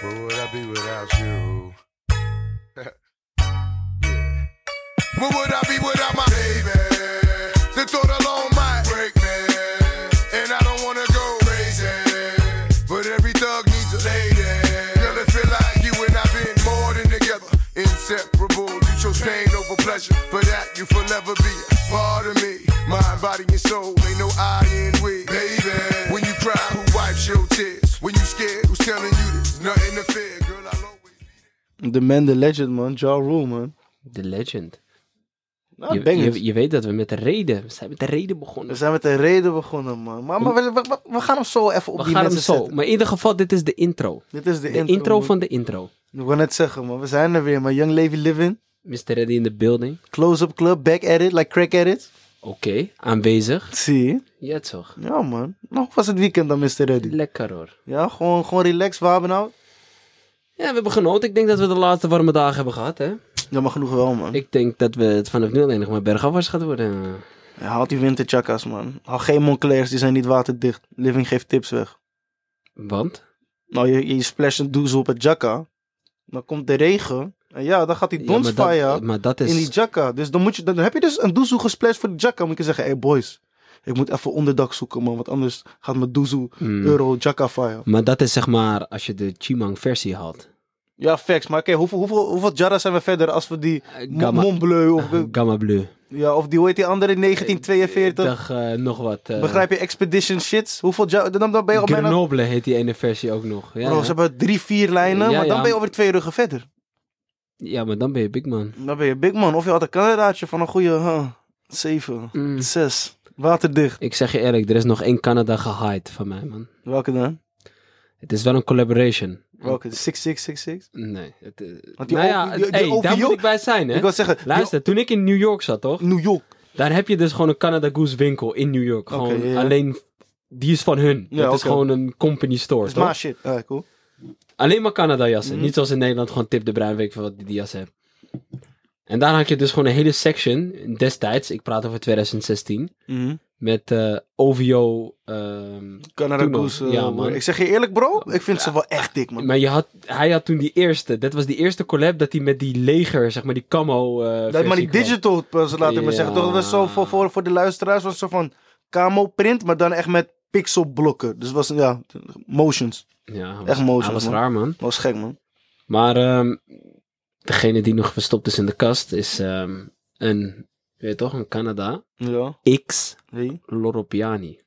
Where would I be without you? Where would I be without my baby? The thought alone might break me. And I don't wanna go crazy. But every thug needs a lady. Girl, it feel like you and I been more than together. Inseparable. You chose pain over pleasure. For that, you forever be a part of me. Mind, body, and soul. Ain't no I in we. Baby, when you cry, who wipes your tears? When you scared, who's telling you The man, the legend, man. Ja Rule, man. The legend. Nou, je, bangers. je, je weet dat we met de reden, we zijn met de reden begonnen. We zijn met een reden begonnen, man. Maar, maar we, we, we gaan hem zo even op We die gaan hem zo. zetten. Maar in ieder geval, dit is de intro. Dit is de, De intro, van de intro. Ik wou net zeggen, man. We zijn er weer, man. Young Levy Living. Mr. Ready in the building. Close-up club. Back at it. Like crack at it. Oké, aanwezig. Zie je? Ja, toch. Ja, man. Nog was het weekend dan, Mr. Reddy. Lekker hoor. Ja, gewoon, gewoon relaxed, wapenhoud. Ja, we hebben genoten. Ik denk dat we de laatste warme dagen hebben gehad, hè. Ja, maar genoeg wel, man. Ik denk dat we het vanaf nu alleen nog maar bergafwaarts gaat worden. Ja, haal die winterchakkas, man. Haal geen Monclairs, die zijn niet waterdicht. Living geeft tips weg. Want? Nou, je, je splasht een doezel op het jacka. Dan komt de regen. Ja, dan gaat die Ja, maar donsfire dat, maar dat is... in die jacka. Dus dan, moet je, dan heb je dus een doezel gesplashed voor de jacka. Moet je zeggen, hey boys. Ik moet even onderdak zoeken, man. Want anders gaat mijn doezel Hmm. euro jacka fire. Maar dat is zeg maar als je de Chimang versie haalt. Ja, facts. Maar oké, hoeveel, hoeveel, hoeveel zijn we verder als we die Gamma, Mont Bleu of, Gamma Bleu. ja, of die, hoe heet die andere, 1942? Dag, eh, nog wat. eh, Begrijp je, Expedition shits? Hoeveel dan, dan ben je al bijna... Heet die ene versie ook nog. Ja, Bro, ja. ze hebben drie, vier lijnen, Ja, maar dan ja. ben je over twee ruggen verder. Ja, maar dan ben je big man. Dan ben je big man. Of je had een Canadaatje van een goede huh, zeven, Mm. zes. Waterdicht. Ik zeg je eerlijk, er is nog één Canada gehyped van mij, man. Welke dan? Het is wel een collaboration. Welke? 6666? Nee. Het, eh, Want die nou ja, die- die hey, daar moet ik bij zijn, hè. Ik wil zeggen, Luister, toen ik in New York zat, toch? New York. Daar heb je dus gewoon een Canada Goose winkel in New York. Gewoon ja, ja. alleen, die is van hun. Ja, dat is gewoon een company store, toch? maar shit. Ah, cool. Alleen maar Canada jassen. Mhm. Niet zoals in Nederland gewoon tip de bruin weet ik veel wat die, die jas heeft. En daar had je dus gewoon een hele section destijds. Ik praat over 2016. Mhm. Met eh, OVO. ehm, Canada. Goose. eh, Ja, man. Ik zeg je eerlijk, bro. Ik vind ze wel echt dik, man. maar je had, hij had toen die eerste. Dat was die eerste collab dat hij met die leger, zeg maar die camo. eh, Dat, maar die kwam. digital, laat ik maar zeggen. Dat was zo voor, voor, voor de luisteraars. was soort van camo print, maar dan echt met pixelblokken. Dus was, ja, motions. Ja, was, Echt hij was man. raar, man. Was gek, man. Maar ehm, degene die nog verstopt is in de kast is ehm, een, weet je toch, een Canada. Ja. X Hey. Loropiani.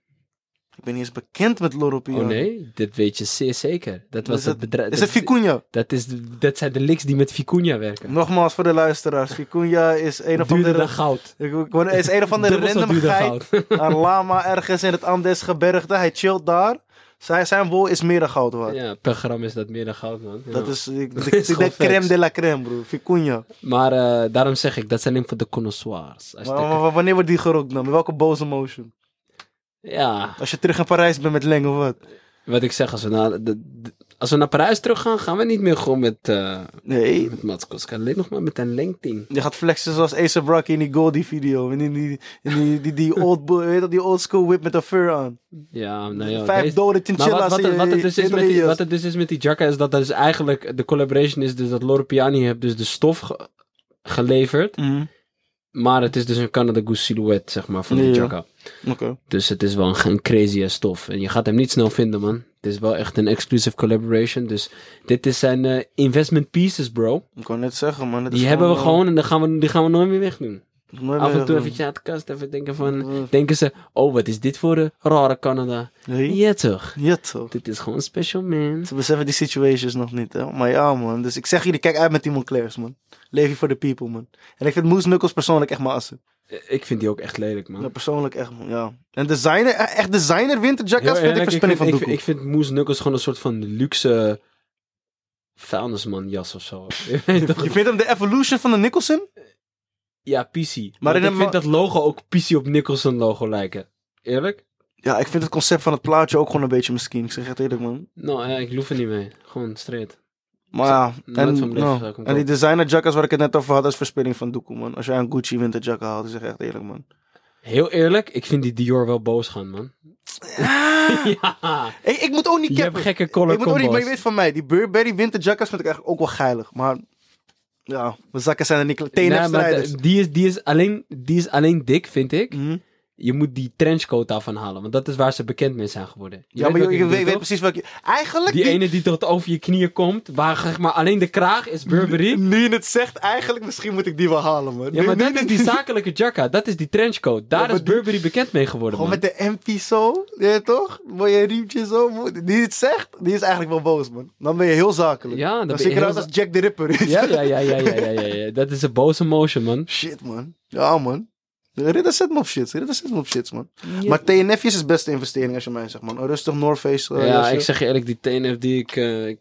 Ik ben niet eens bekend met Loropia. Oh nee, dit weet je zeer zeker. Dat was Is het het- bedrijf. Is dat, het Vicuña? dat, is, dat zijn de licks die met Vicuña werken. Nogmaals voor de luisteraars. Vicuña is een of Duurder andere... dan goud. Is een of andere Dubbel zo random duur dan geit. goud. Een lama ergens in het Andesgebergte. Hij chillt daar. Zijn, zijn wol is meer dan goud waard. ja, per gram is dat meer dan goud, man. Ja. Dat is ik, Dat ik, is ik gewoon denk crème de la crème, bro. Vicuña. Maar eh, daarom zeg ik, dat zijn alleen voor de connoisseurs. Maar- maar wanneer wordt die gerokt dan? Met welke boze motion? ja, Als je terug in Parijs bent met Leng of wat? Wat ik zeg, als we, naar, de, de- als we naar Parijs terug gaan, gaan we niet meer gewoon met, eh Nee. met Matskos. Alleen nog maar met een lengting. Je gaat flexen zoals Ace Rocky in die Goldie video. In die, die, in die, die, die, old, boy- weet dat, die old school whip met een fur aan. Ja, nou ja. Vijf deze- dode chinchillas wat, wat, je- wat, het dus is met die, wat het dus is met die jacka is dat dat dus eigenlijk de collaboration is dus dat Loro Piani heeft dus de stof ge- geleverd, Mhm. Maar het is dus een Canada Goose silhouet zeg maar van die Ja. jacka. Oké. Dus het is wel een, een crazy ass stof en je gaat hem niet snel vinden man. Het is wel echt een exclusive collaboration, dus dit is zijn eh, investment pieces bro. Ik kan net zeggen, man. Die hebben we eh, gewoon en dan gaan we, die gaan we nooit meer wegdoen. Af en toe even uit de kast even denken van, Eh, denken ze, oh wat is dit voor een rare Canada? Nee? Ja toch, Ja, toch. dit is gewoon special man. Ze beseffen die situations nog niet, hè. Maar ja, man. Dus ik zeg jullie, kijk uit met die Monclairs, man. Leef je voor de people, man. En ik vind Moose Knuckles persoonlijk echt mijn assen. Ik vind die ook echt lelijk man. Ja, persoonlijk echt, man. Ja. En designer, eh, echt designer winterjackets vind ik verspilling van ik, doekoe. vind, ik vind Moose Knuckles gewoon een soort van luxe vuilnisman jas of zo. Je vindt hem de evolution van de Nicholson? Ja, PC. Maar, ik vind dat logo ook PC op Nicholson logo lijken. Eerlijk? Ja, ik vind het concept van het plaatje ook gewoon een beetje misschien. Ik zeg echt eerlijk, man. Nou ja, ik loef er niet mee. Gewoon straight. Maar ja, en, ik hem en die designer jackets waar ik het net over had, is verspilling van doekoe, man. Als jij een Gucci winter jacket haalt, ik zeg echt eerlijk, man. Heel eerlijk, ik vind die Dior wel boos gaan, man. ja. Hey, ik moet ook niet Je hebt gekke color Ik moet ook niet, maar je weet van mij, die Burberry winterjackets vind ik eigenlijk ook wel geilig. Maar ja, mijn zakken zijn er niet klaar. Nee, maar die, is, die, is alleen, die is alleen dik, vind ik. Mhm. Je moet die trenchcoat daarvan halen, want dat is waar ze bekend mee zijn geworden. Je Ja, maar je, weet, precies welke... Eigenlijk... Die ene die tot over je knieën komt, waar zeg maar alleen de kraag is Burberry. Nu je het zegt, eigenlijk misschien moet ik die wel halen, man. Ja, maar dat is die zakelijke jacka, dat is die trenchcoat. Daar Ja, is die- Burberry bekend mee geworden, Gewoon man. met de MP zo, ja, toch? Mooie riempje zo. Die het zegt, die is eigenlijk wel boos, man. Dan ben je heel zakelijk. Ja, dan dan ben je heel als Jack the Ripper. Ja, ja, ja, ja, ja, ja, ja, ja. Dat is een boze motion, man. Shit, man. Ja, man. Ridder zet me op shit. Ridder zet me op shit, man. Maar TNF'jes is de beste investering als je mij zegt, man. Een rustig North Face. eh, ja, ik zeg je eerlijk, die TNF die ik... eh, ik-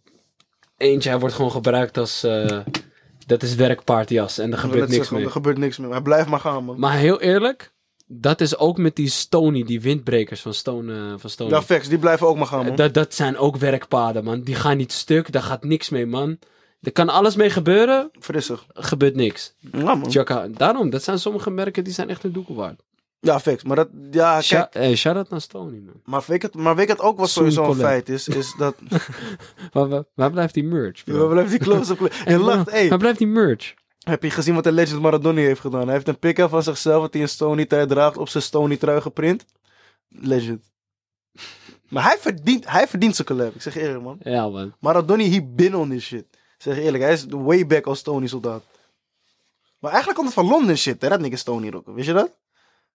eentje, hij wordt gewoon gebruikt als... eh, dat is werkpaardjas en er gebeurt niks zeggen, mee. Er gebeurt niks meer. Maar blijf maar gaan, man. Maar heel eerlijk, dat is ook met die Stony, die windbrekers van Stone. van Stony. Ja, facts. Die blijven ook maar gaan, man. dat, dat zijn ook werkpaden, man. Die gaan niet stuk, daar gaat niks mee, man. Er kan alles mee gebeuren, Frissig. gebeurt niks. Ja, man. Jacka, daarom, dat zijn sommige merken die zijn echt een doekel waard. Ja, facts. Maar dat... Ja, kijk. Sha- eh, Shout-out naar Stony, man. Maar weet, het, maar weet het ook wat Soon sowieso een feit is? Is dat... Waar, waar, waar blijft die merch, bro? Waar blijft die close-up? Je lacht, hey. Waar blijft die merch? Heb je gezien wat de Legend Maradona heeft gedaan? Hij heeft een pick-up van zichzelf dat hij een Stony trui draagt op zijn Stony trui geprint. Legend. Maar hij verdient, hij verdient zijn collab. Ik zeg eerlijk, man. Ja, man. Maradona hier binnen on this shit. Zeg eerlijk, hij is way back als Stony soldaat. Maar eigenlijk komt het van Londen shit, hè? Dat nigga Stony rocken. Weet je dat?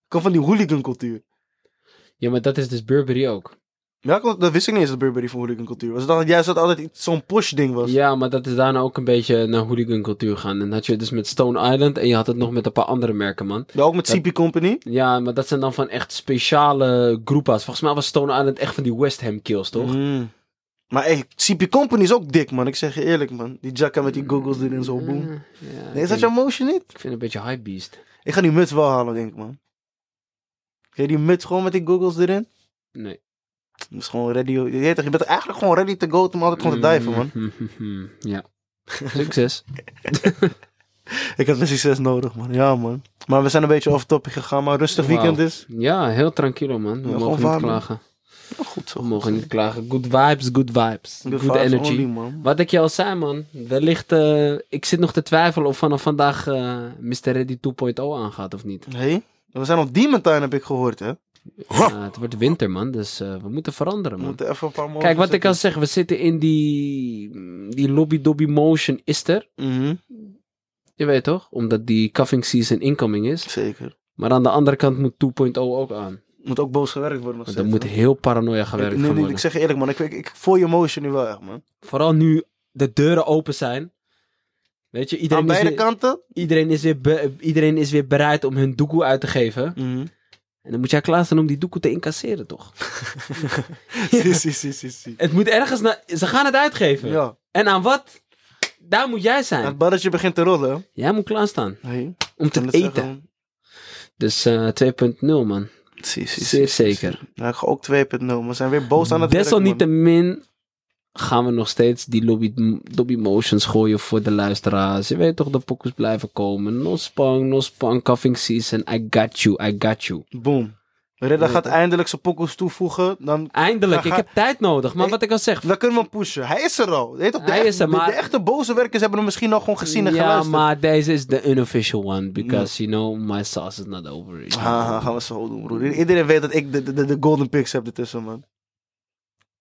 Komt van die hooligan cultuur. Ja, maar dat is dus Burberry ook. Ja, dat wist ik niet eens dat Burberry van hooligan cultuur was. Dat juist dat altijd zo'n posh ding was. Ja, maar dat is daarna ook een beetje naar hooligan cultuur gaan. En dat had je dus met Stone Island en je had het nog met een paar andere merken, man. Ja, ook met CP Company. Ja, maar dat zijn dan van echt speciale groepa's. Volgens mij was Stone Island echt van die West Ham kills, toch? Mm. Maar hey, CP Company is ook dik, man. Ik zeg je eerlijk, man. Die jacka met die goggles erin zo, boom. Ja, ja, Nee, is dat jouw motion niet? Ik vind het een beetje hypebeast. Ik ga die muts wel halen, denk ik, man. Ken je die muts gewoon met die goggles erin? Nee. Dat is gewoon ready. Je, weet toch, je bent eigenlijk gewoon ready to go om altijd gewoon te diven, man. ja. Succes. Ik had Messi 6 nodig, man. Ja, man. Maar we zijn een beetje off topic gegaan, maar rustig weekend is. Ja, heel tranquilo, man. We Ja, mogen niet klagen. Goed zo. We mogen niet klagen. Good vibes, good vibes. Good Good, vibes energy. only, man. Wat ik je al zei, man. Wellicht, eh, ik zit nog te twijfelen of vanaf vandaag eh Mr. Ready 2.0 aangaat of niet. Hey, we zijn op Demon Time, heb ik gehoord, hè. Ja, het wordt winter, man. Dus eh, we moeten veranderen, We man. moeten even een paar Kijk, wat ik al zeg, we zitten in die, die lobby-dobby motion is er. Mhm, Je weet toch? Omdat die cuffing season incoming is. Zeker. Maar aan de andere kant moet 2.0 ook aan. Moet ook boos gewerkt worden nog er steeds, moet heel paranoia gewerkt ik, nee, nee, worden. ik zeg je eerlijk, man. Ik, ik, ik voel je motion nu wel echt, man. Vooral nu de deuren open zijn. Weet je, Aan iedereen is, beide weer, kanten. iedereen, is weer be- iedereen is weer bereid om hun doekoe uit te geven. Mhm. En dan moet jij klaarstaan om die doekoe te incasseren, toch? Si, si, si, si. Het moet ergens naar... Ze gaan het uitgeven. Ja, En aan wat? Daar moet jij zijn. het balletje begint te rollen. Jij moet klaarstaan Hey, om te eten. zeggen. Dus eh 2.0, man. Zeer zeker. ga ook 2.0. We zijn weer boos aan het. Desalniettemin gaan we nog steeds die lobby, lobby motions gooien voor de luisteraars. Je weet toch, de pokkers blijven komen. No spang, no spang, cuffing season. I got you, I got you. Boom. Redda gaat eindelijk zijn pokkels toevoegen. Dan, Eindelijk, ik heb tijd nodig. Maar wat ik al zeg. dan kunnen we hem pushen. Hij is er al. Weet toch, de, Hij is er, maar- de, echte boze werkers hebben hem misschien al gewoon gezien en ja, geluisterd. maar deze is de unofficial one. Because, you know, my sauce is not over. Haha, gaan we zo doen, broer. Iedereen weet dat ik de, de, de golden picks heb ertussen, man.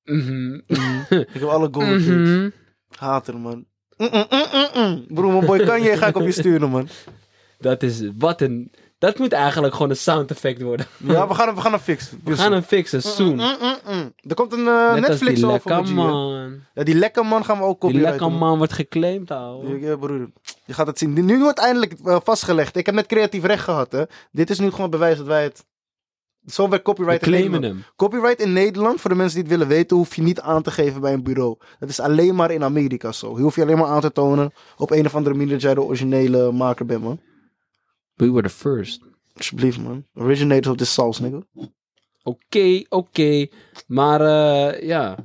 Mhm. Ik heb alle golden picks. Mhm. Hater, man. Mm, mm, mm, mm, mm. Broer, mijn boy Kanye ga ik op je sturen, man. Dat is, wat een, dat moet eigenlijk gewoon een sound effect worden. Ja, we gaan, hem- we gaan hem fixen. We gaan hem fixen, soon. Mm, mm, mm. Er komt een eh, Net als Netflix die over. lekker G, hè. man. Ja, die lekker man gaan we ook Die lekker man wordt geclaimd, ouwe. Ja, broer. Je gaat het zien. Nu wordt eindelijk eh, vastgelegd. Ik heb net creatief recht gehad, hè. Dit is nu gewoon bewijs dat wij het... Zo werkt We copyright in claimen Nederland. hem. Copyright in Nederland, voor de mensen die het willen weten, hoef je niet aan te geven bij een bureau. Dat is alleen maar in Amerika zo. Hier hoef je alleen maar aan te tonen op een of andere manier dat jij de originele maker bent, man. We were the first. Alsjeblieft, man. Originators of this sauce, nigga. Oké, oké. Maar eh, ja.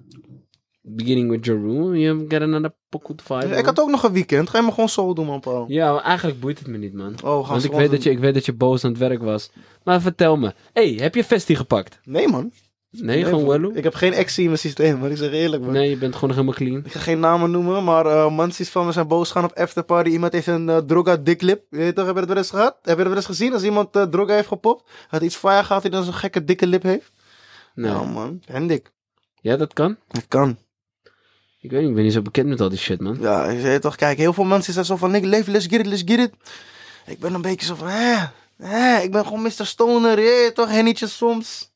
Beginning with Jeru. You get another pokoe to vibe. ik had ook nog een weekend. Ga je me gewoon zo doen, man, Paul. Ja, maar eigenlijk boeit het me niet, man. Oh, Want ik weet, doen. dat je, ik weet dat je boos aan het werk was. Maar vertel me. hey, heb je Festi gepakt? Nee, man. Nee, gewoon wel. Ik heb geen actie in mijn systeem, man. Ik zeg eerlijk, man. Nee, je bent gewoon nog helemaal clean. Ik ga geen namen noemen, maar eh mansies van me zijn boos gaan op afterparty. Iemand heeft een eh, droga diklip. Weet je toch, heb je dat wel eens gehad? Heb je dat wel eens gezien? Als iemand eh, droga heeft gepopt, had iets fire gehad die dan zo'n gekke dikke lip heeft? Nee. Ja, man. Hendik. Ja, dat kan. Het kan. Ik weet niet, ik ben niet zo bekend met al die shit, man. Ja, je weet toch, kijk, heel veel mensen zijn zo van, ik leef, let's get it, let's get it. Ik ben een beetje zo van, hè, hè, ik ben gewoon Mr. Stoner, je weet toch, hennietje soms.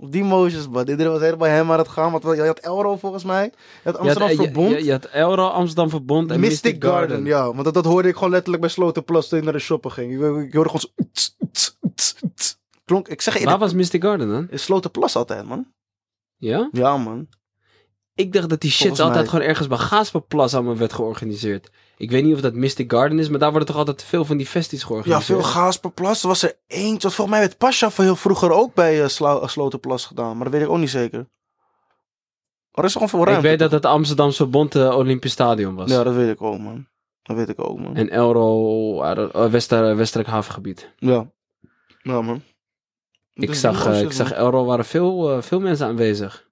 Op die motions, man. Iedereen was helemaal hem aan het gaan, want je had Elro volgens mij. Je had Je Amsterdam had, je, Verbond. je, je had Elro, Amsterdam Verbond en Mystic, Garden. ja. Want dat, dat hoorde ik gewoon letterlijk bij Sloterplas toen ik naar de shoppen ging. Ik, ik hoorde gewoon zo... tss, tss, tss, tss. Klonk, ik zeg je, Waar in was Mystic Garden dan? Sloterplas altijd, man. Ja? Ja, man. Ik dacht dat die shit altijd gewoon ergens bij Gaasperplas allemaal werd georganiseerd. Ik weet niet of dat Mystic Garden is, maar daar worden toch altijd veel van die festies Ja, georganiseerd. veel Gaasperplas. Er was er eentje. Volgens mij werd Pascha van heel vroeger ook bij eh, Sloterplas gedaan. Maar dat weet ik ook niet zeker. Maar er is gewoon veel Ik ruimte. weet dat het Amsterdamse Verbond eh, Olympisch Stadion was. Ja, dat weet ik ook, man. Dat weet ik ook, man. En Elro, uh, Wester, Havengebied. Ja. Ja, man. Ik Dus zag, ik zag. Elro waren veel, veel mensen aanwezig.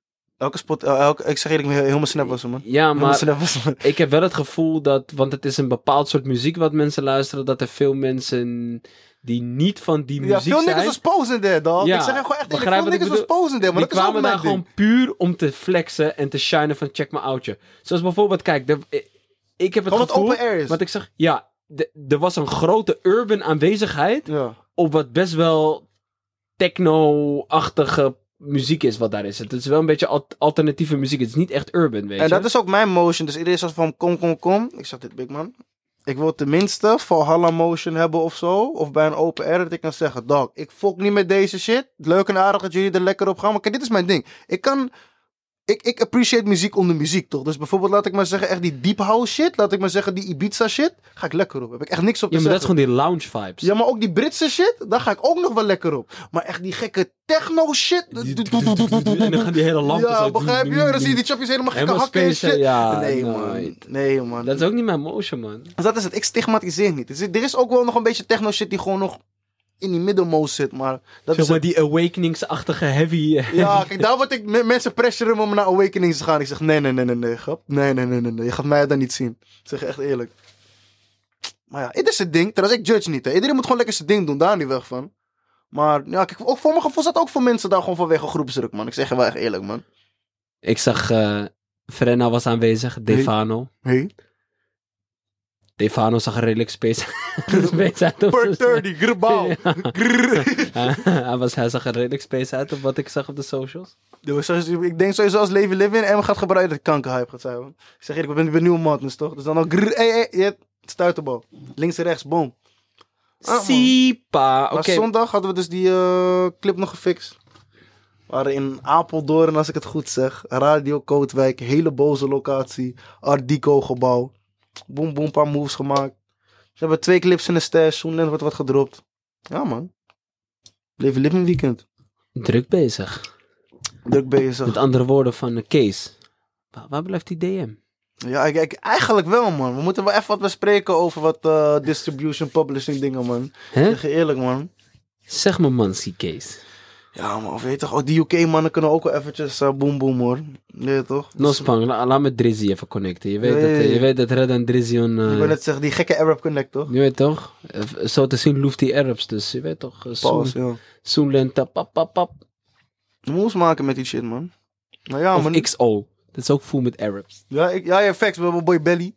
Elke spot... eh, elke, ik zeg eerlijk, mijn snap was man. Ja, maar was man. ik heb wel het gevoel dat, want het is een bepaald soort muziek wat mensen luisteren, dat er veel mensen die niet van die Ja, muziek veel zijn, niggas was posing there, dog. Ja, ik zeg gewoon echt begrijp veel ik niggas was posing there, maar die dat kwamen daar ding. gewoon puur om te flexen en te shinen van check mijn oudje. Zoals bijvoorbeeld, kijk, de, ik heb het Gewoon gevoel, open air is. wat ik zeg, ja, er was een grote urban aanwezigheid Ja. op wat best wel techno-achtige muziek is wat daar is. Het is wel een beetje al- alternatieve muziek. Het is niet echt urban, weet En dat is ook mijn motion. Dus iedereen zegt van kom, kom, kom. Ik zeg dit big man. Ik wil tenminste Valhalla motion hebben of zo. Of bij een open air dat ik kan zeggen, dog, ik fok niet met deze shit. Leuk en aardig dat jullie er lekker op gaan. Maar kijk, dit is mijn ding. Ik kan... Ik, ik appreciate muziek om de muziek, toch? Dus bijvoorbeeld, laat ik maar zeggen, echt die deep house shit. Laat ik maar zeggen, die Ibiza shit. Ga ik lekker op. Heb ik echt niks op te ja, maar dat is zeggen. gewoon die lounge vibes. Ja, maar ook die Britse shit, daar ga ik ook nog wel lekker op. Maar echt die gekke techno shit. En dan gaan die hele lampen Ja, zo... begrijp je? Dan zie je die chapjes helemaal gekke Helemaal hakken en space, shit. ja, nee, nooit. man. Nee, man. Dat is ook niet mijn motion, man. Dus dat is het. Ik stigmatiseer niet. Er is, er is ook wel nog een beetje techno shit die gewoon nog in die middelmoot zit. Maar dat Zeg is maar het. die awakeningsachtige heavy... eh, Ja, kijk, daar word ik... me- Mensen pressuren me om naar Awakenings te gaan. Ik zeg, nee, nee, nee, nee, nee, grap. Nee, nee, nee, nee, nee. Je gaat mij daar niet zien. Ik zeg je echt eerlijk. Maar ja, dit is het ding. Trouwens, ik judge niet. Hè. Iedereen moet gewoon lekker zijn ding doen. Daar niet weg van. Maar ja, kijk, ook voor mijn gevoel zat ook voor mensen daar gewoon vanwege groepsdruk, man. Ik zeg je wel echt eerlijk, man. Ik zag... eh Frenna was aanwezig. Defano. Hey. Defano zag er redelijk space, space uit. op Per zijn- 30, grabau. hij, was, hij zag er redelijk space uit op wat ik zag op de socials. Ik denk sowieso als Leven Living en we gaat gebruiken dat kankerhype gaat zijn. man. Ik zeg eerlijk, ik ben, nieuwe madness toch? Dus dan ook grrr, hey, hey, je stuiterbal. Links en rechts, boom. Ah. Sipa. Oké. Maar zondag hadden we dus die eh, clip nog gefixt. We waren in Apeldoorn, als ik het goed zeg. Radio Kootwijk, hele boze locatie. Art Deco gebouw. Boom, boom, paar moves gemaakt. Ze hebben twee clips in de stash. Zoenland wordt wat gedropt. Ja man. Leven Living Weekend. Druk bezig. Druk bezig. Met andere woorden van Kees. Waar, waar blijft die DM? Ja, ik, ik- eigenlijk wel, man. We moeten wel even wat bespreken over wat eh, distribution, publishing dingen, man. Hè? Zeg je eerlijk, man. Zeg me man, zie Kees. Ja, man, weet je toch, ook die UK-mannen kunnen ook wel eventjes eh, boom boom, hoor. Nee, toch? No spang, la- laat me Drizzy even connecten. Je weet, dat, eh, je weet dat Red en Drizzy on, eh, Ik wil net zeggen, die gekke Arab Connect, toch? Je weet toch? Eh, Zo te zien loeft die Arabs dus. Je weet toch? eh, Pause, ja. Soenlenta, pap, pap, pap. Moves maken met die shit, man. Nou ja, Of man. XO. Dat is ook full met Arabs. Ja, ik, ja, ja, facts. We hebben boy Belly.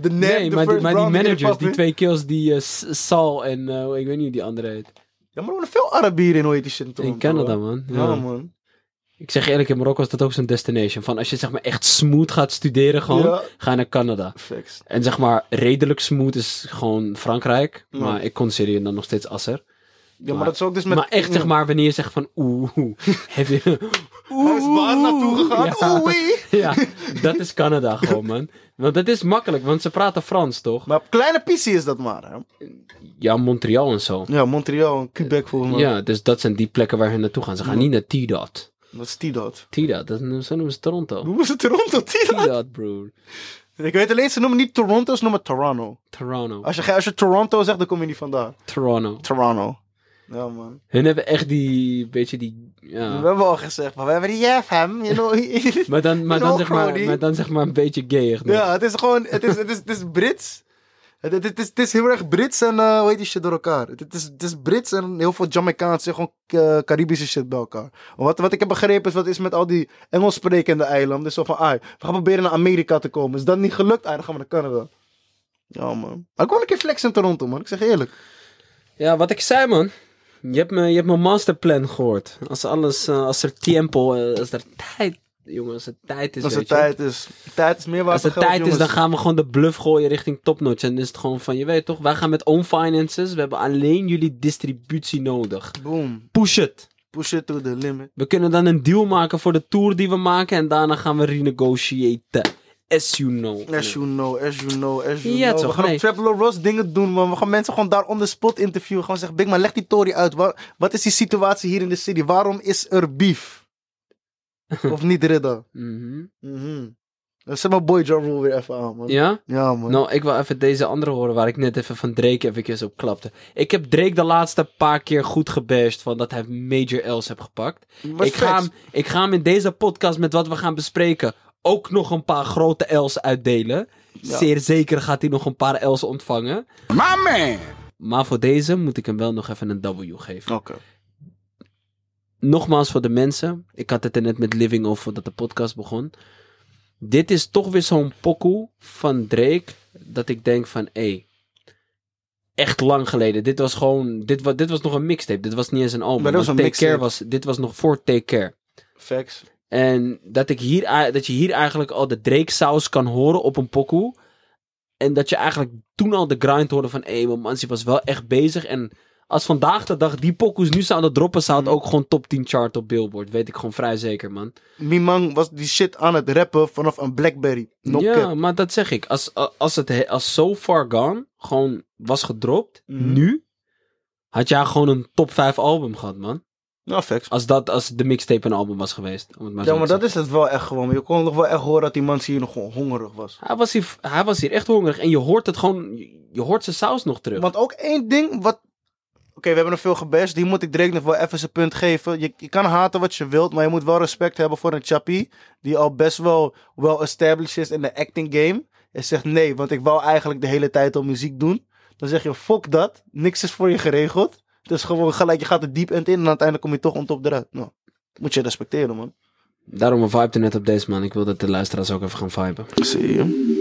De nee, maar, die, maar die managers, die twee kills, die eh, S- Sal en eh, ik weet niet hoe die andere heet. Ja, maar er wonen veel Arabieren in, hoe heet die shit? in In Canada, hoor. man. Ja, Ja. man. Ik zeg je eerlijk, in Marokko is dat ook zo'n destination. Van als je zeg maar echt smooth gaat studeren gewoon, Ja. ga naar Canada. Facts. En zeg maar redelijk smooth is gewoon Frankrijk. Ja. Maar ik consideer je dan nog steeds Asser. Ja, maar, Maar- dat is ook dus met... maar echt zeg maar wanneer je zegt van oeh, heb je... Hij is waar naartoe gegaan. Oei. Ja, dat is Canada gewoon, man. Want dat is makkelijk, want ze praten Frans, toch? Maar kleine pissie is dat maar, hè? Ja, Montreal en zo. Ja, Montreal en Quebec volgens mij. Ja, dus dat zijn die plekken waar ze naartoe gaan. Ze gaan niet naar T-Dot. Wat is T-Dot? T-Dot, dat noemen- zo noemen ze Toronto. Noemen ze Toronto T-Dot? T-Dot, bro. Ik weet alleen, ze noemen niet Toronto, ze noemen Toronto. Toronto. Als je, als je Toronto zegt, dan kom je niet vandaan. Toronto. Toronto. Ja, man. Hun hebben echt die, beetje die, ja. We hebben al gezegd, maar we hebben die FM, you know. Maar dan, maar, dan zeg maar, maar dan zeg maar een beetje gayig. nog. ja, het is gewoon, het is, het is, het is Brits. Het, het, het is, het is heel erg Brits en, eh hoe heet die shit door elkaar. Het, het is, het is Brits en heel veel Jamaicaanse, gewoon eh, Caribische shit bij elkaar. Wat, wat ik heb begrepen is, wat is met al die Engels sprekende eilanden. Dus zo van, ah, we gaan proberen naar Amerika te komen. Is dat niet gelukt? Dan gaan we naar Canada. Ja, man. Maar ik wil een keer flex in Toronto, man. Ik zeg eerlijk. Ja, wat ik zei, man. Je hebt, me, je hebt mijn masterplan gehoord. Als alles, eh, als er tempo, eh, als er tijd, jongen, als er tijd is, Als je. tijd is. Tijd is meer Als er geld, tijd is, dan jongens. gaan we gewoon de bluff gooien richting topnotch. En dan is het gewoon van, je weet toch, wij gaan met own finances. We hebben alleen jullie distributie nodig. Boom. Push it. Push it to the limit. We kunnen dan een deal maken voor de tour die we maken. En daarna gaan we renegotiaten. As you know. As you know, as you know, as you Ja, know. toch, we gaan nee. op Traveler Ross dingen doen, man. We gaan mensen gewoon daar on the spot interviewen. Gewoon zeggen, Big man, leg die Tory uit. Wat, wat is die situatie hier in de city? Waarom is er beef? of niet, Ridda? Mhm. Mhm. Dan Zet mijn boy Ja Rule weer even aan, man. Ja? Ja, man. Nou, ik wil even deze andere horen waar ik net even van Drake even op klapte. Ik heb Drake de laatste paar keer goed gebashed van dat hij major L's heeft gepakt. Maar Ik ga, hem, ik ga hem in deze podcast met wat we gaan bespreken ook nog een paar grote L's uitdelen. Ja. Zeer zeker gaat hij nog een paar L's ontvangen. My man. Maar voor deze moet ik hem wel nog even een W geven. Oké. Nogmaals voor de mensen. Ik had het er net met Living over voordat de podcast begon. Dit is toch weer zo'n pokoe van Drake. Dat ik denk van, hé. echt lang geleden. Dit was gewoon, dit, wa, dit was nog een mixtape. Dit was niet eens een album. Maar dat was een Take Care mixtape. was, dit was nog voor Take Care. Facts. En dat, ik hier, dat je hier eigenlijk al de Drake saus kan horen op een pokoe. En dat je eigenlijk toen al de grind hoorde van... Hé, hey, Mansi was wel echt bezig. En als vandaag de dag die pokoes nu zouden droppen... zou het ook gewoon top 10 chart op Billboard. Weet ik gewoon vrij zeker, man. Mimang was die shit aan het rappen vanaf een Blackberry. No ja, cap. maar dat zeg ik. Als, als het he- als So Far Gone gewoon was gedropt... Mhm. Nu... Had jij gewoon een top 5 album gehad, man. Nou, facts. Als, dat, als de mixtape een album was geweest. Om het maar Ja, zo maar dat is het wel echt gewoon. Je kon nog wel echt horen dat die man hier nog gewoon hongerig was. Hij was, hier, hij was hier echt hongerig. En je hoort het gewoon... Je, hoort zijn saus nog terug. Want ook één ding wat... Oké, we hebben er veel gebashed. Die moet ik Drake nog wel even zijn punt geven. Je, je kan haten wat je wilt, maar je moet wel respect hebben voor een chappie. Die al best wel well established is in de acting game. En zegt nee, want ik wou eigenlijk de hele tijd al muziek doen. Dan zeg je fuck dat. Niks is voor je geregeld. Dus gewoon gelijk, je gaat er diep end in. En uiteindelijk kom je toch on top eruit. Nou, moet je respecteren, man. Daarom een vibe er net op deze man. Ik wil dat de luisteraars ook even gaan viben. Zie je.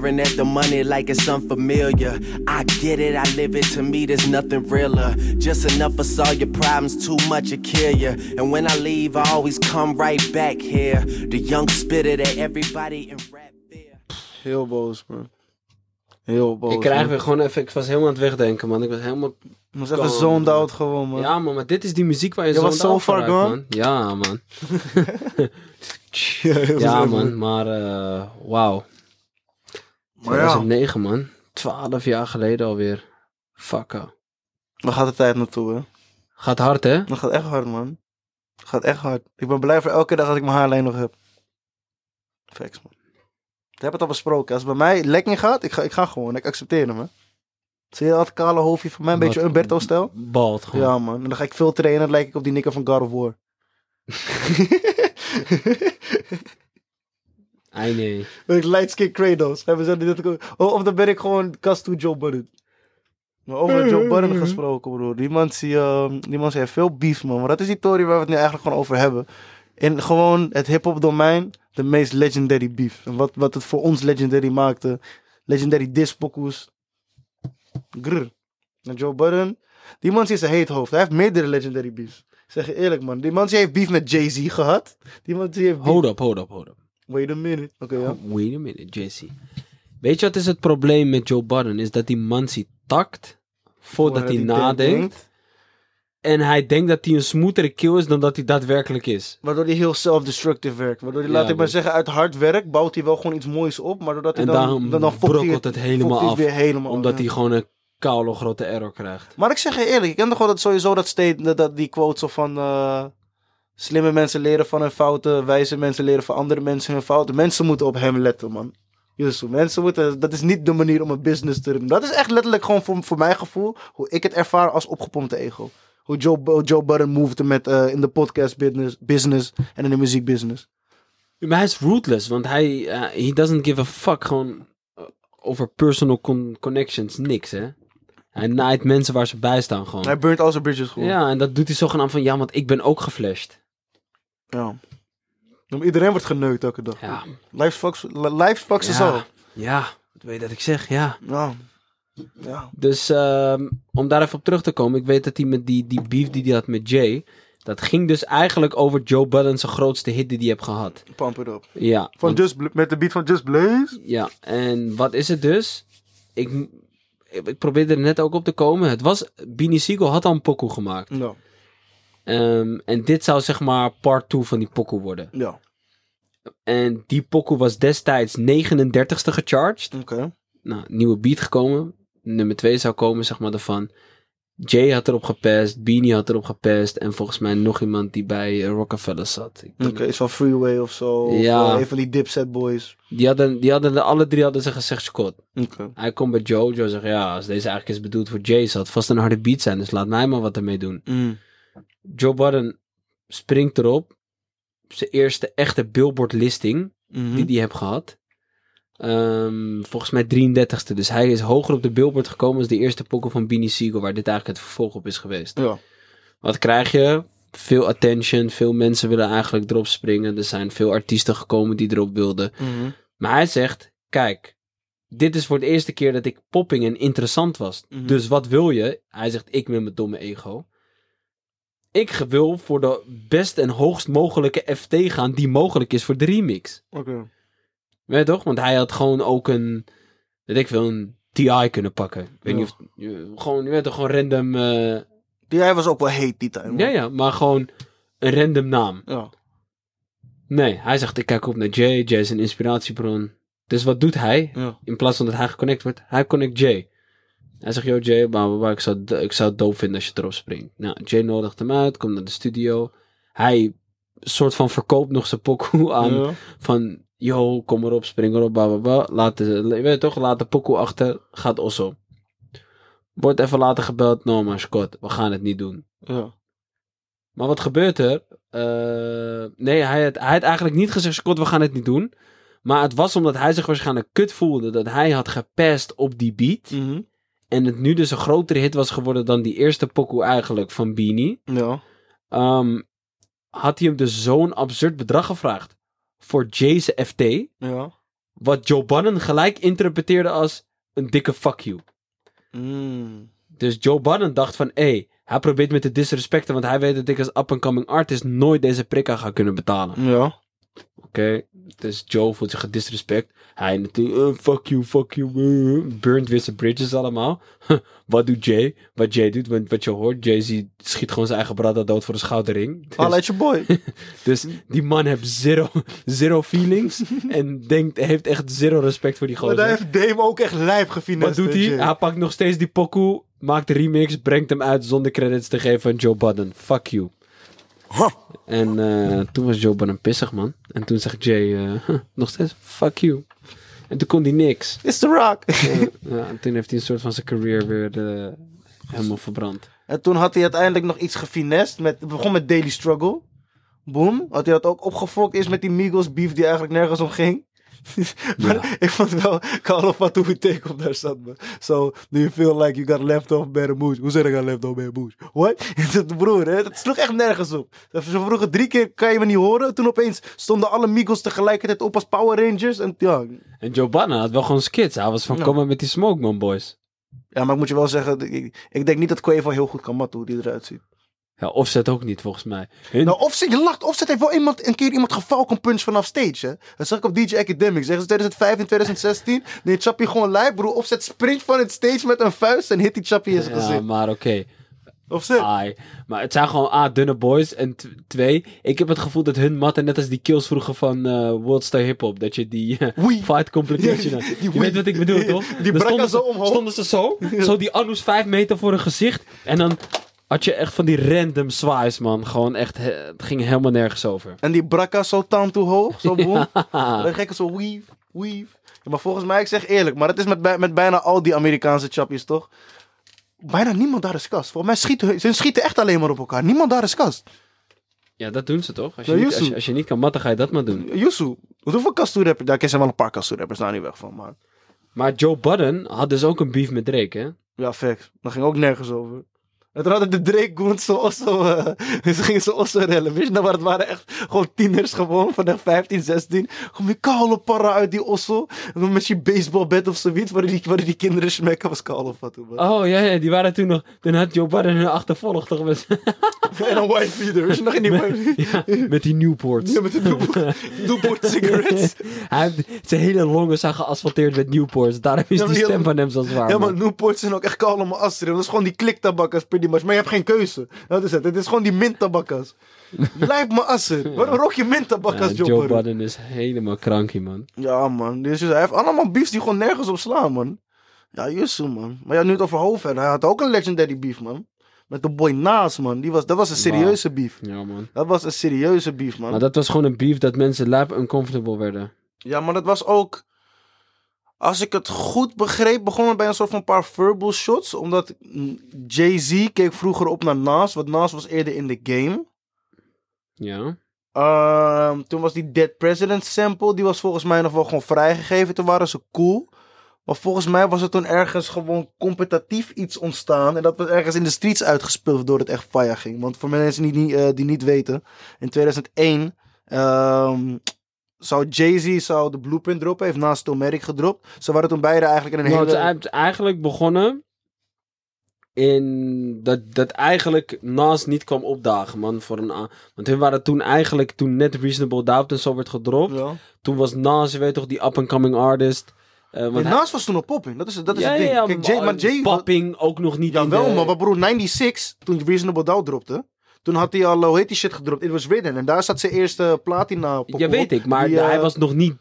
Staring at the money like it's unfamiliar. I get it, I live it. To me, there's nothing realer. Just enough for solve your problems, too much to kill ya. And when I leave, I always come right back here. The young spitter that everybody in rap fear. Heel boos, man. Heel boos. ik krijg man. weer gewoon even... Ik was helemaal aan het wegdenken, man. Ik was helemaal... Ik was even zoned man. out gewoon, man. Ja, man. Maar dit is die muziek waar je Je zo was so far gone? man. Ja, man. Ja, man. Maar, eh wauw. Maar ja, 2009, man. 12 jaar geleden alweer. Fuck, ah. waar gaat de tijd naartoe, hè? Gaat hard, hè? Dat gaat echt hard, man. Dat gaat echt hard. Ik ben blij voor elke dag dat ik mijn haarlijn nog heb. Facts, man. We hebben het al besproken. Als het bij mij lek niet gaat, ik ga, ik ga gewoon. Ik accepteer hem, hè. Zie je dat kale hoofdje van mij? Een beetje Umberto-stijl? Bald gewoon. Ja, man. En dan ga ik veel trainen en dan lijk ik op die nikker van God of War. Ai nee. Ben ik light skin Kratos. Hebben ze dit ook- oh, of dan ben ik gewoon kast to Joe Budden. Maar over Joe Budden gesproken, broer. Die man, zie, ehm, die man heeft veel beef, man. Maar dat is die story waar we het nu eigenlijk gewoon over hebben. In gewoon het hip-hop domein, de meest legendary beef. En wat, wat het voor ons legendary maakte. Legendary dispokoes. Grr. En Joe Budden, die man is een heet hoofd. Hij heeft meerdere legendary beefs. Ik zeg je eerlijk, man. Die man heeft beef met Jay-Z gehad. Die man heeft beef... Hold up, hold up, hold up. Wait a minute. Oké, ja. Wait a minute, JC. Weet je wat is het probleem met Joe Budden? Is dat die man ziet takt voordat hij nadenkt. En hij denkt dat hij een smoothere kill is dan dat hij daadwerkelijk is. Waardoor hij heel self-destructive werkt. Waardoor hij, Ja, laat ik maar zeggen, uit hard werk bouwt hij wel gewoon iets moois op. Maar doordat hij En dan, daarom dan, dan brokkelt het helemaal fokt hij af. helemaal Omdat af, hij gewoon een koude grote error krijgt. Maar ik zeg je eerlijk, ik ken toch wel dat sowieso dat, state, dat, dat die quote zo van... eh, slimme mensen leren van hun fouten, wijze mensen leren van andere mensen hun fouten. Mensen moeten op hem letten, man. Mensen moeten, dat is niet de manier om een business te doen. Dat is echt letterlijk gewoon voor, voor mijn gevoel, hoe ik het ervaar als opgepompte ego. Hoe Joe, hoe Joe Budden moved met, eh, in de podcast business, business en in de muziekbusiness. Maar hij is ruthless, want hij eh, he doesn't give a fuck gewoon eh, over personal con- connections, niks hè. Hij naait mensen waar ze bij staan gewoon. Hij burnt al zijn bridges gewoon. Ja, en dat doet hij zogenaamd van, ja, want ik ben ook geflasht. Ja. Maar Iedereen wordt geneukt elke dag. Ja. Life fucks, life fucks us all. Ja, ja, weet je dat ik zeg, ja. Ja. Ja. Dus ehm, om daar even op terug te komen, ik weet dat hij met die, die beef die hij had met Jay, dat ging dus eigenlijk over Joe Budden zijn grootste hit die hij heeft gehad. Pump it up. Ja, Van want- Just, met de beat van Just Blaze. ja, en wat is het dus? Ik, ik, probeerde er net ook op te komen. Het was, Beanie Siegel had al een pokoe gemaakt. Ja. Ehm, en dit zou zeg maar part 2 van die pokoe worden. Ja. En die pokoe was destijds 39ste gecharged. Oké. nou, nieuwe beat gekomen. Nummer 2 zou komen, zeg maar, ervan. Jay had erop gepest, Beanie had erop gepest. En volgens mij nog iemand die bij eh, Rockefeller zat. Oké, iets van Freeway of zo. Of Ja. eh, een van die Dipset boys. Die hadden, die hadden de, alle drie hadden ze gezegd, Scott. Oké. Hij komt bij Joe. Joe zegt, ja, als deze eigenlijk is bedoeld voor Jay, zal het vast een harde beat zijn. Dus laat mij maar wat ermee doen. Mm. Joe Budden springt erop. Zijn eerste echte Billboard listing Mhm. die hij heeft gehad. Ehm, volgens mij 33ste. Dus hij is hoger op de Billboard gekomen als de eerste pokken van Beanie Siegel, waar dit eigenlijk het vervolg op is geweest. Ja. Wat krijg je? Veel attention, veel mensen willen eigenlijk erop springen. Er zijn veel artiesten gekomen die erop wilden. Mhm. Maar hij zegt, kijk, dit is voor de eerste keer dat ik popping en interessant was. Mhm. Dus wat wil je? Hij zegt, ik met mijn domme ego. Ik wil voor de best en hoogst mogelijke FT gaan die mogelijk is voor de remix. Oké. Weet je toch? Want hij had gewoon ook een, weet ik veel, een TI kunnen pakken. Ik weet Ja. niet of, je- gewoon, je weet toch, gewoon random, eh, Die hij was ook wel heet die time. ja ja, maar gewoon een random naam. Ja. Nee, hij zegt, ik kijk op naar Jay, Jay is een inspiratiebron. Dus wat doet hij? Ja. In plaats van dat hij geconnect wordt, hij connect Jay. Hij zegt, yo Jay, blah, ik, zou, het- ik zou het dope vinden als je erop springt. Nou, Jay nodigt hem uit, komt naar de studio. Hij soort van verkoopt nog zijn pokoe aan Ja. van, yo, kom erop, spring erop, blah, blah, blah. Laat de, weet je toch, laat de pokoe achter, gaat osso. Wordt even later gebeld, no maar Scott, we gaan het niet doen. Ja. Maar wat gebeurt er? Eh, nee, hij had, hij had eigenlijk niet gezegd, Scott, we gaan het niet doen. Maar het was omdat hij zich waarschijnlijk kut voelde dat hij had gepest op die beat. Mhm. En het nu dus een grotere hit was geworden dan die eerste pokoe eigenlijk van Beanie. Ja. Ehm, had hij hem dus zo'n absurd bedrag gevraagd voor Jay's FT. Ja. Wat Joe Budden gelijk interpreteerde als een dikke fuck you. Mm. Dus Joe Budden dacht van, hé, hey, hij probeert me te disrespecten, want hij weet dat ik als up-and-coming artist nooit deze prikka ga kunnen betalen. Ja. Oké, dus Joe voelt zich gedisrespect. Hij natuurlijk, eh, fuck you, fuck you, eh, burnt weer zijn bridges allemaal. wat doet Jay? Wat Jay doet, want wat je hoort, Jay ziet- schiet gewoon zijn eigen brada dood voor een schouderring. Dus, uit je boy. dus die man heeft zero, zero feelings en denkt, heeft echt zero respect voor die Maar daar gozer. heeft Dame ook echt lijp gefinest. Wat doet hij? Hij pakt nog steeds die pokoe, maakt de remix, brengt hem uit zonder credits te geven aan Joe Budden. Fuck you. En eh, toen was Joe Budden pissig, man. En toen zegt Jay, eh, huh, nog steeds, fuck you. En toen kon hij niks. It's The Rock. Ja, en toen heeft hij een soort van zijn career weer eh, helemaal verbrand. En toen had hij uiteindelijk nog iets gefinest. Met, het begon met Daily Struggle. Boom. Had hij dat ook opgefokt is met die Migos beef die eigenlijk nergens om ging. Maar ik vond wel Call of wat hoe take op daar zat. man. So, do you feel like you got left off by the moose? Hoe zeg ik got left off by the moose? What? dat broer, hè? dat sloeg echt nergens op. Ze vroegen drie keer, kan je me niet horen? Toen opeens stonden alle Migos tegelijkertijd op als Power Rangers. En ja, En Joe Budden had wel gewoon skits. Hij was van, Ja. kom maar met die Smoke Man Boys. ja, maar ik moet je wel zeggen, ik, ik denk niet dat Quavo heel goed kan matten hoe die eruit ziet. Ja, Offset ook niet, volgens mij. Hun- Nou, Offset, je lacht. Offset heeft wel iemand, een keer iemand gefalcon punch vanaf stage, hè. Dat zag ik op DJ Academic. Zeggen ze 2005 en 2016. Nee, Chappie gewoon live, broer. Offset springt van het stage met een vuist en hit die Chappie in zijn ja, gezicht. maar oké. Offset. Ai. Maar het zijn gewoon A, dunne boys. En twee, ik heb het gevoel dat hun matten net als die kills vroeger van eh World Star Hip Hop. Dat je die eh, fight complication had. Je wee. weet wat ik bedoel, toch? Die brakka stonden zo ze, omhoog. stonden ze zo. Zo die Anus vijf meter voor hun gezicht. En dan had je echt van die random swies, man. Gewoon echt, he- het ging helemaal nergens over. En die brakka zo taan toe hoog, zo boem. Dan gekke zo weave, weave. Ja, maar volgens mij, ik zeg eerlijk, maar het is met, met bijna al die Amerikaanse chappies, toch? Bijna niemand daar is kast. Volgens mij schieten ze schieten echt alleen maar op elkaar. Niemand daar is kast. Ja, dat doen ze toch? Als je, Ja, niet, als, je, als je niet kan matten, ga je dat maar doen. Yusu, hoeveel kastoe-rappers? Daar zijn wel een paar kastoe-rappers, daar niet weg van, maar... Maar Joe Budden had dus ook een beef met Drake, hè? Ja, facts. Dat ging ook nergens over. Toen hadden de Drake Goons zo osso, eh, ze gingen zo osso rellen, weet je? Nou, maar het waren echt gewoon tieners gewoon, van echt 15, 16. Gewoon die koude parra uit die osso. Met je baseballbed of zoiets, waar die, waar die kinderen smekken, was koude wat toen. Oh ja, ja, die waren toen nog. Toen had Joe Budden hun achtervolgd toch met, En een white feeder, weet je? Nog in die white ja, met die Newports. Ja, met de Newport, Newport cigarettes. Hij heeft zijn hele longen zijn geasfalteerd met Newports. Daarom is Ja, die stem van hem zo zwaar. Ja, maar. Newports zijn ook echt koude maar astrid. Dat is gewoon die kliktabakkers Maar je hebt geen keuze. Dat is het. Het is gewoon die mintabakkers. Lijkt me assen. Waarom rook je Ja, mintabakkers, Joe? Budden is helemaal krankie, man. Ja, man. Dus hij heeft allemaal beefs die gewoon nergens op slaan, man. Ja, Yusu, man. Maar ja, nu het over Hoofd. Hij had ook een legendary beef, man. Met de boy Naas, man. Die was, dat was een serieuze beef. Ja, man. Dat was een serieuze beef, man. Maar dat was gewoon een beef dat mensen lab uncomfortable werden. Ja, maar dat was ook... Als ik het goed begreep, begon het bij een soort van paar verbal shots. Omdat Jay-Z keek vroeger op naar Nas. Want Nas was eerder in de game. Ja. Ehm, toen was die Dead President sample, die was volgens mij nog wel gewoon vrijgegeven. Toen waren ze cool. Maar volgens mij was er toen ergens gewoon competitief iets ontstaan. En dat was ergens in de streets uitgespeeld, waardoor het echt fire ging. Want voor mensen die, niet- eh, die niet weten, in 2001 ehm, zou Jay-Z zou de blueprint droppen, heeft naast Tomatic gedropt. Ze waren toen beide eigenlijk in een Nou, het hele... is eigenlijk begonnen in dat, dat eigenlijk Nas niet kwam opdagen, man. Voor een, want hun waren toen eigenlijk, toen net Reasonable Doubt en zo werd gedropt. Ja. Toen was Nas, je weet toch, die up-and-coming artist. Want Nee, hij- Nas was toen op popping, dat is, dat is ja, het ding. ja, Kijk, Jay, maar Jay... Popping ook nog niet Jawel, de... maar wat broer, 96, toen Reasonable Doubt dropte, toen had hij al, hoe heet die shit gedropt? It was Ridden. En daar zat zijn eerste platina op. Ja, weet ik, maar Die, eh, hij was nog niet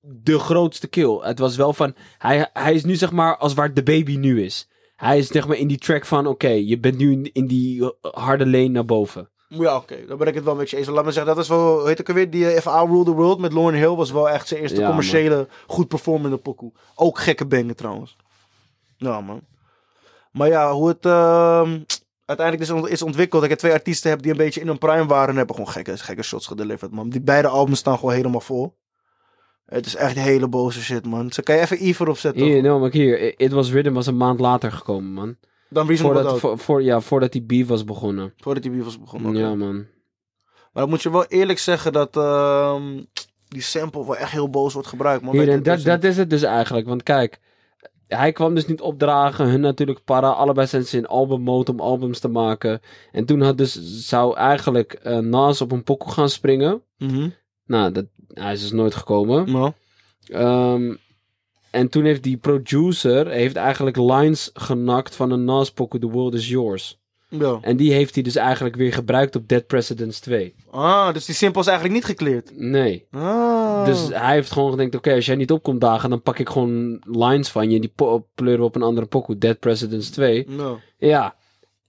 de grootste kill. Het was wel van, hij, hij is nu zeg maar als waar de baby nu is. Hij is zeg maar in die track van, oké, je bent nu in, in die harde lane naar boven. Ja, oké, dan ben ik het wel met je eens. Laat me zeggen, dat is wel, hoe heet ik alweer, die eh, If I Rule the World met Lauren Hill was wel echt zijn eerste Ja, commerciële, goed performende pokoe. Ook gekke bangen trouwens. Ja, man. Maar ja, hoe het ehm, uiteindelijk is, is ontwikkeld. Dat ik twee artiesten heb die een beetje in hun prime waren en hebben gewoon gekke, gekke shots gedeliverd, man. Die beide albums staan gewoon helemaal vol. Het is echt hele boze shit, man. Zo kan je even Eve erop zetten. Hier, nou, maar hier, It Was Rhythm was een maand later gekomen, man. Dan Reasonable Voordat, voor, voor, ja, voordat die beef was begonnen. Voordat die beef was begonnen. oké. Ja, man. Maar dan moet je wel eerlijk zeggen dat ehm, die sample wel echt heel boos wordt gebruikt. Man, Hier, en dat, Dead dat is het dus eigenlijk. Want kijk, hij kwam dus niet opdragen. Hun natuurlijk para. Allebei zijn ze in albummode om albums te maken. En toen had dus, zou eigenlijk eh, Nas op een pokoe gaan springen. Mhm. Nou, dat, hij is dus nooit gekomen. Ehm, en toen heeft die producer heeft eigenlijk lines genakt van een Nas pokoe The World Is Yours. Ja. En die heeft hij dus eigenlijk weer gebruikt op Dead Presidents 2. Ah, dus die sample is eigenlijk niet gekleerd. Nee. Ah. Dus hij heeft gewoon gedacht, oké, als jij niet opkomt dagen, dan pak ik gewoon lines van je en die pleuren we op een andere pokoe. Dead Presidents 2. Ja. Ja.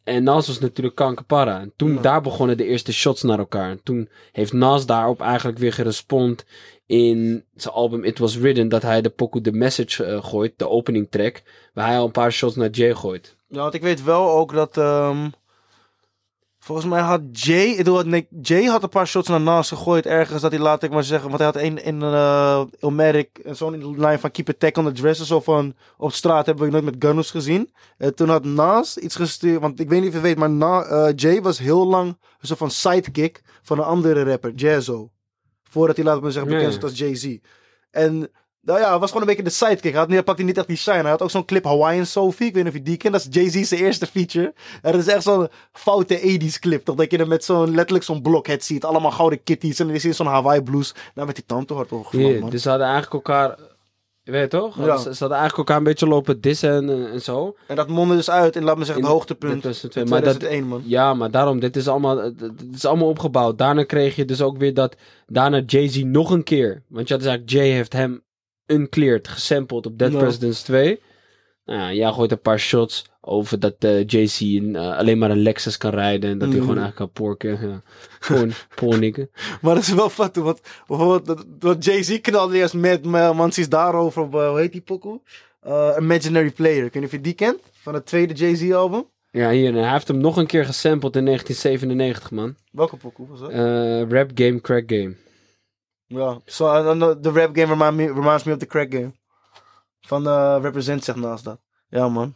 En Nas was natuurlijk kankerpara. En toen, Ja. daar begonnen de eerste shots naar elkaar. En toen heeft Nas daarop eigenlijk weer gerespond in zijn album It Was Written, dat hij de pokoe The Message eh, gooit, de opening track, waar hij al een paar shots naar Jay gooit. Ja, want ik weet wel ook dat. ehm, volgens mij had Jay. Ik bedoel, nee, Jay had een paar shots naar Nas gegooid ergens. Dat hij, laat ik maar zeggen. Want hij had een in uh, Ilmatic. En zo'n in de lijn van Keep It Tech on the Dresser. Zo van. Op straat hebben we nooit met Gunners gezien. En toen had Nas iets gestuurd. Want ik weet niet of je weet. Maar Na, eh, Jay was heel lang. Een soort van sidekick. Van een andere rapper. Jazzo. Voordat hij, laat ik maar zeggen. Bekend stond als Jay-Z. En. Nou ja, hij was gewoon een beetje de sidekick. Hij, had, hij pakte niet echt die shine. Hij had ook zo'n clip Hawaiian Sophie. Ik weet niet of je die kent. Dat is Jay-Z's eerste feature. En dat is echt zo'n foute 80s clip. Toch dat je er met zo'n letterlijk zo'n blokhead ziet. Allemaal gouden kitties. En dan is hij in zo'n Hawaii blues. Nou met die tand te hard Ja, man. dus ze hadden eigenlijk elkaar, je weet toch? Ja. Ze, ze hadden eigenlijk elkaar een beetje lopen dissen en, eh, en zo. En dat mondde dus uit in, laat me zeggen, het hoogtepunt. in maar dat- 2001, man. Ja, maar daarom, dit is allemaal, dit is allemaal opgebouwd. Daarna kreeg je dus ook weer dat, daarna Jay-Z nog een keer. Want je had dus eigenlijk, Jay heeft hem uncleared, gesampled op Dead. Presidents 2. Nou ja, jij gooit een paar shots over dat eh Jay-Z een, eh, alleen maar een Lexus kan rijden. En dat hij Mm. gewoon eigenlijk kan porken. Ja. Gewoon pornikken. Maar dat is wel fat, want bijvoorbeeld, dat- dat Jay-Z knalde eerst met uh, Mansies daarover op, eh, hoe heet die pokoe? Eh, Imaginary Player. Ik weet niet of je die kent, van het tweede Jay-Z album. Ja, hier, hij heeft hem nog een keer gesampled in 1997, man. Welke pokoe was dat? Eh, rap game, crack game. Ja, so, uh, no, de rap game remind me, reminds me of the crack game. Van uh, Represent zegt naast dat. Ja, man.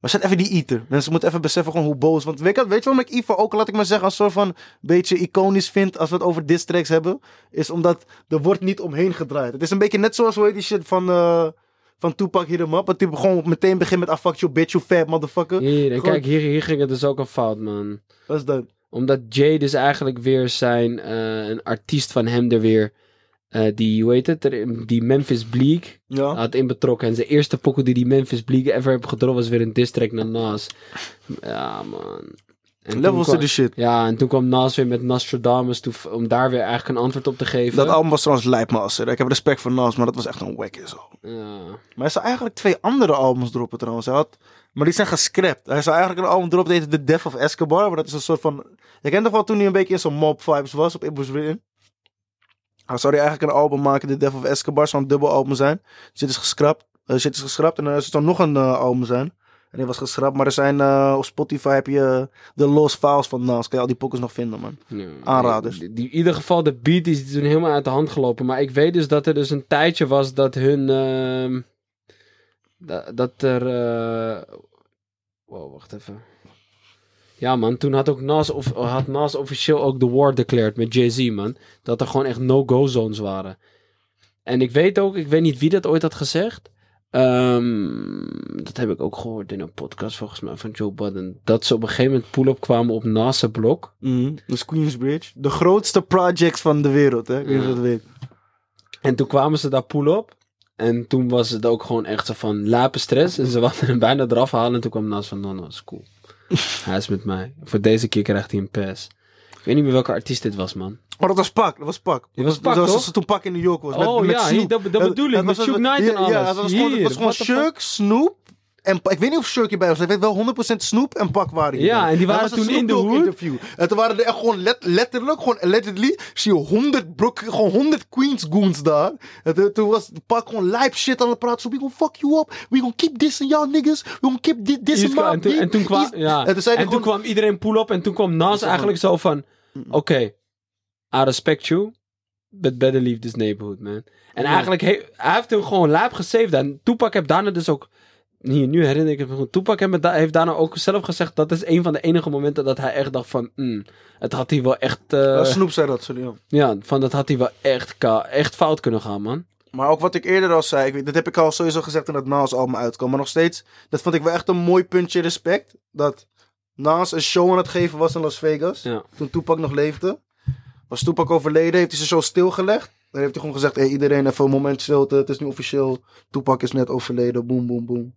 Maar zet even die eater. Mensen moeten even beseffen gewoon hoe boos. Want weet je, weet je waarom ik Ivo ook, laat ik maar zeggen, een soort van beetje iconisch vind als we het over diss tracks hebben? Is omdat er wordt niet omheen gedraaid. Het is een beetje net zoals, hoe heet die shit van, eh van Tupac Hit 'em Up. Dat hij gewoon meteen begint met, ah fuck you bitch, you fat motherfucker. Hier, en Gewoon- kijk, hier, hier ging het dus ook al fout, man. Wat is dat? Omdat Jay dus eigenlijk weer zijn, eh, een artiest van hem er weer, eh, die, hoe heet het, die Memphis Bleak Ja. had in betrokken. En zijn eerste pokoe die die Memphis Bleak ever heeft gedropt was weer een diss track naar Nas. Ja, man. En Levels to kwam- the shit. Ja, en toen kwam Nas weer met Nostradamus toe, om daar weer eigenlijk een antwoord op te geven. Dat album was trouwens lijpmaster. Ik heb respect voor Nas, maar dat was echt een wack zo. Ja. Maar hij zou eigenlijk twee andere albums droppen trouwens. Hij had, maar die zijn gescrapt. Hij zou eigenlijk een album dat heet The Death of Escobar. Maar dat is een soort van... Je kent toch wel toen hij een beetje in zo'n mob vibes was op It Was Written? Dan zou hij eigenlijk een album maken, The Death of Escobar. Zou een dubbel album zijn. Shit is geschrapt. Eh, shit is geschrapt. En dan zou nog een eh, album zijn. En die was geschrapt. Maar er zijn eh, op Spotify heb je de Lost Files van Nas. Kan je al die pokkers nog vinden, man. Ja, Aanraders. Die, die- in ieder geval, de beat die is toen helemaal uit de hand gelopen. Maar ik weet dus dat er dus een tijdje was dat hun... da- dat er... eh, wow, wacht even. Ja man, toen had ook Nas, of, had Nas officieel ook de war declared met Jay-Z man. Dat er gewoon echt no-go zones waren. En ik weet ook, ik weet niet wie dat ooit had gezegd. Ehm, dat heb ik ook gehoord in een podcast volgens mij van Joe Budden. Dat ze op een gegeven moment pull-up kwamen op Nas' blok. Mhm. Dus Queensbridge. De grootste projects van de wereld, hè. Ik weet je dat weet. En toen kwamen ze daar pull-up. En toen was het ook gewoon echt zo van lapen stress. En ze wilden hem bijna eraf halen. En toen kwam Nas van, no, no, is cool. hij is met mij. Voor deze keer krijgt hij een pass. Ik weet niet meer welke artiest dit was, man. Maar dat was Pak, dat was Pak. Die was Pak, dat toch? toen Pak in New York was. Oh, ja, Snoop. dat- dat bedoel ik, met was- Suge Knight en ja, alles. Ja, het was gewoon, was Snoop en Ik weet niet of Shug hierbij was. Ik weet wel 100% Snoop en Pak waren hier. Ja, en die waren toen in de hood. interview. En toen waren er echt gewoon let- letterlijk, gewoon allegedly, zie je 100 Brook, gewoon 100 Queens goons daar. En toen, toen was Pak gewoon lijp shit aan het praten. Zo, we gonna fuck you up. We gonna keep dissing y'all niggas. We gonna keep dissing Iets- my en, toen, en, toen kwam, ja. En toen kwam iedereen pull-up. En toen kwam Nas eigenlijk zo van... Oké, I respect you. But better leave this neighborhood, man. En Ja. eigenlijk, he- hij heeft hem gewoon laap gesaved. En Tupac heeft daarna dus ook... Hier, nu herinner ik me goed. Tupac heeft, daarna ook zelf gezegd... Dat is een van de enige momenten dat hij echt dacht van... mm, het had hij wel echt... eh, Ja, Snoop zei dat, sorry. ja. ja, van dat had hij wel echt, echt fout kunnen gaan, man. Maar ook wat ik eerder al zei, ik weet, dat heb ik al sowieso gezegd toen het Nas album uitkwam. Maar nog steeds, dat vond ik wel echt een mooi puntje respect. Dat Nas een show aan het geven was in Las Vegas. Ja. Toen Tupac nog leefde. Was Tupac overleden, heeft hij zijn show stilgelegd. Dan heeft hij gewoon gezegd, hey, iedereen even een moment stilte. Het is nu officieel, Tupac is net overleden. Boom, boom, boom.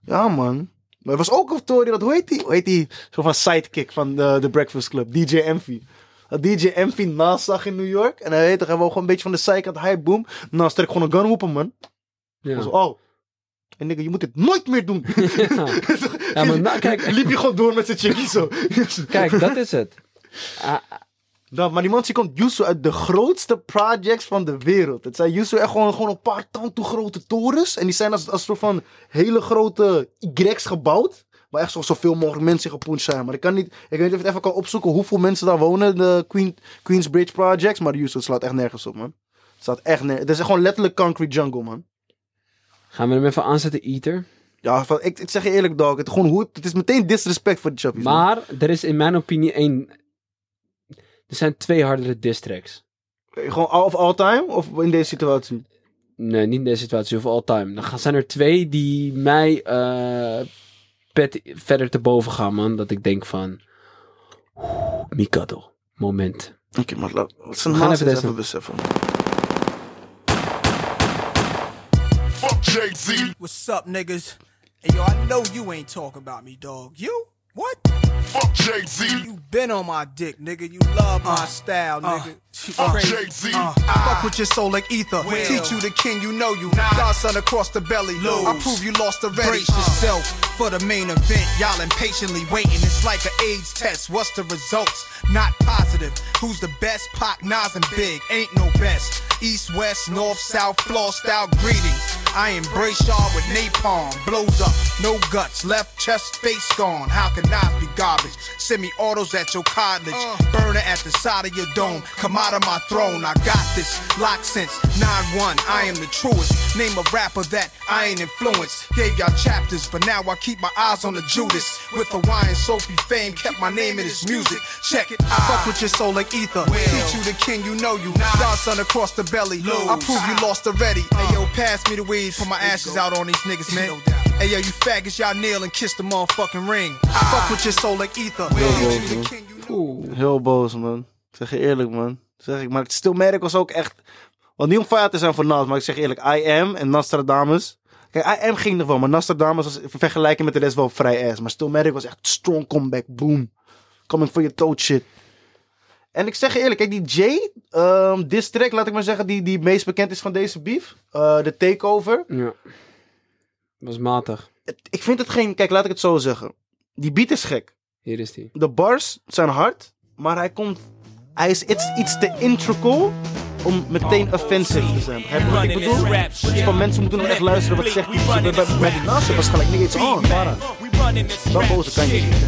Ja, man. Maar er was ook een story, dat, hoe heet die? Hoe heet die? Zo van sidekick van de, de Breakfast Club, DJ Envy. Dat DJ Envy Nas zag in New York. En hij weet toch, hij wou gewoon een beetje van de zijkant, hype boom. Nas trekt gewoon een gun hem, man. Ja. Zo, oh. En nigga, je moet dit nooit meer doen. Ja, maar nou, kijk, Liep je gewoon door met zijn chickie zo. kijk, dat is het. Nou, maar die man komt Yusu uit de grootste projects van de wereld. Het zijn Yusu echt gewoon, gewoon een paar tand grote torens. En die zijn als, als soort van hele grote Y's gebouwd. Waar echt zo, zoveel mogelijk mensen gepuncht zijn. Maar ik kan niet, ik weet niet of ik het even kan opzoeken hoeveel mensen daar wonen. De Queen, Queensbridge projects. Maar Yusu slaat echt nergens op, man. Het staat echt nergens. Het is echt gewoon letterlijk concrete jungle, man. gaan we hem even aanzetten, Eater? Ja, van, ik, ik zeg je eerlijk, dog. Het, gewoon hoe, het- is meteen disrespect voor de chappies. man. Maar er is in mijn opinie één... Er zijn twee hardere diss tracks. Gewoon all of all time? Of in deze situatie? Nee, niet in deze situatie, of all time. Dan zijn er twee die mij eh, pet verder te boven gaan, man. Dat ik denk van... oeh, Mikado, moment. Oké, maar laat, laat zijn naast even even, beseffen. Fuck Jay-Z. What's up, niggas? Hey, yo, I know you ain't talking about me, dog. You? What? Fuck Jay-Z. You been on my dick, nigga. You love my uh, style, uh, nigga. Fuck Crazy. Jay-Z. Uh, fuck with your soul like ether. Teach you the king, you know you. Godson across the belly. I prove you lost the already. Brace uh. yourself for the main event. Y'all impatiently waiting. It's like an AIDS test. What's the results? Not positive. Who's the best? Pac, Nas, and Big. Ain't no best. East, west, north, south, floor style greetings. I embrace y'all with napalm. Blows up, no guts. Left chest, face gone. How can Nas be garbage? Send me autos at your cottage. Uh. Burner at the side of your dome. Come out of my throne. I got this. Lock since 9-1. I am the truest. Name a rapper that I ain't influenced. Gave y'all chapters, but now I keep my eyes on the Judas. With Hawaiian Sophie fame, kept my name in his music. Check it. I fuck with your soul like ether. Teach you the king, you know you. Godson across the belly. I prove you lost already. Hey yo, uh. pass me the weed, put my ashes out on these niggas, man. Hey yo, you faggots, y'all kneel and kiss the motherfucking ring. I fuck with your soul like ether. Heel boos, man. Ik zeg je eerlijk, man. Zeg ik, maar het Stilmerk was ook echt... Want niet om fire te zijn voor Nas, maar ik zeg eerlijk, I Am en Nostradamus. Kijk, I Am ging nog wel, maar Nostradamus was in vergelijking met de rest wel vrij ass. Maar Stilmerk was echt strong comeback, boom. Coming for your throat shit. En ik zeg je eerlijk, kijk, die Jay, um, diss track, laat ik maar zeggen, die, die meest bekend is van deze beef. eh, de takeover. Ja. Was matig. Ik vind het geen, kijk, laat ik het zo zeggen. Die beat is gek. Hier is die. de bars zijn hard, maar hij komt. Hij is iets, iets te integral om meteen offensive te zijn. Begrijp je wat ik bedoel? Je van mensen moeten nog echt luisteren wat zegt die shit. Bij, bij, bij die naast was gelijk niks on. Para. Dat boze kan je niet.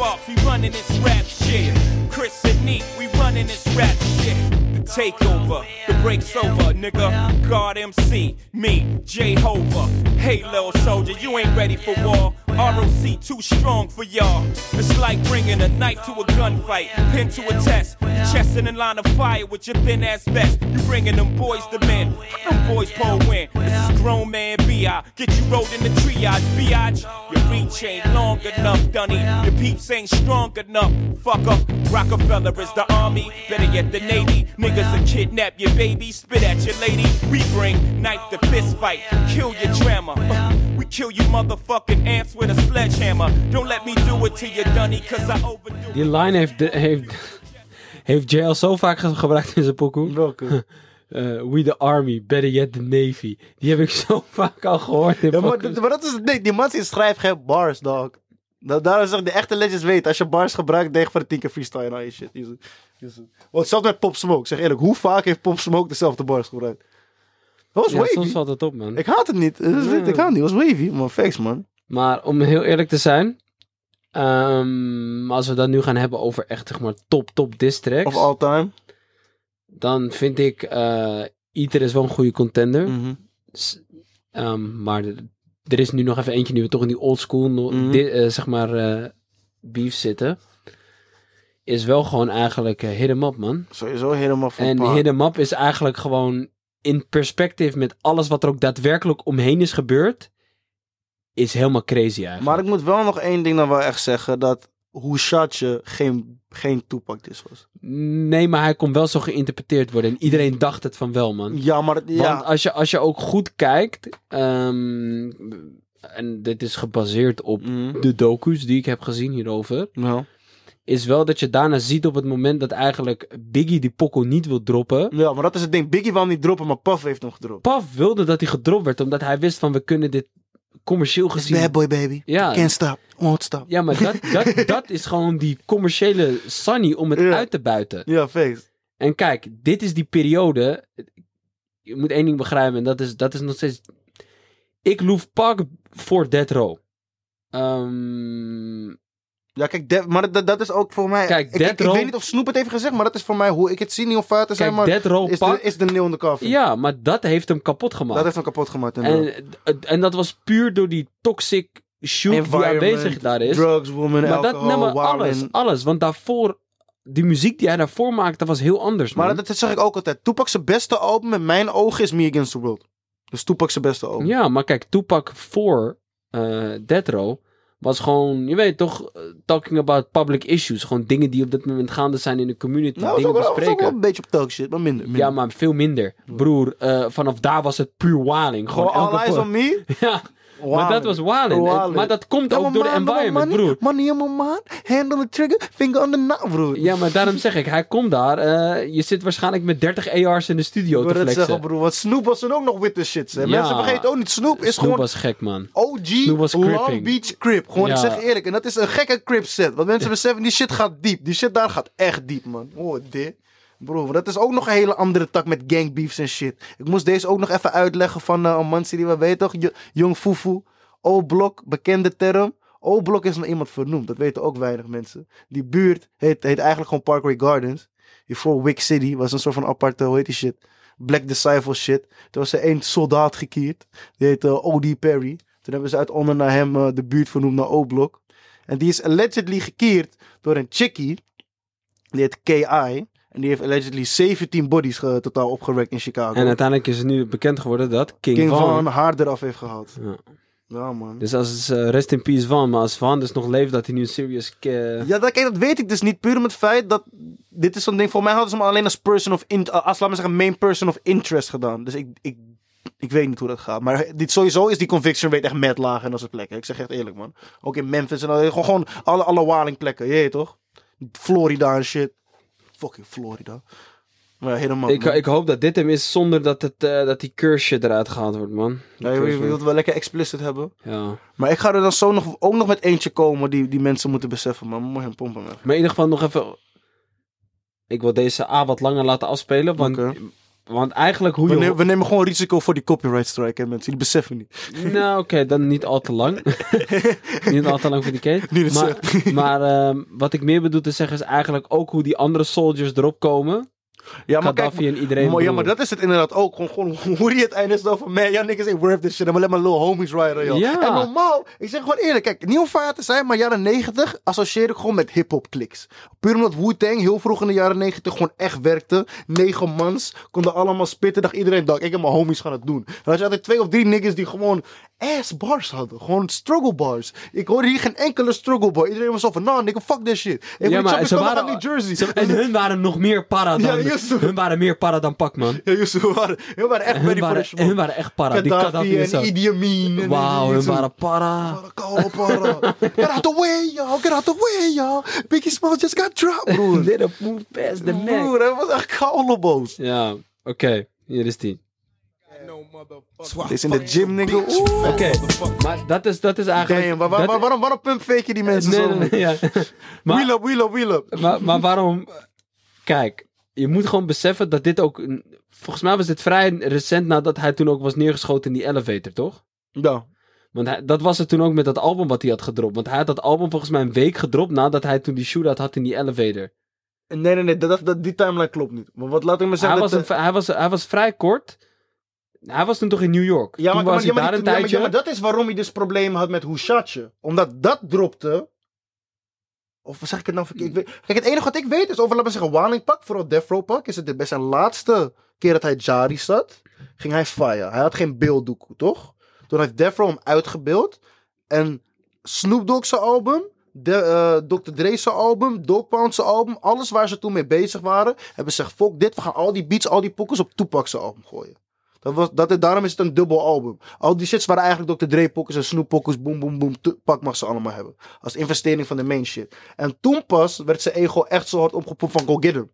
Freeway, we running this rap shit. Oh, it's Spark, we running this rap shit. Chris and Neat, we running this rap shit. Takeover, the break's over, nigga. God MC, me, Jehovah. Hey, little soldier, you ain't ready for war. ROC too strong for y'all. It's like bringing a knife to a gunfight, pin to a test. Chest in a line of fire with your thin ass vest. You bringing them boys to men. Them boys pull win. This is grown man B.I. Get you rolled in the triage, biatch. Your reach ain't long enough, Dunny. Your peeps ain't strong enough. Fuck up. Rockefeller is the army. Better yet, the Navy. Niggas will kidnap your baby, spit at your lady. We bring knife to fist fight, kill your drama. Uh, we kill you motherfucking ants with a sledgehammer. Don't let me do it to you, Dunny, cause I overdo Die line heeft, de, heeft, heeft JL zo vaak ge- gebruikt in zijn pokoe. Welke? Eh, we the army, better yet the navy. Die heb ik zo vaak al gehoord in Ja, maar, maar dat is het ding. Die man schrijft geen bars, dog. Da daarom zeg ik, de echte legends weten. Als je bars gebruikt, denk van de 10 keer freestyle aan je shit. Want zelfs met Pop Smoke. Zeg eerlijk, hoe vaak heeft Pop Smoke dezelfde bars gebruikt? Dat was Ja, wavy. soms valt het op, man. Ik haat het niet. Dat. Ik haat het niet. Het was wavy. Maar facts, man. Maar om heel eerlijk te zijn, ehm, als we dat nu gaan hebben over echt zeg maar top top diss tracks, Of all time. dan vind ik eh Iter is wel een goede contender. Mhm. Ehm, maar er is nu nog even eentje nu we toch in die old school no- Mhm. eh, zeg maar eh, beef zitten. Is wel gewoon eigenlijk eh, hit 'em up man. Sowieso helemaal van En pa. hit 'em up is eigenlijk gewoon in perspectief met alles wat er ook daadwerkelijk omheen is gebeurd. Is helemaal crazy eigenlijk. Maar ik moet wel nog één ding dan wel echt zeggen. Dat hoe geen, geen Tupac dis was. Nee, maar hij kon wel zo geïnterpreteerd worden. En iedereen dacht het van wel, man. Ja, maar... Ja. Want als je, als je ook goed kijkt... ehm, en dit is gebaseerd op Mhm. de docu's die ik heb gezien hierover... Ja. is wel dat je daarna ziet op het moment dat eigenlijk Biggie die pokkel niet wil droppen. Ja, maar dat is het ding. Biggie wil niet droppen, maar Puff heeft hem gedropt. Puff wilde dat hij gedropt werd, omdat hij wist van we kunnen dit commercieel gezien... Bad boy baby. Ja. Can't stop, won't stop. Ja, maar dat, dat, dat is gewoon die commerciële Sunny om het Ja. uit te buiten. Ja, face. En kijk, dit is die periode. Je moet één ding begrijpen, en dat is, dat is nog steeds. Ik loef Pak voor Death Row. Ehm, Ja, kijk, Death- maar dat, dat is ook voor mij... Kijk, ik, ik, Death ik Row- weet niet of Snoop het heeft gezegd, maar dat is voor mij hoe ik het zie. Niet of fouten zijn, kijk, maar Death Row is Pak. de, is de nail in coffin. ja, maar dat heeft hem kapot gemaakt. Dat heeft hem kapot gemaakt. inderdaad. en, en dat was puur door die toxic shoot die Environment, aanwezig daar is. Drugs, women, maar dat, alcohol, nee, maar wildin. alles, alles. Want daarvoor, die muziek die hij daarvoor maakte, was heel anders. Man. Maar dat, dat zeg ik ook altijd. Tupac zijn beste album in mijn ogen is Me Against the World. Dus Tupac zijn beste album. Ja, maar kijk, Tupac voor eh Death Row was gewoon, je weet toch, eh, talking about public issues. Gewoon dingen die op dit moment gaande zijn in de community. nou, dingen ook, wel- ook wel bespreken. een beetje op talk shit, maar minder. minder. Ja, maar veel minder. Broer, eh, vanaf daar was het puur waling. Gewoon all elke eyes on me. Ja, maar dat was waling. Wildin. Maar dat komt Ja, ook door de man, environment, money, broer. On my mind, hand on the trigger, finger on the knob, broer. Ja, maar daarom zeg ik, hij komt daar. eh, je zit waarschijnlijk met 30 AR's in de studio Ik te flexen. zeggen, broer. Want Snoop was toen ook nog witte shit. Hè. Ja. Mensen vergeten ook niet, Snoop is Snoop gewoon was gek, man. OG Long. Beach Crip. Gewoon, ik Ja. zeg eerlijk. En dat is een gekke Crip set. Want mensen beseffen, die shit gaat diep. Die shit daar gaat echt diep, man. Oh, dit. Bro, dat is ook nog een hele andere tak met gangbeefs en shit. Ik moest deze ook nog even uitleggen van een man die we weten toch? Jong Fufu. O-Blok, bekende term. O-Blok is naar iemand vernoemd. Dat weten ook weinig mensen. Die buurt heet, heet eigenlijk gewoon Parkway Gardens. Hiervoor Wick City was een soort van aparte, hoe heet die shit? Black Disciple shit. Toen was er één soldaat gekierd. Die heette O.D. Perry. Toen hebben ze uit onder naar hem eh, de buurt vernoemd naar O-Blok. En die is allegedly gekeerd door een chickie. Die heet K.I. En die heeft allegedly 17 bodies totaal opgerekt in Chicago. En uiteindelijk is het nu bekend geworden dat King. Van haar eraf heeft gehaald. Ja. Ja, man. Dus als uh, rest in peace Van, maar als Van dus nog leeft, dat hij nu een serious... eh, Ja, dat, kijk, dat weet ik dus niet. Puur om het feit dat... Dit is zo'n ding... Voor mij hadden ze hem alleen als person of... In, als, laat maar zeggen, main person of interest gedaan. Dus ik... ik ik weet niet hoe dat gaat. Maar dit, sowieso is die conviction rate echt mad laag in onze plekken. Ik zeg echt eerlijk, man. Ook in Memphis en al. Gewoon, gewoon alle, alle waling plekken. Je weet toch? Florida en shit. Fucking Florida. Maar helemaal. ik, ik hoop dat dit hem is zonder dat, het, eh, dat die curse shit eruit gehaald wordt, man. Ja, je, je wilt het wel lekker explicit hebben. Ja. Maar ik ga er dan zo nog, ook nog met eentje komen die, die mensen moeten beseffen. Man, mooi een pompen. Maar in ieder geval nog even... Ik wil deze A wat langer laten afspelen, want. Want eigenlijk hoe We, je... nemen, we nemen gewoon risico voor die copyright strike, hè, mensen. Die beseffen niet. Nou, oké, dan niet al te lang. niet al te lang voor die case. Niet maar maar ehm, wat ik meer bedoel te zeggen is eigenlijk ook hoe die andere soldiers erop komen. Ja, maar kijk, Gaddafi en iedereen. maar, ja, maar dat is het inderdaad ook. Gewoon, gewoon hoe die het einde is dan van, man, ja, niggas ain't worth this shit. Dan let maar little homies rijden, joh. Ja. En normaal, ik zeg gewoon eerlijk, kijk, vaart te zijn, maar jaren 90 associeer ik gewoon met hip-hop kliks. Puur omdat Wu-Tang heel vroeg in de jaren 90 gewoon echt werkte. Negen mans, konden allemaal spitten. Dacht iedereen, dacht, ik en mijn homies gaan het doen. En als je altijd twee of drie niggas die gewoon ass bars hadden. Gewoon struggle bars. Ik hoorde hier geen enkele struggle bar. Iedereen was zo van, nah, nigga, fuck that shit. Ik Ja, maar ze waren, New Jersey. ze- en hun waren nog meer para dan... Ja, hun waren meer para dan Pak, man. Ja, juist, we waren, we waren echt hun ready voor waren, de hun waren echt para. Die Gaddafi en. Idi Amin. Wauw, hun waren para. Para, koude para. Get out the way, yo. Get out the way, yo. Biggie Smalls just got dropped, broer. Did a move past the neck. Broer, hij was echt koude boos. Ja, oké. Hier is die. Dit is in de gym, nigga. Oeh. Oké, maar dat is, dat is eigenlijk... Damn, waar, waar, dat- waar- waarom, waarom pump fake je die mensen Nee, zo? nee, nee, ja. Maar- Wheel up, wheel up, wheel up. Maar, maar waarom... Kijk, je moet gewoon beseffen dat dit ook... Volgens mij was dit vrij recent nadat hij toen ook was neergeschoten in die elevator, toch? Ja. Want hij, dat was het toen ook met dat album wat hij had gedropt. Want hij had dat album volgens mij een week gedropt nadat hij toen die shootout had in die elevator. Nee, nee, nee, dat, dat, die timeline klopt niet. Maar wat laat ik me Hij zeggen. was, dat, een, hij, was, hij was vrij kort. Hij was toen toch in New York. ja, toen maar, was maar, hij ja, maar, daar die- een ja, maar- tijdje. ja, maar dat is waarom hij dus problemen had met Hushatje. Omdat dat dropte. Of zeg ik het nou verkeerd? Ik weet- Kijk, het enige wat ik weet is over, laten we zeggen, Waling Pak, vooral Death Row Pak, is het bij zijn laatste keer dat hij Jari zat, ging hij fire. Hij had geen beelddoek, toch? Toen heeft Death Row hem uitgebeeld. En Snoop Dogg zijn album, de, eh, Dr. Dre's album, Dog Pound zijn album, alles waar ze toen mee bezig waren, hebben ze gezegd, fuck dit, we gaan al die beats, al die pokkers op Tupac zijn album gooien. Dat was, dat, daarom is het een dubbel album. Al die shits waren eigenlijk Dr. Dre pokkers en Snoop pokkers, boom, boom, boom. Pak mag ze allemaal hebben. Als investering van de main shit. En toen pas werd zijn ego echt zo hard opgepompt van go get him.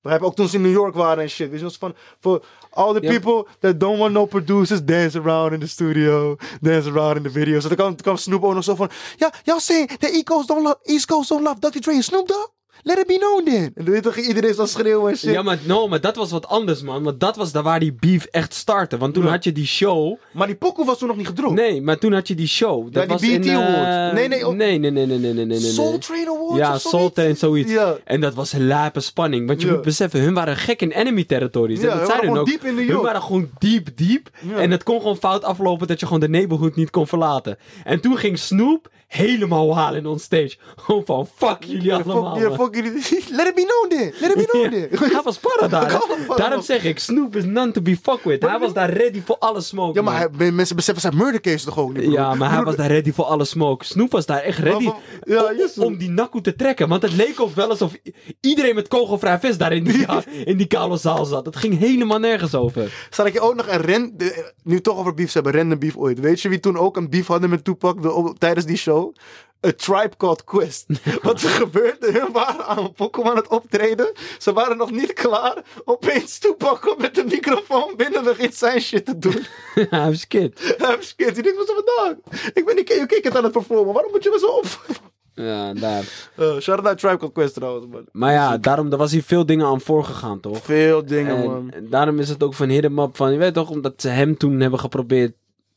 Begrijp je? Ook toen ze in New York waren en shit. Weet je, was van, for all the people that don't want no producers, dance around in the studio, dance around in the videos. En toen kwam, kwam Snoop ook nog zo van, ja, y'all saying the East Coast don't love, East Coast don't love Dr. Dre en Snoop Dogg? Let it be known then. En weet je, ging iedereen zo schreeuwen en shit. Ja, maar, no, maar dat was wat anders, man. Want dat was daar waar die beef echt startte. Want toen Ja. had je die show. Maar die pokoe was toen nog niet gedropt. Nee, maar toen had je die show. Dat die was BET in, eh, Awards. Nee, nee, oh. nee, nee, nee, nee, nee, nee, nee, nee. Soul Train Awards Ja, of Soul zoiets? Train, zoiets. Ja. En dat was lape spanning. Want je Ja. moet beseffen, hun waren gek in enemy territories. Ja, en dat hun zijn waren hun ook. diep in Hun waren gewoon diep, diep. Ja. En het kon gewoon fout aflopen dat je gewoon de neighborhood niet kon verlaten. En toen ging Snoop helemaal halen in on stage. Gewoon van, fuck jullie allemaal. fuck, ja, man. fuck jullie. Let it be known then. Let it be known then. Hij was para daar. Daarom zeg ik, Snoop is none to be fucked with. Hij was daar ready voor alle smoke. Ja, maar hij, mensen beseffen zijn murder case toch ook niet? Ja, maar hij was daar ready voor alle smoke. Snoop was daar echt ready om, die nakkoe te trekken. Want het leek ook wel alsof iedereen met kogelvrij vest daar in die, in die koude zaal zat. Het ging helemaal nergens over. Zal ik je ook nog een ren... nu toch over beefs hebben, random beef ooit. Weet je wie toen ook een beef hadden met Tupac op- tijdens die show? A Tribe Called Quest. Wat er gebeurde, hun waren aan Pokémon aan het optreden. Ze waren nog niet klaar. Opeens komt met de microfoon binnen begint zijn shit te doen. Hij was kid. Hij is kind. Die denkt, wat is er vandaag? Ik ben niet KOK het aan het performen. Waarom moet je me zo op? Ja, daar. Uh, shout out Tribe Called Quest trouwens, man. Maar ja, daarom daar was hier veel dingen aan voorgegaan, toch? Veel dingen, man. En, daarom is het ook van hit 'em up van, je weet toch, omdat ze hem toen hebben geprobeerd.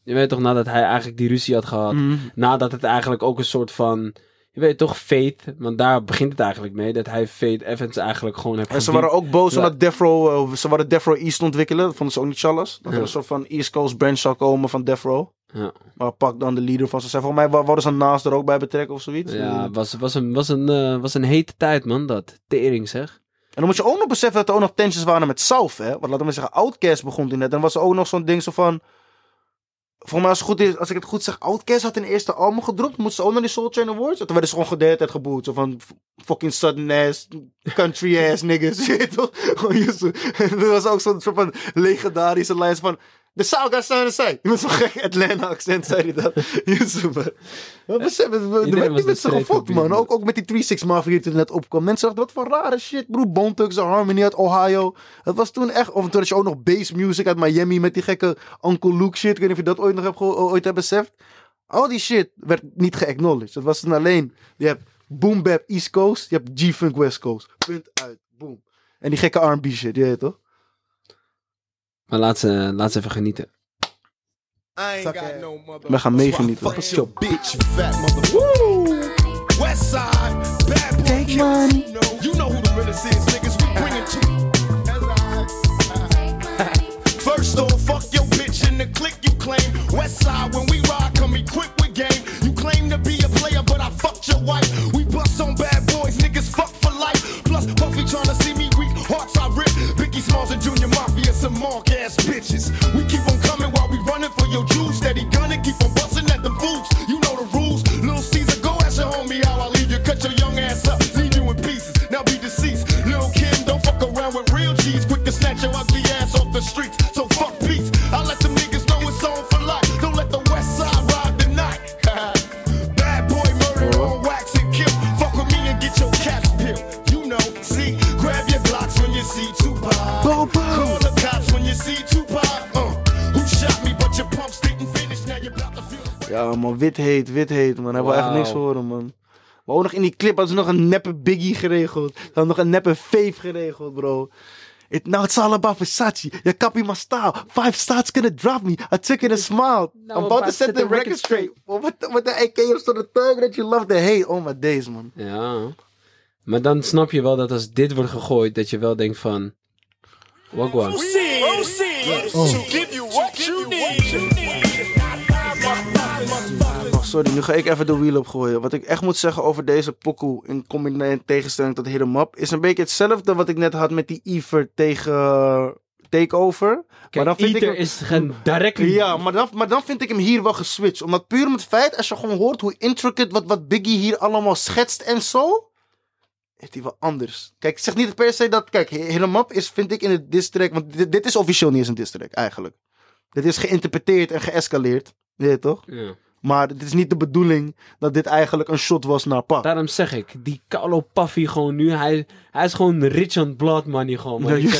Je weet toch, nadat hij eigenlijk die ruzie had gehad. Mhm. Nadat het eigenlijk ook een soort van, je weet toch, Faith. Want daar begint het eigenlijk mee. Dat hij Faith Evans eigenlijk gewoon heeft En ze waren ook boos omdat Death Row, eh, ze waren Death Row East ontwikkelen. Dat vonden ze ook niet challas. Dat Ja. er een soort van East Coast branch zou komen van Death Row. Ja, Maar pak dan de leader van ze. Volgens mij wouden ze een naast er ook bij betrekken of zoiets. ja was, was, een, was, een, eh, was een hete tijd, man, dat. Tering, zeg. En dan moet je ook nog beseffen dat er ook nog tensions waren met South, hè. Want laten we zeggen, Outkast begon toen net. En dan was er ook nog zo'n ding zo van... Volgens mij als, het goed is, als ik het goed zeg, Outkast had een eerste album gedropt. Moesten ze ook naar die Soul Train Awards. En toen werden ze gewoon gedeeld geboet. Zo van fucking sudden ass, country ass niggas. Weet toch? En er was ook zo'n soort van legendarische lijn van... The South got something to say. Met zo'n gek Atlanta accent zei hij dat. Je besef, er werd niet met de ze gefokt, man. Ook, ook met die 3-6 Mafia die er net opkwam. Mensen dachten, wat voor rare shit, broer. Bone Thugs en Harmony uit Ohio. Het was toen echt... Of toen had je ook nog bass music uit Miami met die gekke Uncle Luke shit. Ik weet niet of je dat ooit nog hebt, ooit hebt beseft. Al die shit werd niet geacknowledged. Het was toen alleen... Je hebt Boom Bap East Coast. Je hebt G-Funk West Coast. Punt uit. Boom. En die gekke R&B shit, je weet toch? Maar laat ze, laat ze even genieten. We gaan meegenieten. Fuck your bitch, you fat motherfucker. Westside, bad boy Take killers. money. You know, who the realest is, niggas. We bring it to First off, fuck your bitch in the click you claim. Westside, when we ride, come equipped with game. You claim to be a player, but I fucked your wife. We bust on bad ass bitches. We keep on coming while we running for your juice. Steady gunning, keep on busting at the fools. You know the rules. Little Caesar, go ask your homie how I leave you. Cut your young ass up, leave you in pieces. Now be deceased. Little Kim, don't fuck around with real G's. Quick to snatch your ugly ass off the streets. Ja, man, wit heet, wit heet, man. Hij wil echt niks horen, man. Maar ook nog in die clip hadden ze nog een neppe Biggie geregeld. Ze hadden nog een neppe Fave geregeld, bro. It, now it's all about Versace. You copy my style. Five stars gonna drop me. I took it and smiled. I'm about to set the record straight. What the, what the AK to the thug that you love to hate. Oh my days, man. Ja. Maar dan snap je wel dat als dit wordt gegooid, dat je wel denkt van... Wagwan. Oh, sorry, nu ga ik even de wheel opgooien. Wat ik echt moet zeggen over deze pokoe, in, in tegenstelling tot Hit 'em Up, is een beetje hetzelfde wat ik net had met die Ever tegen uh, Takeover. Kijk, dan vind ik hem- is geen directly... Ja, maar dan, maar dan vind ik hem hier wel geswitcht. Omdat puur om het feit, als je gewoon hoort hoe intricate wat, wat Biggie hier allemaal schetst en zo. heeft hij wel anders. Kijk, ik zeg niet per se dat... Kijk, Hilamap is, vind ik, in het district... Want dit, dit is officieel niet eens een district, eigenlijk. Dit is geïnterpreteerd en geëscaleerd. Weet je toch? Ja. Maar het is niet de bedoeling dat dit eigenlijk een shot was naar Pak. Daarom zeg ik, die Carlo Puffy gewoon nu, hij, hij is gewoon rich on blood money gewoon, man. Ja,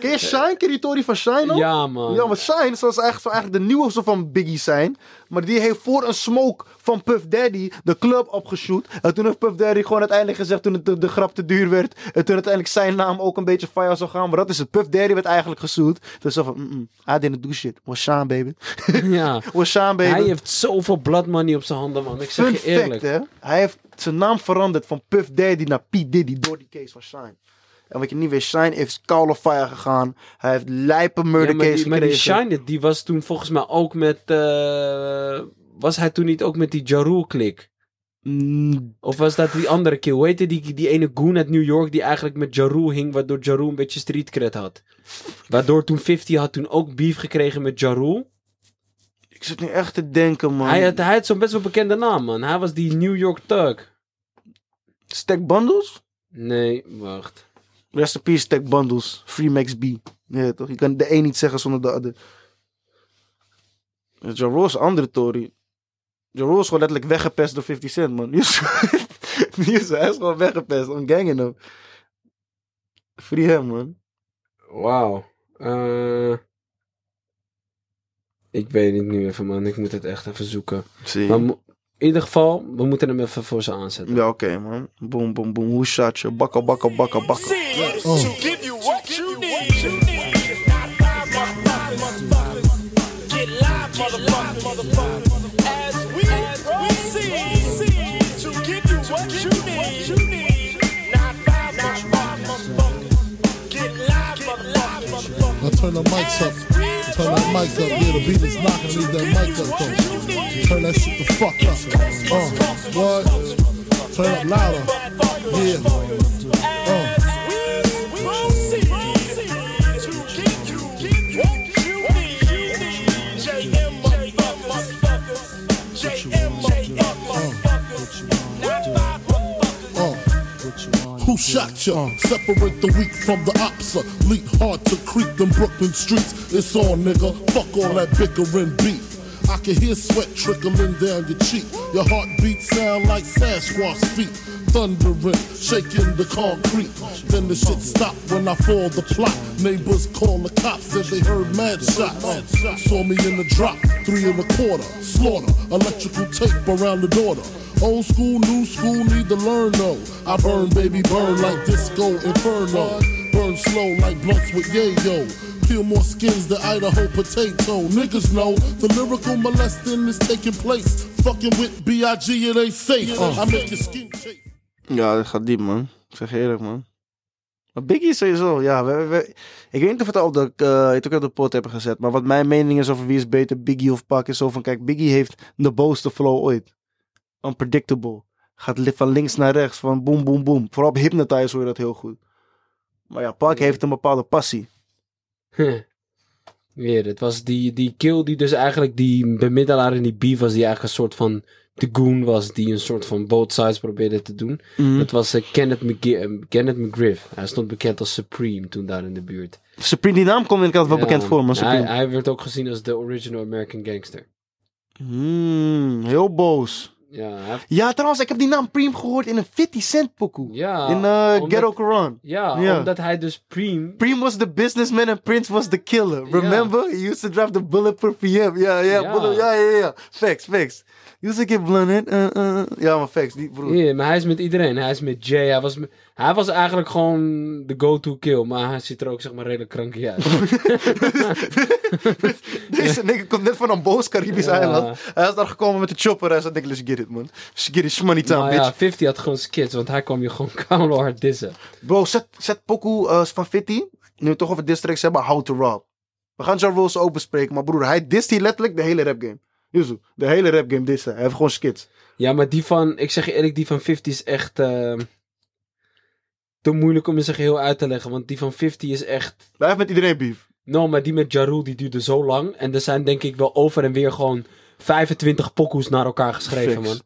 ken je Shine? Ken je die Tory van Shine nog? Ja, man. Ja, maar Shine zoals eigenlijk, eigenlijk de nieuwe soort van Biggie zijn. Maar die heeft voor een smoke van Puff Daddy de club opgeshoot. En toen heeft Puff Daddy gewoon uiteindelijk gezegd toen het de, de grap te duur werd. En toen uiteindelijk zijn naam ook een beetje fire zou gaan. Maar dat is het. Puff Daddy werd eigenlijk gezoet. Dus zo van, mm, mm, I didn't do shit. Was Shine, baby. ja. Was Shine, baby. Hij heeft zoveel blood money op zijn handen, man. Ik zeg Fun je eerlijk. fact, hè. Hij heeft zijn naam veranderd van Puff Daddy naar P. Diddy door die case van Shine. En wat je niet weet, Shine heeft Call of Fire gegaan. Hij heeft lijpe murder Ja, maar, case die, maar die. Shine, die was toen volgens mij ook met, eh, was hij toen niet ook met die Jarul klik? Mm, Of was dat die andere kill? Hoe heette die, die ene goon uit New York die eigenlijk met Jarul hing, waardoor Jarul een beetje street cred had? Waardoor toen 50 had toen ook beef gekregen met Jarul. ik zit nu echt te denken, man. Hij had, hij had zo'n best wel bekende naam, man. Hij was die New York Thug. Stack Bundles? Nee, wacht. Rest in peace, Bundles. Free Max B. Ja, toch? Je kan de een niet zeggen zonder de ander. Ja, is een andere Tory. Ja, is gewoon letterlijk weggepest door 50 Cent, man. Is, is, hij is gewoon weggepest. I'm ganging hem. Free hem, man. Wauw. Eh, ik weet het nu even, man. Ik moet het echt even zoeken. Zie. Maar in ieder geval, we moeten hem even voor ze aanzetten. Ja, oké, man. Boom, boom, boom. Hoe shot je? Bakka, bakka, bakka, bakka. Now turn the mics up. Turn that mic up. Yeah, the beat is knocking. Leave that mic up though. Turn that shit the fuck up. Uh, what? Turn up louder. Yeah. Who shot ya? Uh. Separate the weak from the opsa. Uh, leap hard to creep them Brooklyn streets. It's on, nigga. Fuck all that bickering beef. I can hear sweat trickling down your cheek. Your heartbeat sound like Sasquatch feet. Thundering, shaking the concrete. Then the shit stop when I fall the plot. Neighbors call the cops, said they heard mad shots. Saw me in the drop, three and a quarter. Slaughter, electrical tape around the daughter. Old school, new school, need to learn though. I burn, baby, burn like disco inferno. Burn slow like blunts with yayo. Peel more skins than Idaho potato. Niggas know the lyrical molesting is taking place. Fucking with B.I.G. it ain't safe. Uh. I make your skin shake. Ja, dat gaat diep, man. Ik zeg eerlijk, man. Maar Biggie is sowieso, ja. We, we- ik weet niet of het al de, eh, het ook op de pot hebben gezet. Maar wat mijn mening is over wie is beter, Biggie of Pac, is zo van... Kijk, Biggie heeft de boosste flow ooit. Unpredictable. Gaat van links naar rechts, van boom, boom, boom. Vooral op Hypnotize hoor je dat heel goed. Maar ja, Pac heeft een bepaalde passie. Weer, het was die, die kill die dus eigenlijk die bemiddelaar in die beef was, die eigenlijk een soort van de goon was, die een soort van both sides probeerde te doen. Dat was eh, Kenneth, eh, Kenneth McGriff. Hij stond bekend als Supreme toen daar in de buurt. Supreme, die naam komt inderdaad wel Ja, bekend voor, maar hij, Supreme. hij werd ook gezien als de original American gangster. Hmm, heel boos. Ja, heeft- Ja, trouwens, ik heb die naam Preem gehoord in een 50 Cent pokoe. ja, in eh omdat- Ghetto Quran. Ja, Ja. omdat hij dus Preem... Preem was the businessman and Prince was the killer. Remember? He used to drive the bullet per PM. Ja, ja, Ja. ja, ja, ja. Facts, facts. He used to get blunt uh, uh. Ja, maar facts, die broer. Ja, maar hij is met iedereen. Hij is met Jay. Hij was, met- hij was eigenlijk gewoon de go-to kill. Maar hij ziet er ook zeg maar redelijk kranky uit. Deze nigga komt net van een boos Caribisch Ja. eiland. Hij is daar gekomen met de chopper. Hij zei, let's get it, man. Let's get it, money time, maar bitch. ja, 50 had gewoon skits. Want hij kwam je gewoon koude hard dissen. Bro, zet, zet pokoe eh, van 50. Nu we toch over districts hebben, How to Rob. We gaan Ja Rules ook bespreken. Maar broer, hij dist hier letterlijk de hele rap game. Yuzu, de hele rap game dist hij. Hij heeft gewoon skits. Ja, maar die van... Ik zeg je eerlijk, die van 50 is echt... eh, te moeilijk om in zijn geheel uit te leggen. Want die van 50 is echt... Hij heeft met iedereen beef. No, maar die met Jarul, die duurde zo lang. En er zijn denk ik wel over en weer gewoon 25 pokoes naar elkaar geschreven, man.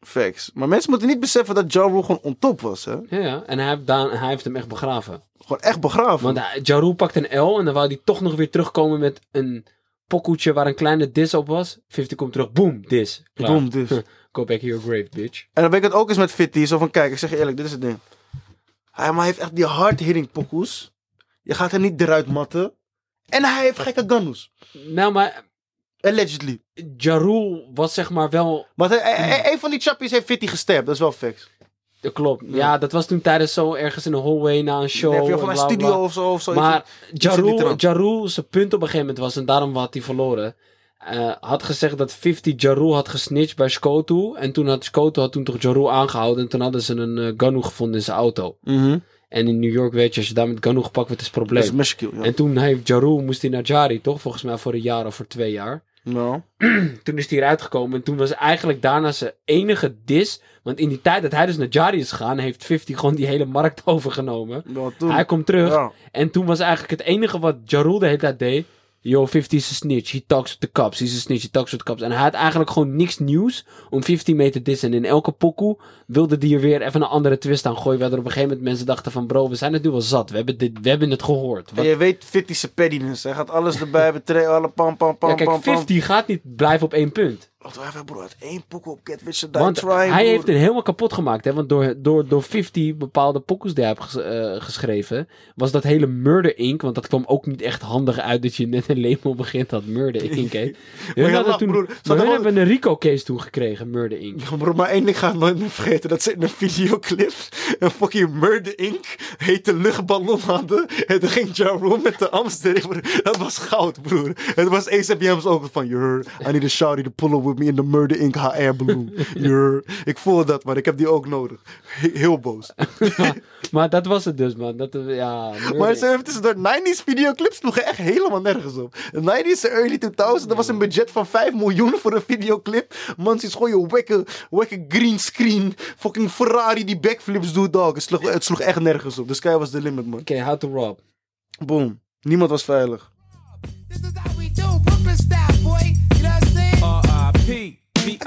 Facts. Maar mensen moeten niet beseffen dat Ja Rule gewoon on top was, hè? Ja, ja. En hij heeft, Daan, hij heeft hem echt begraven. Gewoon echt begraven. Want hij, pakt een L en dan wou hij toch nog weer terugkomen met een pokoetje waar een kleine dis op was. 50 komt terug, boom, dis. Klaar. Boom, dis. Go back to your grave, bitch. En dan ben ik het ook eens met Fitty. Zo van, kijk, ik zeg je eerlijk, dit is het ding. Hij, maar heeft echt die hard-hitting pokoes. Je gaat er niet eruit matten. En hij heeft gekke gunnus. Nou, maar Allegedly. Ja Rule was zeg maar wel... Maar hij- hij- hij- een van die chappies heeft Fitty gestapt. Dat is wel facts. Dat klopt. Ja, dat was toen tijdens zo ergens in een hallway na een show. Nee, en van mijn bla, bla. studio of zo. Of zo Maar Jarul. Jarul, zijn punt op een gegeven moment was, en daarom had hij verloren. Eh, had gezegd dat 50 Jarul had gesnitcht bij Skotu. En toen had Skotu had toen toch Jarul aangehouden. En toen hadden ze een uh, Ganu gevonden in zijn auto. Mhm. En in New York weet je, als je daar met Ganu gepakt wordt, is het probleem. Dat is Meshkill, ja. En toen heeft Jarul, moest hij naar Jari, toch? Volgens mij voor een jaar of voor twee jaar. Nou. Toen is hij eruit gekomen. En toen was eigenlijk daarna zijn enige dis. Want in die tijd dat hij dus naar Jari is gegaan, heeft 50 gewoon die hele markt overgenomen. Ja. Hij komt terug. Ja. En toen was eigenlijk het enige wat Jarul de hele tijd deed. Yo, 50 is een snitch. He talks with the cops. He's a snitch. He talks with the cops. En hij had eigenlijk gewoon niks nieuws om 50 mee te dissen. En in elke pokoe wilde die er weer even een andere twist aan gooien. Waardoor op een gegeven moment mensen dachten van... Bro, we zijn het nu wel zat. We hebben, dit, we hebben het gehoord. En Wat- je weet Fitty's peddiness. Hij gaat alles erbij betrekken. Alle pam, pam, pam, ja, kijk, pam, pam. 50 gaat niet blijven op één punt. Wat hij heeft, bro. Hij heeft één pokoe op Get Rich or Die Want Trying, hij broer. heeft het helemaal kapot gemaakt. Hè? Want door, door, door 50 bepaalde pokoes die hij heeft ges- eh, geschreven... was dat hele Murder Inc. Want dat kwam ook niet echt handig uit... dat je net een label begint had. Murder Inc. Hè? Je hadden toen, broer. Maar hun wel- hebben een RICO-case toen gekregen. Murder Inc. Ja, bro, maar één ding ga ik nooit meer vergeten. Dat ze in een videoclip een fucking Murder Inc. hete luchtballon hadden. En toen ging Ja Rule met de Amsterdam. broer. Dat was goud, broer. Het was ACBM's ook van, I need a shawty to pull up with me in the Murder Inc. HR heard. Ik voel dat, maar ik heb die ook nodig. He- heel boos. Maar dat was het dus, man. Dat, eh, ja, Maar ze hebben tussendoor 90s videoclips sloegen echt helemaal nergens op. De 90s en early 2000s, dat was een budget van 5 miljoen voor een videoclip. Man, gewoon je wekke, wekke green screen. Fucking Ferrari die backflips doet, dog. Het sloeg, het sloeg echt nergens op. The sky was the limit, man. Oké, how to rob. Boom. Niemand was veilig. This is how we do Brooklyn style,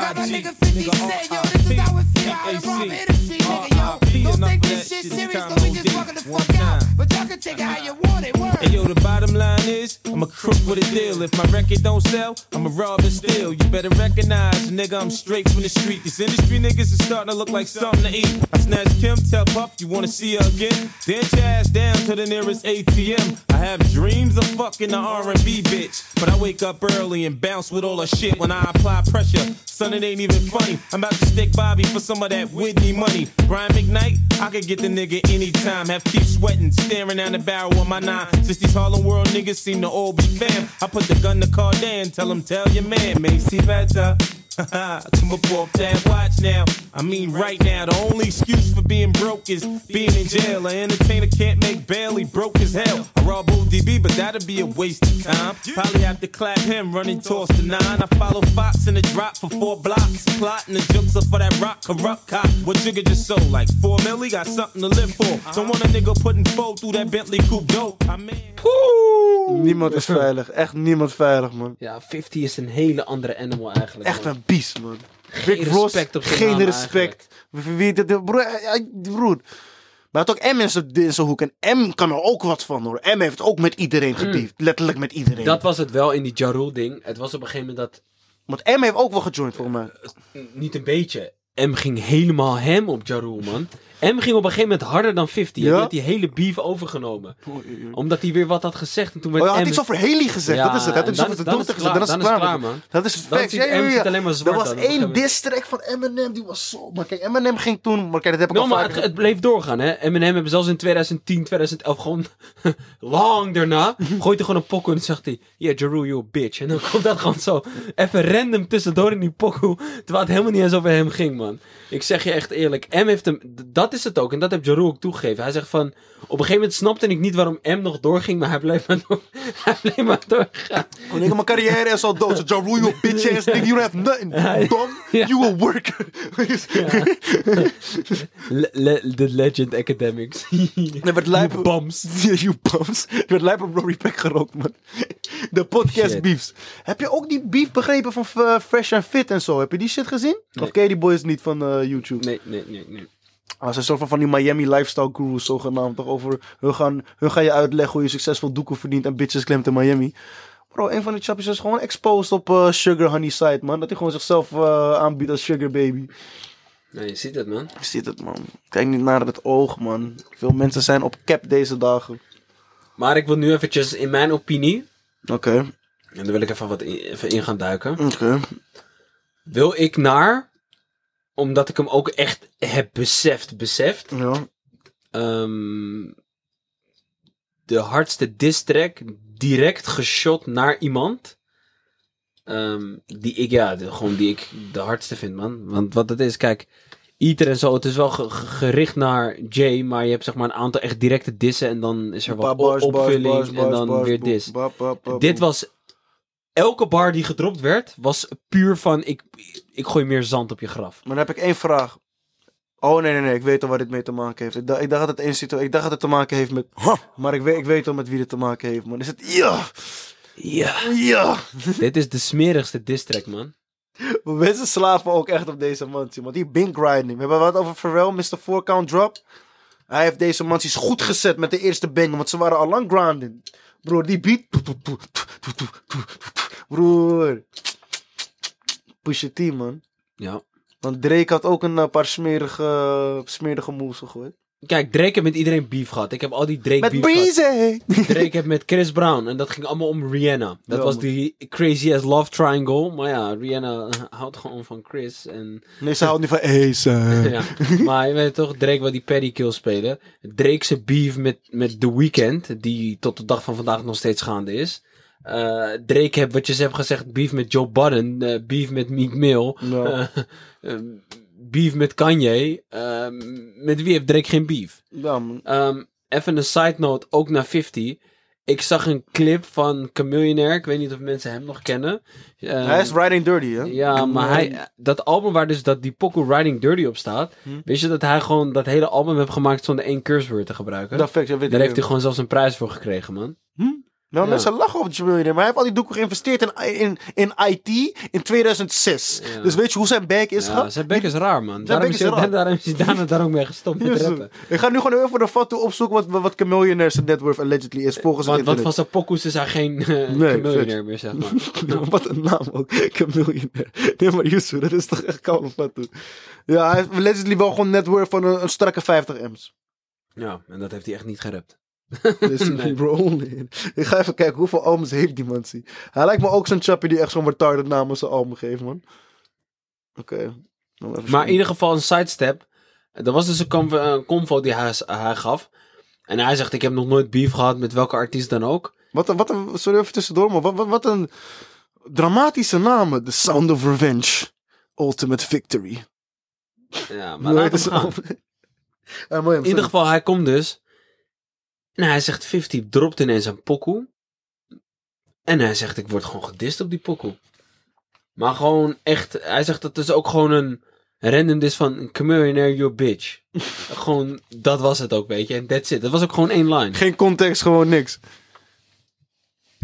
got my nigga 50 Cent, yo. This is how it feel. How the rob industry, nigga, yo. Don't take this shit serious, cause we just walking the fuck out. But y'all can take it how you want it, word. Hey yo, the bottom line is, I'm a crook with a deal. If my record don't sell, I'm a rob and steal. You better recognize, nigga, I'm straight from the street. These industry niggas is starting to look like something to eat. I snatch Kim, tell Puff, you wanna see her again? Dance your ass down to the nearest ATM. I have dreams of fucking the R&B bitch. But I wake up early and bounce with all the shit when I apply pressure. Son, it ain't even funny. I'm about to stick Bobby for some of that Whitney money. Brian McKnight, I could get the nigga anytime. Have keep sweating, staring down the barrel of my nine. Since these Harlem World niggas seem to all be fam, I put the gun to Cardan, tell him, tell your man, Macy better. Come up off that watch now. I mean, right now, the only excuse for being broke is being in jail. An entertainer can't make bail, he broke as hell. I rob ODB, but that'd be a waste of time. Probably have to clap him, running toss the nine. I follow Fox in the drop for four blocks. Plotting the jokes up for that rock corrupt cop. What Jigga just sold? Like four milli, got something to live for. Don't want a nigga putting four through that Bentley coupe dope. I mean. Niemand is veilig. Echt niemand veilig, man. Ja, 50 is een hele andere animal eigenlijk. Echt man. Een beast, man. Geen Rick Ross, respect op zijn geen naam respect. Wie dat, broer, eh, eh, broer. Maar hij had ook M in zijn- in zijn hoek. En M kan er ook wat van hoor. M heeft ook met iedereen gebeefd. Letterlijk met iedereen. Dat was het wel in die Jarul ding. Het was op een gegeven moment dat Want M heeft ook wel gejoind volgens mij. niet een beetje. M ging helemaal hem op Jarul, man. M ging op een gegeven moment harder dan 50. Hij Ja? had die hele beef overgenomen. Omdat hij weer wat had gezegd. En toen Oh, werd hij had M... iets over Haley gezegd. Ja, dat is het. Hij had iets over is- de gezegd. het Dan is het klaar, het man. Dat is facts. ziet Ja, ja, ja, ja. alleen maar zwart Er was één diss-track van Eminem. Die was zo... Maar kijk, Eminem ging toen... Maar kijk, dat heb ik No, al maar vaker het, het bleef doorgaan, hè. Eminem hebben zelfs in 2010, 2011 gewoon lang daarna gooit hij gewoon een pokoe en zegt hij, yeah, Jeru, you a bitch. En dan komt dat gewoon zo even random tussendoor in die pokoe, terwijl het helemaal niet eens over hem ging, man. Ik zeg je echt eerlijk, M heeft hem, dat is het ook, en dat heeft Jeru ook toegegeven. Hij zegt van, op een gegeven moment snapte ik niet waarom M nog doorging, maar hij bleef maar, door, hij bleef maar doorgaan. Oh, nigga, mijn carrière is al dood. So, Rule, you bitch ass nigga. You don't have nothing. Dumb. Ja. You a worker. Le- le- The Legend Academics. Nee, maar het lijp... You bums. You bums. Er werd lijp op Rory Peck gerookt, man. De podcast Shit. beefs. Heb je ook die beef begrepen van eh, Fresh and Fit en zo? Heb je die shit gezien? Of ken je die boys niet? Niet van eh, YouTube. Nee, nee, nee, nee. Ah, ze soort van, van die Miami lifestyle gurus zogenaamd. Toch over, hun gaan, hun gaan je uitleggen hoe je succesvol doeken verdient en bitches klemt in Miami. Bro, een van die chappies is gewoon exposed op eh, Sugar Honey site, man. Dat hij gewoon zichzelf eh, aanbiedt als Sugar Baby. Nee, je ziet het, man. Ik zie het, man. Kijk niet naar het oog, man. Veel mensen zijn op cap deze dagen. Maar ik wil nu eventjes, in mijn opinie, Oké, en daar wil ik even wat in, even in gaan duiken. oké. Wil ik naar, omdat ik hem ook echt heb beseft, beseft, Ja. ehm, de hardste diss track direct geshot naar iemand. ehm, die ik, ja, de, gewoon die ik de hardste vind, man. Want wat het is, kijk, Eater en zo, het is wel ge- ge- gericht naar Jay, maar je hebt zeg maar een aantal echt directe dissen en dan is er wat Bars, op- bars, opvulling bars, en dan weer dis. Dit was, elke bar die gedropt werd, was puur van, ik, ik gooi meer zand op je graf. Maar dan heb ik één vraag. Oh nee, nee, nee. Ik weet al waar dit mee te maken heeft. Ik dacht, ik dacht dat het één situ- Ik dacht dat het te maken heeft met. Maar ik weet, ik weet al met wie het te maken heeft, man. Is het. Ja! Ja. Ja! Dit is de smerigste diss track, man. Maar mensen slapen ook echt op deze mansie, man. Die been grinding. We hebben wat over Pharrell, Mr. Four Count Drop. Hij heeft deze mansies goed gezet met de eerste banger, want ze waren al lang grinding. Broer, die beat. Broer. Push your team, man. Ja. Want Drake had ook een eh, paar smerige, smerige moves gegooid. Kijk, Drake heeft met iedereen beef gehad. Ik heb al die Drake Met beef gehad. Breezy! Drake heeft met Chris Brown. En dat ging allemaal om Rihanna. Dat Ja, was man. die crazy ass love triangle. Maar ja, Rihanna houdt gewoon van Chris. En, Nee, ze houdt niet van Ace. ja. Maar je weet toch, Drake wil die paddy kill spelen. Drake's beef met, met The Weeknd. Die tot de dag van vandaag nog steeds gaande is. Eh, Drake heeft, wat je hebt gezegd, beef met Joe Budden. eh, beef met Meek Mill. Eh, eh, beef met Kanye. Eh, met wie heeft Drake geen beef? Ja, man. Ehm, even een side note, ook naar 50. Ik zag een clip van Chameleonaire. Ik weet niet of mensen hem nog kennen. Ehm, Hij is Riding Dirty, hè? ja, maar hij, dat album waar dus dat die Poco Riding Dirty op staat. Hm. Wist je dat hij gewoon dat hele album heeft gemaakt zonder één curse word te gebruiken? Dat fact, ja, weet Daar heeft hij gewoon zelfs een prijs voor gekregen, man. Nou, Ja. mensen lachen op miljonair, maar hij heeft al die doeken geïnvesteerd in, in, in IT in 2006. Ja. Dus weet je hoe zijn back is, Ja, gehad? zijn bek is raar, man. Daarom is, daarom is hij daarna daar ook mee gestopt met. Ik ga nu gewoon even de foto opzoeken wat, wat Chameleonaire zijn net worth allegedly is volgens Want, want van zijn pokoes is hij geen uh, Nee, meer, zeg maar. wat een naam ook, Chameleonaire. Nee, maar Yusuf, dat is toch echt koude foto. Ja, hij heeft allegedly wel gewoon net worth van een, een strakke 50 M's. Ja, en dat heeft hij echt niet gerapt. Dus Nee. bro, ik ga even kijken hoeveel albums heeft die man. zie. Hij lijkt me ook zo'n chappie die echt zo'n retarded naam zijn album geeft, man. Oké. Maar in ieder geval een sidestep. Er was dus een convo, een convo die hij, hij gaf. En hij zegt, ik heb nog nooit beef gehad met welke artiest dan ook. Wat een, wat een, sorry even tussendoor, maar wat, wat, wat een dramatische namen. The Sound of Revenge. Ultimate Victory. Ja, maar laat hem gaan. Ja, mooi, In ieder geval, hij komt dus. En hij zegt, 50 dropt ineens een pokoe. En hij zegt, ik word gewoon gedist op die pokoe. Maar gewoon echt, hij zegt, dat is ook gewoon een random dis van, Chameleonaire, your bitch. gewoon, dat was het ook, weet je. En that's it. Dat was ook gewoon één line. Geen context, gewoon niks.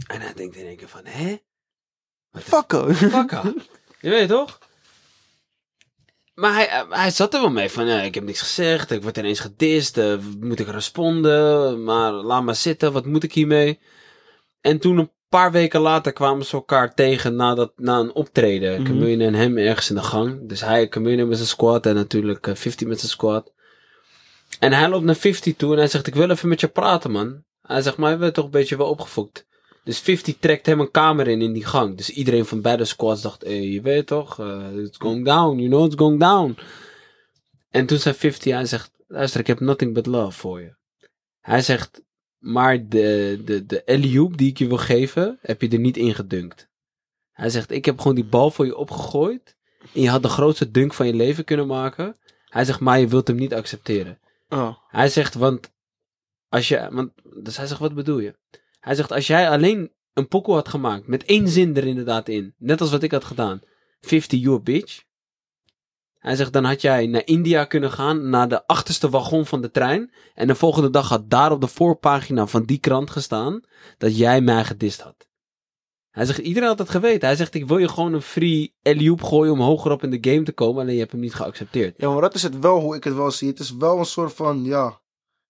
En hij denkt in één keer van, hè? Fuck her. Fakka. Je weet toch? Maar hij, hij zat er wel mee van, ja, ik heb niks gezegd, ik word ineens gedist, eh, moet ik responden, maar laat maar zitten, wat moet ik hiermee? En toen een paar weken later kwamen ze elkaar tegen na, dat, na een optreden. Chameleon en hem ergens in de gang. Dus hij, Chameleon met zijn squad en natuurlijk eh, 50 met zijn squad. En hij loopt naar 50 toe en hij zegt, ik wil even met je praten man. Hij zegt, maar je bent toch een beetje wel opgefokt. Dus 50 trekt hem een kamer in in die gang. Dus iedereen van beide squads dacht, hey, je weet toch, eh, it's going down, you know it's going down. En toen zei 50, hij zegt, luister, ik heb nothing but love voor je. Hij zegt, maar de, de, de alley-oop die ik je wil geven, heb je er niet in gedunkt. Hij zegt, ik heb gewoon die bal voor je opgegooid. En je had de grootste dunk van je leven kunnen maken. Hij zegt, maar je wilt hem niet accepteren. Oh. Hij zegt, want als je, want, dus hij zegt, wat bedoel je? Hij zegt, als jij alleen een pokoe had gemaakt, met één zin er inderdaad in, net als wat ik had gedaan, 50 you a bitch. Hij zegt, dan had jij naar India kunnen gaan, naar de achterste wagon van de trein, en de volgende dag had daar op de voorpagina van die krant gestaan, dat jij mij gedist had. Hij zegt, iedereen had het geweten. Hij zegt, ik wil je gewoon een free alley gooien om hoger op in de game te komen. Alleen je hebt hem niet geaccepteerd. Ja, maar dat is het wel hoe ik het wel zie. Het is wel een soort van, ja,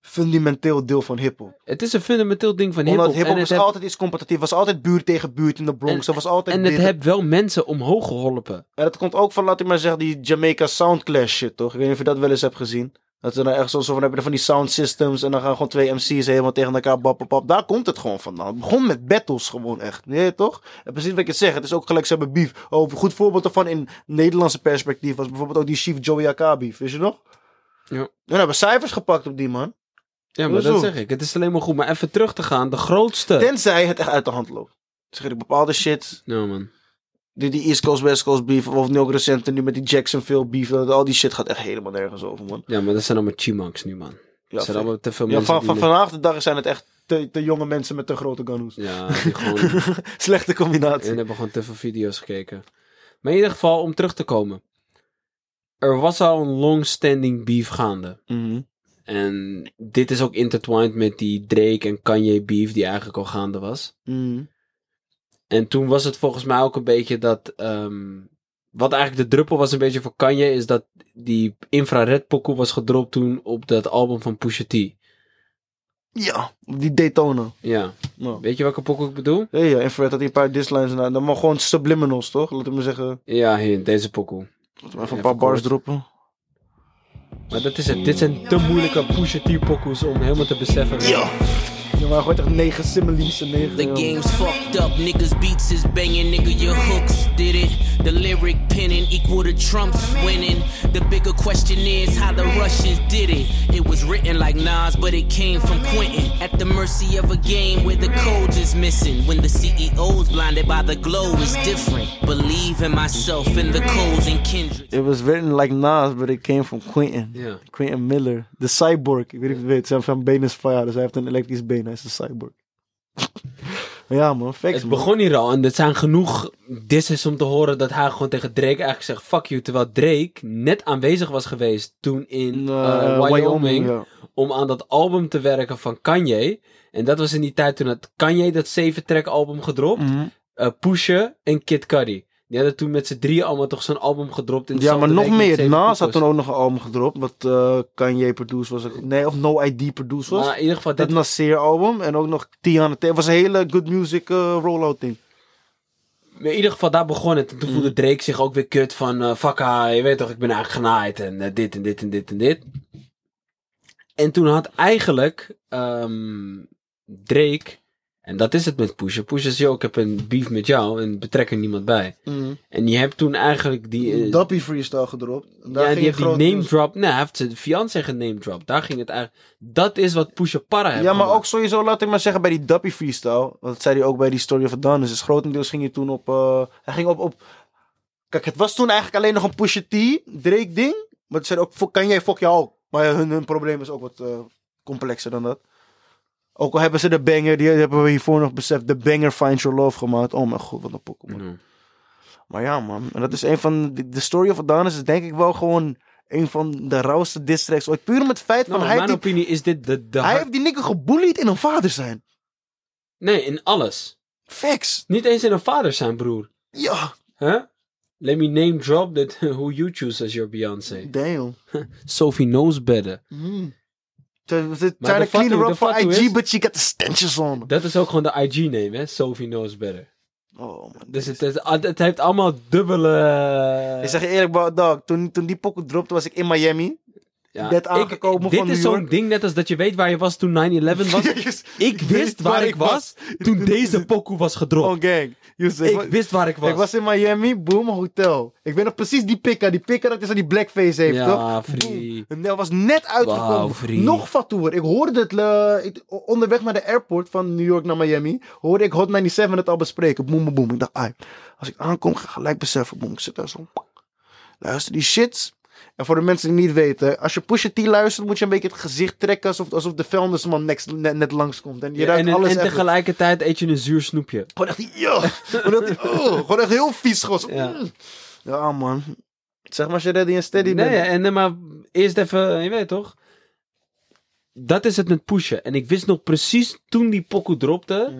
fundamenteel deel van hip-hop. Het is een fundamenteel ding van Omdat hip-hop. hip-hop en is het heb- altijd iets competitief. was altijd buurt tegen buurt in de Bronx. En- er was altijd En het heeft wel mensen omhoog geholpen. En dat komt ook van, laat ik maar zeggen, die Jamaica Sound Clash shit, toch? Ik weet niet of je dat wel eens hebt gezien. Dat ze dan echt zo, van hebben van die sound systems en dan gaan gewoon twee MC's helemaal tegen elkaar bap, bap, bap. Daar komt het gewoon vandaan. Het begon met battles gewoon echt. Nee, toch? En precies wat ik het zeg. Het is ook gelijk, ze hebben beef. Oh, een goed voorbeeld daarvan in Nederlandse perspectief was bijvoorbeeld ook die Chief Joey AK beef. Weet je nog? Ja. Dan hebben cijfers gepakt op die man. Ja, maar dat zeg ik. Het is alleen maar goed. Maar even terug te gaan. De grootste. Tenzij het echt uit de hand loopt. Zeg ik, bepaalde shit. Nou man. Die, die East Coast, West Coast beef. Of nu ook recent nu met die Jacksonville beef. dat- Al die shit gaat echt helemaal nergens over, man. Ja, maar dat zijn allemaal chimanks nu, man. Ja, dat zijn allemaal te veel ja mensen. van, van, vandaag de dag zijn het echt te, te jonge mensen met te grote ganoes. Ja, die gewoon... Slechte combinatie. En hebben gewoon te veel video's gekeken. Maar in ieder geval, om terug te komen. Er was al een long-standing beef gaande. Mhm. En dit is ook intertwined met die Drake en Kanye beef die eigenlijk al gaande was. Mhm. En toen was het volgens mij ook een beetje dat... ehm, wat eigenlijk de druppel was een beetje voor Kanye... is dat die infrared pokoe was gedropt toen op dat album van Pusha T. Ja, die Daytona. Ja. Nou. Weet je welke pokoe ik bedoel? Ja, ja, Infrared had hij een paar dislines. en Dan maar gewoon subliminals, toch? Laten we zeggen. Ja, hier, deze pokoe. Laten we even een paar bars droppen. Maar dat is het. Dit zijn te moeilijke Pusha T pokoes om helemaal te beseffen. Ja. Ja, maar gewoon echt negen similes en negen... The game's fucked up, niggas beats is banging, nigga, your hooks did it. The lyric penning equal to Trump's winning. The bigger question is how the Russians did it. It was written like Nas, but it came from Quentin. At the mercy of a game where the codes is missing. When the CEO's blinded by the glow is different. Believe in myself and the codes and kindred. It was written like Nas, but it came from Quentin. Yeah. Quentin Miller. De cyborg. Ik weet niet of je het weet. Zijn, zijn been is fire, dus hij heeft een elektrisch been. Hij is een cyborg. ja man, facts Het man. begon hier al en er zijn genoeg disses om te horen dat hij gewoon tegen Drake eigenlijk zegt fuck you. Terwijl Drake net aanwezig was geweest toen in Eh, eh, Wyoming, ja. om aan dat album te werken van Kanye. En dat was in die tijd toen had Kanye dat 7 track album gedropt. Eh Pusha en Kid Cudi. Die hadden toen met z'n drieën allemaal toch zo'n album gedropt. In Ja, maar nog meer. Nas had toen ook nog een album gedropt. Wat eh Kanye produced was. Nee, of No ID produced was. Maar in ieder geval, dat dit, Nasir album. En ook nog Tiana T. Het was een hele good music eh, rollout ding. in ieder geval daar begon het. En toen Mm. voelde Drake zich ook weer kut van... eh fuck je weet toch, ik ben eigenlijk genaaid. En dit en dit en dit en dit. En toen had eigenlijk ehm, Drake... En dat is het met Pusha. Pusha zei, yo, ik heb een beef met jou en betrek er niemand bij. En je hebt toen eigenlijk die... eh, Dappy freestyle gedropt. En daar ja, ging die heeft die name drop. Nee, hij heeft zijn fiancé gename drop. Daar ging het eigenlijk... Dat is wat Pusha Para heeft Ja, maar gemaakt. ook sowieso, laat ik maar zeggen, bij die Dappy freestyle. Want dat zei hij ook bij die Story of Adonis. Dus grotendeels ging hij toen op... eh, hij ging op, op... Kijk, het was toen eigenlijk alleen nog een Pusha T, Drake ding. Maar het zei ook, "Fuck, kan jij, fuck jou ook. Maar hun, hun probleem is ook wat eh, complexer dan dat. Ook al hebben ze de banger, die hebben we hiervoor nog beseft, de banger Find Your Love gemaakt. Oh mijn god, wat een Pokémon. Ja. Maar ja, man. En dat is een van... De, Story of Adonis is denk ik wel gewoon een van de rauwste diss tracks ooit. Puur om het feit van... Nou, hij, mijn heeft die, opinie is dit de... de hij heeft die nigger gebullied in een vader zijn. Nee, in alles. Facts. Niet eens in een vader zijn, broer. Ja. Huh? Let me name drop that who you choose as your Beyoncé. Damn. Sophie knows better. Mm. They're trying de to clean her up for IG, is- but she got the stenches on. Dat is ook gewoon de IG-name, hè? Sophie knows better. Oh man. Dus het, het, het heeft allemaal dubbele... Ik zeg je eerlijk, bro, dog, toen, toen die pokoe dropte was ik in Miami. Ja, net ik- aangekomen Dit van is zo'n ding, net als dat je weet waar je was toen 9-11 was. Yes. ik wist waar ik was toen deze pokoe was gedropt. Oh gang. Ik, wist waar ik was. ik was in Miami, boom, hotel. Ik weet nog precies die pikka. Die pikka dat is aan die blackface heeft, toch? Ja, free. En dat was net uitgekomen. Free. Nog fatsoer. Ik hoorde het ik- onderweg naar de airport van New York naar Miami. Hoorde ik Hot 97 het al bespreken. Boom, boom, boom. Ik dacht, ai, als ik aankom, ga ik gelijk beseffen. Boom, ik zit daar zo. Luister die shits. En voor de mensen die niet weten, als je Pusha T luistert, moet je een beetje het gezicht trekken alsof, alsof de vuilnisman next, net, net langskomt. En je Ja, ruikt en, alles en tegelijkertijd eet je een zuur snoepje. Gewoon echt, ja. gewoon, echt, oh, gewoon echt heel vies. Gewoon zo, Ja. ja, man. Zeg maar als je ready en steady Nee, bent. en, eh, maar eerst even, je weet toch? Dat is het met pushen. En ik wist nog precies toen die pokoe dropte.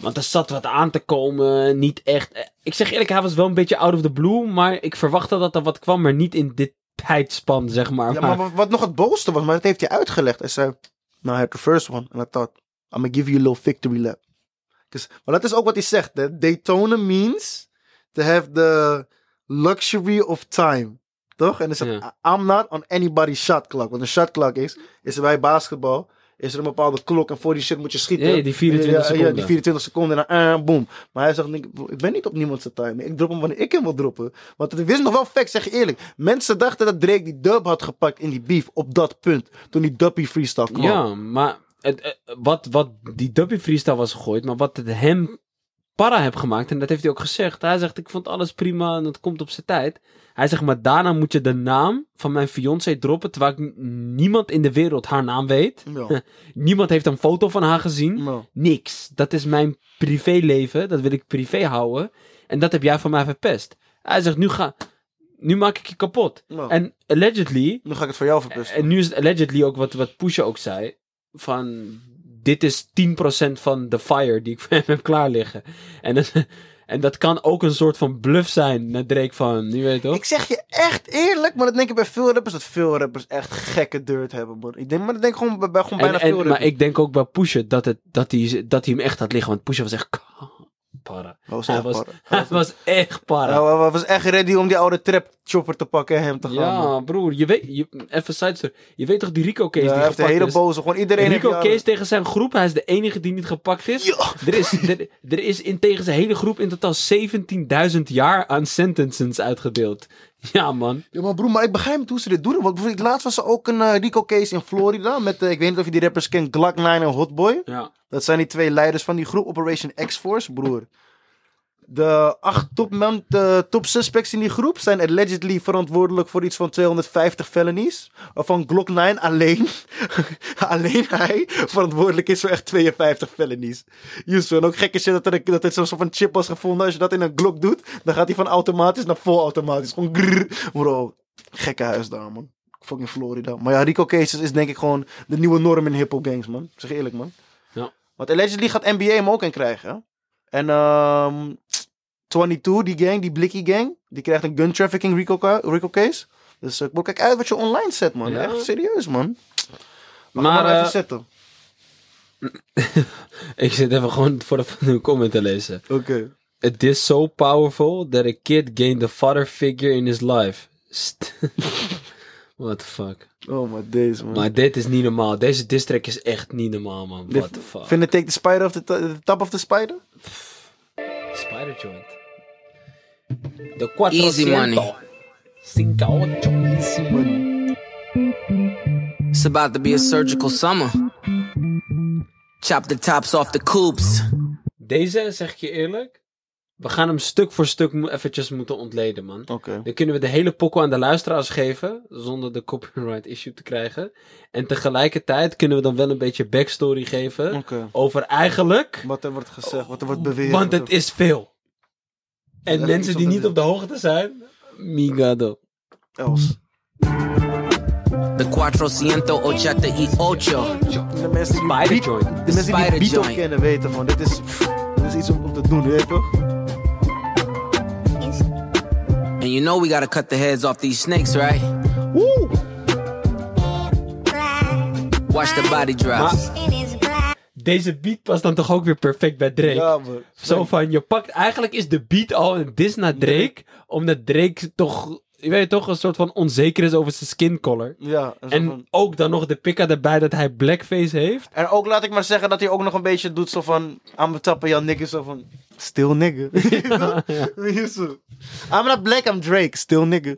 Want er zat wat aan te komen, niet echt. eh, Ik zeg eerlijk, hij was wel een beetje out of the blue, maar ik verwachtte dat er wat kwam, maar niet in dit tijdspan, zeg maar. Ja, maar wat, wat nog het boosste was, maar dat heeft hij uitgelegd. Hij zei, nou, I had the first one. And I thought, I'm gonna give you a little victory lap. maar dat is ook wat hij zegt, hè. Daytona means to have the luxury of time. Toch? En hij zegt. I'm not on anybody's shot clock. Want een shot clock is, is bij basketbal, is er een bepaalde klok en voor die shit moet je schieten. Ja, die 24 Ja, Ja, seconden. die 24 seconden en dan eh, boom. Maar hij zegt, ik, ik ben niet op niemand zijn. Ik drop hem wanneer ik hem wil droppen. Want het is nog wel fact, zeg je eerlijk. Mensen dachten dat Drake die dub had gepakt in die beef op dat punt. Toen die Duppy freestyle kwam. Ja, maar het, eh, wat, wat die Duppy freestyle was gegooid, maar wat het hem para heb gemaakt, en dat heeft hij ook gezegd. Hij zegt, ik vond alles prima en het komt op zijn tijd. Hij zegt, maar daarna moet je de naam van mijn fiancé droppen, terwijl ik niemand in de wereld haar naam weet. Ja. niemand heeft een foto van haar gezien. Ja. Niks. Dat is mijn privéleven, dat wil ik privé houden. En dat heb jij van mij verpest. Hij zegt, nu ga... Nu maak ik je kapot. Ja. En allegedly, Nu ga ik het voor jou verpesten. en nu is het allegedly ook wat, wat Pusha ook zei. Van, dit is 10% van de fire die ik voor hem heb klaar liggen. En, dat- en dat kan ook een soort van bluff zijn naar Drake van, je weet toch? Ik zeg je echt eerlijk, maar dat denk ik bij veel rappers, dat veel rappers echt gekke dirt hebben, man. Ik denk, maar dat denk ik gewoon bij, bij gewoon En, bijna en, veel maar rappers. ik denk ook bij Pusha dat, het, dat, hij, dat hij hem echt had liggen. Want Pusha was echt para. Hij was Hij echt was, para. hij was echt para. Ja, hij was echt ready om die oude trap chopper te pakken en hem te gaan. Ja, man. broer, je weet, je, even side story. Je weet toch die Rico case Ja, die hij heeft een gepakt hele is? boze, gewoon iedereen Rico jaren- Case tegen zijn groep, hij is de enige die niet gepakt is. Ja. Er is, er, er is in tegen zijn hele groep in totaal 17.000 jaar aan sentences uitgedeeld. Ja, man. Ja, maar broer, maar ik begrijp niet hoe ze dit doen. Want bijvoorbeeld, laatst was er ook een eh, Rico case in Florida. Met, eh, ik weet niet of je die rappers kent, Glock 9 en Hotboy. Ja. Dat zijn die twee leiders van die groep, Operation X-Force, broer. De acht top, man, de top suspects in die groep zijn allegedly verantwoordelijk voor iets van 250 felonies. Waarvan Glock 9 alleen, alleen hij verantwoordelijk is voor echt 52 felonies. Juist, en ook gekke shit dat er, dat er zo'n soort van chip was gevonden. Als je dat in een Glock doet, dan gaat hij van automatisch naar vol automatisch. Gewoon grrr. Bro, gekke huis daar, man. Fucking Florida. Maar ja, Rico Cases is denk ik gewoon de nieuwe norm in hip-hop gangs, man. Ik Zeg eerlijk, man. Ja. Want allegedly gaat NBA hem ook in krijgen. hè? En ehm 22, die gang, die Blicky gang, die krijgt een gun trafficking Rico, ca- Rico case. Dus uh, kijk uit wat je online zet, man. Ja. Echt serieus, man. Maar, even eh, zetten. Ik zit even gewoon voor de, comment te lezen. Oké. It is so powerful that a kid gained a father figure in his life. What the fuck. Oh, maar deze, man. Maar dit is niet normaal. Deze distrack is echt niet normaal, man. What the fuck. Vind je take the spider of the, the top of the spider? Spider joint. De quattro Easy money. Cinco Easy money. It's about to be a surgical summer. Chop the tops off the coupes. Deze, zeg ik je eerlijk. We gaan hem stuk voor stuk eventjes moeten ontleden, man. Oké. Dan kunnen we de hele pokkel aan de luisteraars geven. Zonder de copyright issue te krijgen. En tegelijkertijd kunnen we dan wel een beetje backstory geven. Over eigenlijk. Wat er wordt gezegd, wat er wordt beweerd. Want het er- is veel. En mensen die niet op de hoogte zijn. Migado. Els. Y ocho. De mensen die Spider beat, joint. de mensen die Spider beat ook joint. kennen weten van dit is, pff, dit is iets om, om te doen, weet je toch? And you know we gotta cut the heads off these snakes, right? Woe! Watch the body drop. Maar deze beat past dan toch ook weer perfect bij Drake. Ja, man. Zo van, je pakt, eigenlijk is de beat al een dis naar Drake, omdat Drake toch, je weet toch, een soort van onzeker is over zijn skin color. Ja, een soort En van- ook dan nog de pikka erbij dat hij blackface heeft. En ook laat ik maar zeggen dat hij ook nog een beetje doet zo van... aan mijn tappen, Jan nigger, zo van... Still nigger. Weet je zo. I'm not black, I'm Drake. Still nigger.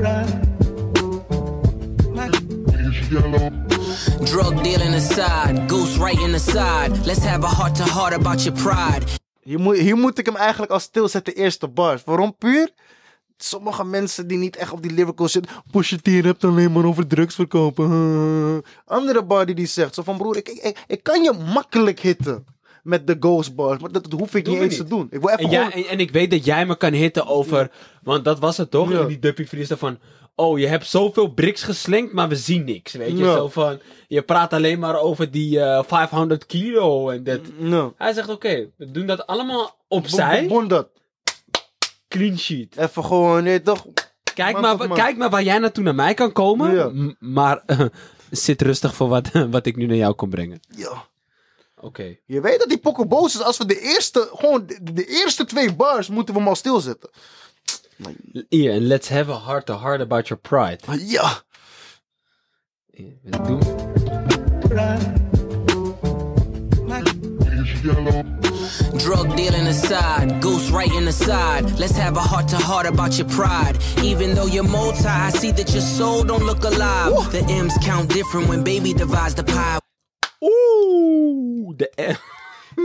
Ja. Drug dealing aside, goose right in the side. Let's have a heart to heart about your pride. Hier moet, hier moet ik hem eigenlijk al stilzetten, eerste bars. Waarom puur? Sommige mensen die niet echt op die lyrical zitten. Push it hier, hebt alleen maar over drugs verkopen. Andere bar die die zegt zo van broer, ik, ik, ik, ik kan je makkelijk hitten. met de ghost bars. Maar dat, dat hoef ik niet eens niet. te doen. Ik wil even En, gewoon... jij, en, en ik weet dat jij me kan hitten over... Want dat was het toch? Ja. In die Duppy freestyle van... Oh, je hebt zoveel bricks geslinkt, maar we zien niks. Weet je? Zo van... Je praat alleen maar over die eh 500 kilo en dat. No. Hij zegt, oké, we doen dat allemaal opzij. Bon dat. Clean sheet. Even gewoon, nee toch? Kijk maar, kijk maar waar jij naartoe naar mij kan komen. Ja. Maar eh, zit rustig voor wat, wat ik nu naar jou kon brengen. Ja. Oké. Je weet dat die pokken boos is als we de eerste, gewoon de, de eerste twee bars moeten we hem al stilzetten. Hier, en let's have a heart to heart about your pride. Maar ja. Wat doen? Drug dealing aside, ghost writing aside. Let's have a heart to heart about your pride. Even though you're multi, I see that your soul don't look alive. The M's count different when baby divides the pie. Ooh, the de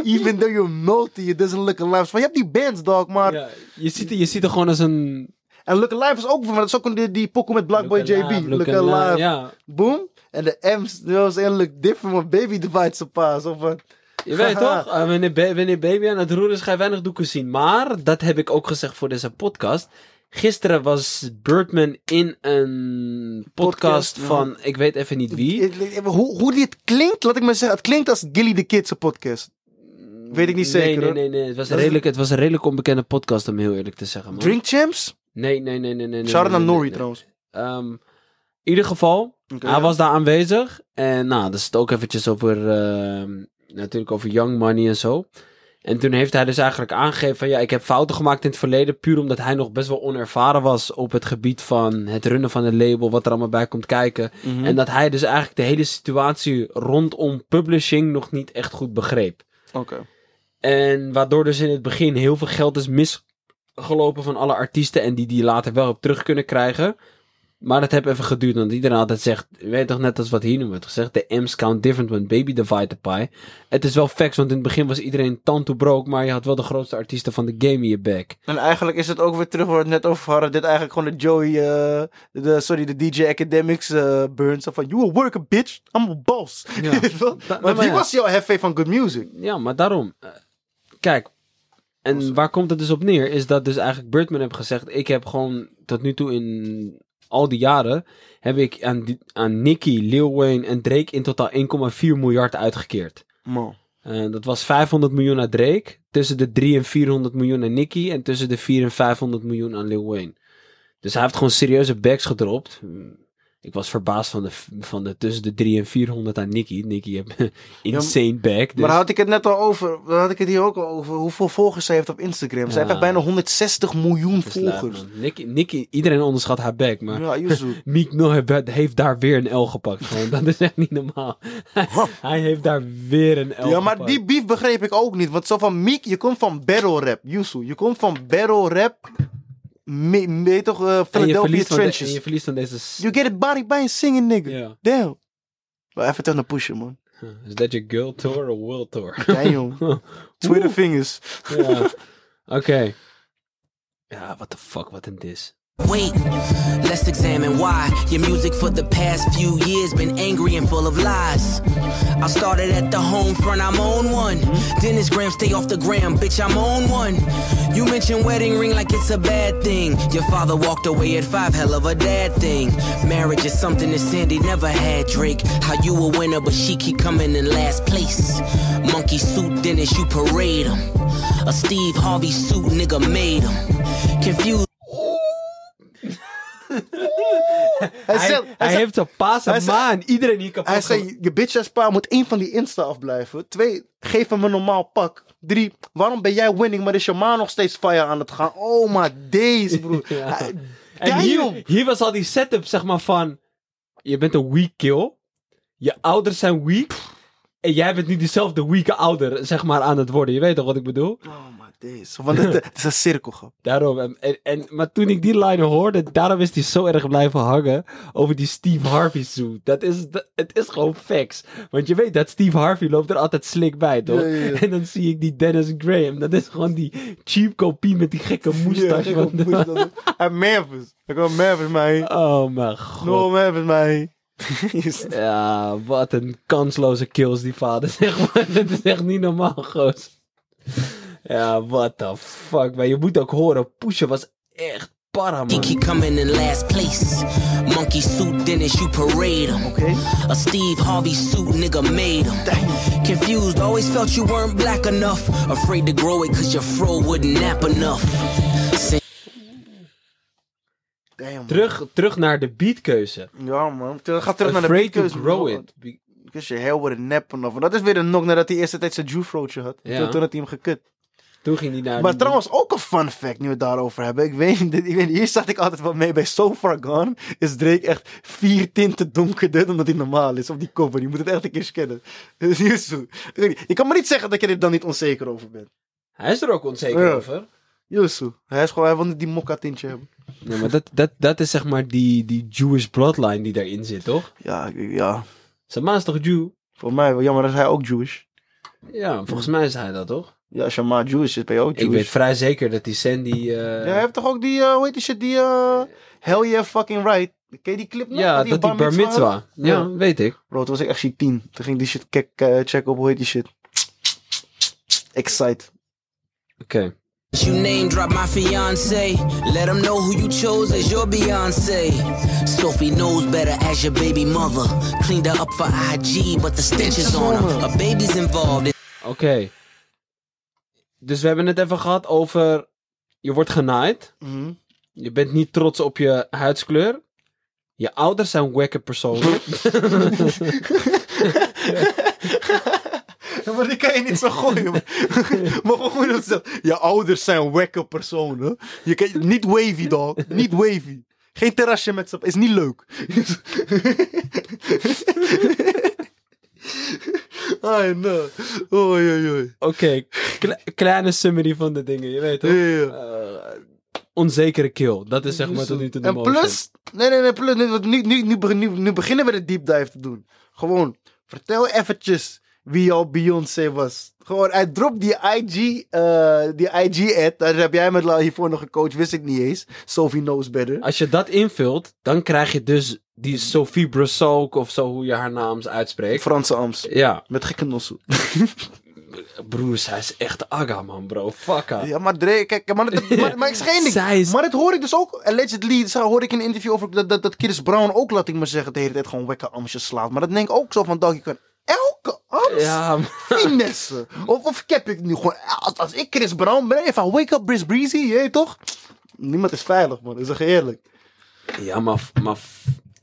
Even though you're multi, it doesn't look alive. Van, je hebt die bands, dog, maar... Ja, je, ziet, er- je ziet er gewoon als een... En Look Alive is ook van, dat is ook een- die, die pokken met Black Boy Look JB. Alive, Look, Alive, ja. Boom. En de M's, those and look different when baby divides the paas. Of wat? Je weet Haha. toch, eh, wanneer, ba- wanneer baby aan het roeren is, ga je weinig doeken zien. Maar, dat heb ik ook gezegd voor deze podcast. Gisteren was Birdman in een podcast, Podcast, ja. van, ik weet even niet wie. Hoe, hoe dit klinkt, laat ik maar zeggen. Het klinkt als Gilly the Kid's podcast. Weet ik niet zeker. Nee, nee, hoor. nee, nee. Het was, een redelijk, het was een redelijk onbekende podcast, om heel eerlijk te zeggen, man. Drink Champs? Nee, nee, nee, nee, nee. Shout nee, naar Nori trouwens. Ehm, in ieder geval, hij ja. was daar aanwezig. En nou, dat is het ook eventjes over, ehm, natuurlijk over Young Money en zo. En toen heeft hij dus eigenlijk aangegeven van ja, ik heb fouten gemaakt in het verleden. Puur omdat hij nog best wel onervaren was op het gebied van het runnen van het label. Wat er allemaal bij komt kijken. Mhm. En dat hij dus eigenlijk de hele situatie rondom publishing nog niet echt goed begreep. Oké. En waardoor dus in het begin heel veel geld is misgelopen van alle artiesten. En die die later wel op terug kunnen krijgen. Maar dat heeft even geduurd. Want iedereen altijd zegt. Weet toch net als wat hier nu wordt gezegd. De M's count different when baby divide the pie. Het is wel facts. Want in het begin was iedereen tanto broke. Maar je had wel de grootste artiesten van de game in je back. En eigenlijk is het ook weer terug waar we het net over hadden. Dit eigenlijk gewoon de Joey, eh, de, sorry, de DJ Academics eh burn. Zo van, you a worker bitch, I'm a boss. Ja. Want wie ja. was jouw hefe van good music? Ja, maar daarom. eh, kijk. En waar komt het dus op neer? Is dat dus eigenlijk Birdman heeft gezegd. Ik heb gewoon tot nu toe in al die jaren. Heb ik aan, die- aan Nicki, Lil Wayne en Drake in totaal 1,4 miljard uitgekeerd. Man. Dat was 500 miljoen aan Drake. Tussen de 3 en 400 miljoen aan Nicki. En tussen de 4 en 500 miljoen aan Lil Wayne. Dus hij heeft gewoon serieuze bags gedropt. Ik was verbaasd van de, van de tussen de 3 en 400 aan Nicki. Nicki heeft insane bag. Dus. Maar daar had ik het net al over. Had ik het hier ook al over. Hoeveel volgers zij heeft op Instagram. Zij Ja. heeft bijna 160 miljoen laat, volgers. Nicki, iedereen onderschat haar back, maar Ja, Mill heeft, daar weer een L gepakt. Gewoon. Dat is echt niet normaal. Hij heeft daar weer een L Ja, maar gepakt. die beef begreep ik ook niet. Want zo van Meek, je komt van battle rap. Yuzu, je komt van battle rap. Me, me, toch, uh, je, Philadelphia de- Trenches. en je verliest van deze... You get it body by a singing nigga. Damn. Maar even ten de pushen, man. Is dat je girl tour of world tour? Damn. Twitter fingers. ja. Oké. Ja, what the fuck, wat een dis. Wait, let's examine why your music for the past few years been angry and full of lies. I started at the home front, I'm on one. Dennis Graham, stay off the gram, bitch, I'm on one. You mentioned wedding ring like it's a bad thing. Your father walked away at five, hell of a dad thing. Marriage is something that Sandy never had, Drake. How you a winner, but she keep coming in last place. Monkey suit, Dennis, you parade him. A Steve Harvey suit, nigga made him. Confused. Hij, Hij, zei, hij, hij zei, heeft zijn paas maan. Iedereen hier kapot hij zei, je bitch ass pa moet één van die Insta afblijven. Twee, geef hem een normaal pak. Drie, waarom ben jij winning, maar is je ma nog steeds fire aan het gaan? Oh, maar deze, broer. Ja. En hier, hier was al die setup, zeg maar, van... Je bent een weak kill. Je ouders zijn weak. En jij bent nu diezelfde weake ouder, zeg maar, aan het worden. Je weet toch wat ik bedoel? Oh, Want het, het is een cirkel, grap. Daarom. En, en, en- maar toen ik die line hoorde, daarom is hij zo erg blijven hangen over die Steve Harvey suit. Dat is, dat, het is gewoon facts. Want je weet dat Steve Harvey loopt er altijd slik bij, toch? Ja, ja, ja. En dan zie ik die Dennis Graham. Dat is gewoon die cheap kopie met die gekke moustache. Van de- Uit Memphis. Ik kwam Memphis, man. Oh mijn god. No Memphis, man. Ja, wat een kansloze kills die vader, zeg maar. Dat is echt niet normaal, goos. Ja, what the fuck. Maar je moet ook horen, Pusha was echt para, He man. keep coming in last place. Monkey suit, Dennis, you parade him. Oké. A Steve Harvey suit, nigga made him. Confused, always felt you weren't black enough. Afraid to grow it cause your fro wouldn't nap enough. Say- Damn. Terug, terug naar de beatkeuze. Ja, man. Ga terug naar de Afraid to beatkeuze, grow man. it. Be- Because your hair would nep enough. En dat is weer een nok nadat hij eerste tijd zijn Jufrootje had. Ja. Toen, toen had hij hem gekut. Toen ging hij naar... Maar trouwens, ook een fun fact nu we het daarover hebben. Ik weet, ik weet hier zat ik altijd wel mee. Bij So Far Gone is Drake echt vier tinten donkerder dan dat hij normaal is. Op die cover. Je moet het echt een keer scannen. Je kan me niet zeggen dat je er dan niet onzeker over bent. Hij is er ook onzeker Ja. over. Yusu. Hij is gewoon, hij wil niet die mokka tintje hebben. Nee, maar dat, dat, dat is zeg maar die, die Jewish bloodline die daarin zit, toch? Ja, ja. Zijn ma is toch Jew? Voor mij, wel jammer is hij ook Jewish. Ja, volgens mij is hij dat, toch? Ja, als je maar Jewish is, ben je ook Jewish. Ik weet vrij zeker dat die Sandy... eh, Ja, hij heeft toch ook die, eh, hoe heet die shit, die eh, Hell Yeah Fucking Right. Ken je die clip nog? ja, dat die bar mitzwa mitzwa. had? Ja, weet ik. Bro, toen was ik echt shit 10. Toen ging die shit checken op hoe heet die shit. Excite. Oké. You name drop my fiance. Let him know who you chose as your Beyonce. Sophie knows better as your baby mother. Cleaned her up for IG, but the stench is on her. A baby's involved. Oké. Dus we hebben het even gehad over... Je wordt genaaid. Mhm. Je bent niet trots op je huidskleur. Je ouders zijn wekke personen. Ja, maar die kan je niet zo gooien. maar gewoon dat zegt. Je ouders zijn wekke personen. Je kan, niet wavy, dog. Niet wavy. Geen terrasje met z'n... Is niet leuk. Ai, no. Oei, oei, oei. Oké, kle- kleine summary van de dingen, je weet toch? Ja, ja. Eh, onzekere kill. Dat is zeg maar tot nu toe de En motion. plus, nee, nee, nee, plus, nu, nu, nu, nu, nu, beginnen we de deep dive te doen. Gewoon, vertel eventjes wie jouw Beyoncé was. Gewoon, hij dropt die IG, eh, die IG-ad. Daar heb jij met La hiervoor nog gecoacht, wist ik niet eens. Sophie knows better. Als je dat invult, dan krijg je dus die Sophie Brassouk of zo hoe je haar naam uitspreekt. Franse Ams. Ja, Met gekke nosso. broers, hij is echt aga man bro. Fuck. Ja, maar Drake, kijk, maar, dat- maar, maar ik. Zij is- Maar dat hoor ik dus ook, allegedly, zo hoor ik in een interview over dat, dat, dat Chris Brown ook, laat ik maar zeggen, de hele tijd gewoon wekke amsjes slaat. Maar dat denk ik ook zo van, dag, je kan elke ams Ja, finesse. Of, of heb ik nu gewoon, als, als ik Chris Brown ben, even wake up Brice Breezy, je toch? Niemand is veilig, man. Zeg je eerlijk. ja maar, maar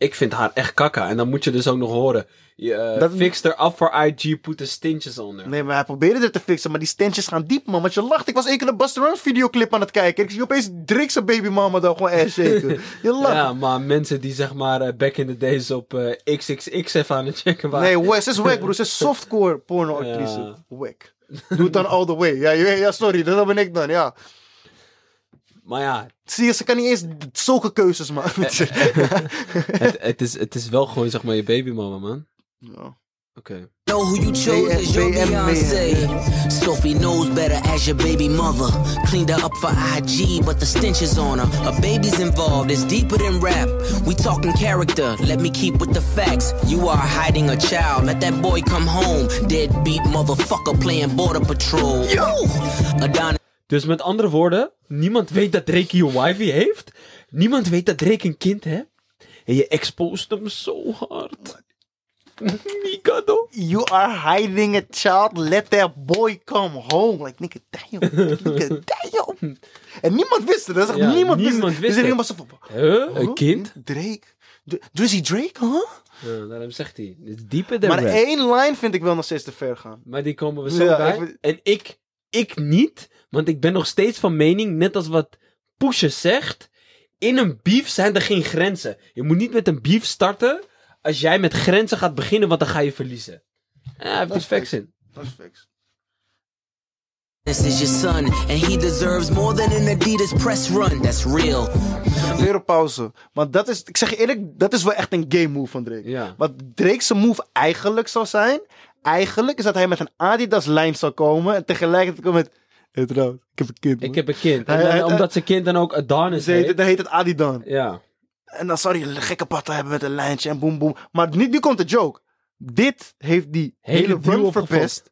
ik vind haar echt kakka. En dan moet je dus ook nog horen. Je eh, Dat- fixed her up for IG, put the stintjes onder. Nee, maar hij probeerde het te fixen, maar die stentjes gaan diep, man. Want je lacht. Ik was één keer een Buster Rhymes videoclip aan het kijken. Ik zie opeens Drake zijn babymama daar gewoon ass shaken. Je lacht. Ja, maar mensen die zeg maar eh, back in the days op eh, XXX even aan het checken waren. Nee, Wes is wack, bro. Ze is softcore porno-actrice. Ja. Wack. Doe het dan all the way. Ja, ja, sorry. Dat ben ik dan, ja. Maar ja, Zie je, ze kan niet eens zulke keuzes maken. het, het, is, het is wel gewoon zeg maar je babymama, man. ja. Oké. Know who you chose your Beyonce. Sophie knows better as your baby mother. Cleaned her up for IG, but the stench is on her. A baby's involved, it's deeper than rap. We talking character, let me keep with the facts. You are hiding a child, let that boy come home. Deadbeat motherfucker playing border patrol. Yo! Adonis. Dus met andere woorden, niemand weet dat Drake je wifey heeft. Niemand weet dat Drake een kind heeft. En je exposed hem zo hard. Mikado. You are hiding a child. Let that boy come home. Like, nigga, damn. Nigga, damn. En niemand wist het. Dat is echt Ja, niemand, niemand wist het. wist Dus iedereen het. was zo van, Huh? Een kind? Drake? D- Drizzy Drake, huh? Ja, daarom zegt hij. Het is dieper dan Maar één line vind ik wel nog steeds te ver gaan. Maar die komen we zo Ja, bij. ik En ik, ik niet, want ik ben nog steeds van mening, net als wat Pusha zegt, in een beef zijn er geen grenzen. Je moet niet met een beef starten als jij met grenzen gaat beginnen, want dan ga je verliezen. Ja, hij heeft Dat die is facts in. Dat is fix. This is your son, and he deserves more than an Adidas press run. That's real. Weer op pauze. Maar dat is, ik zeg je eerlijk, dat is wel echt een game move van Drake. Ja. Wat Drake's move eigenlijk zou zijn, eigenlijk is dat hij met een Adidas lijn zou komen en tegelijkertijd met, trouwens, ik heb een kind. Ik man." heb een kind. En dan, omdat zijn kind dan ook Adonis Ze heet, heet. dan heet het Adidan. Ja. En dan zou hij een gekke patta hebben met een lijntje en boem boem. Maar nu, nu komt de joke. Dit heeft die Hele hele, run verpest.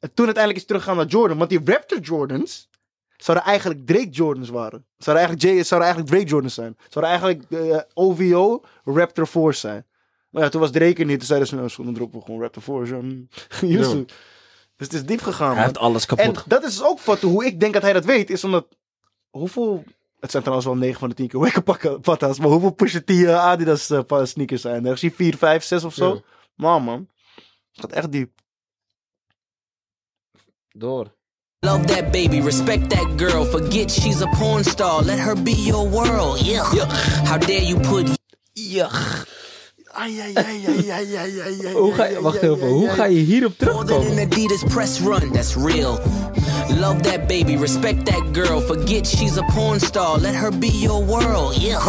En toen uiteindelijk is teruggegaan naar Jordan. Want die Raptor Jordans zouden eigenlijk Drake Jordans waren. Zouden eigenlijk, Jay, zouden eigenlijk Drake Jordans zijn. Zouden eigenlijk eh, OVO Raptor Force zijn. Maar ja, toen was Drake er niet. Toen zeiden ze, nou, droppen we gewoon Raptor Force. Um. Dus het is diep gegaan, Hij man. heeft alles kapot En dat is ook wat, hoe ik denk dat hij dat weet, is omdat... Hoeveel... Het zijn trouwens wel 9 van de 10 keer wekke pakken- patta's. Maar hoeveel Pusha T uh, Adidas eh, pa- sneakers zijn er? Zie 4, 5, 6 of zo. Ja. Man, man. Het gaat echt diep. Door. Love that baby, respect that girl. Forget she's a porn star. Let her be your world. Yeah. How dare you put Yuck. Ai, ai, ai, ai, ai, ai, ai, ai, Hoe ga je, wacht even, hoe ga je hierop terugkomen? Adidas press run? That's real. Love that baby, respect that girl. Forget she's a porn star. Let her be your world. Yeah.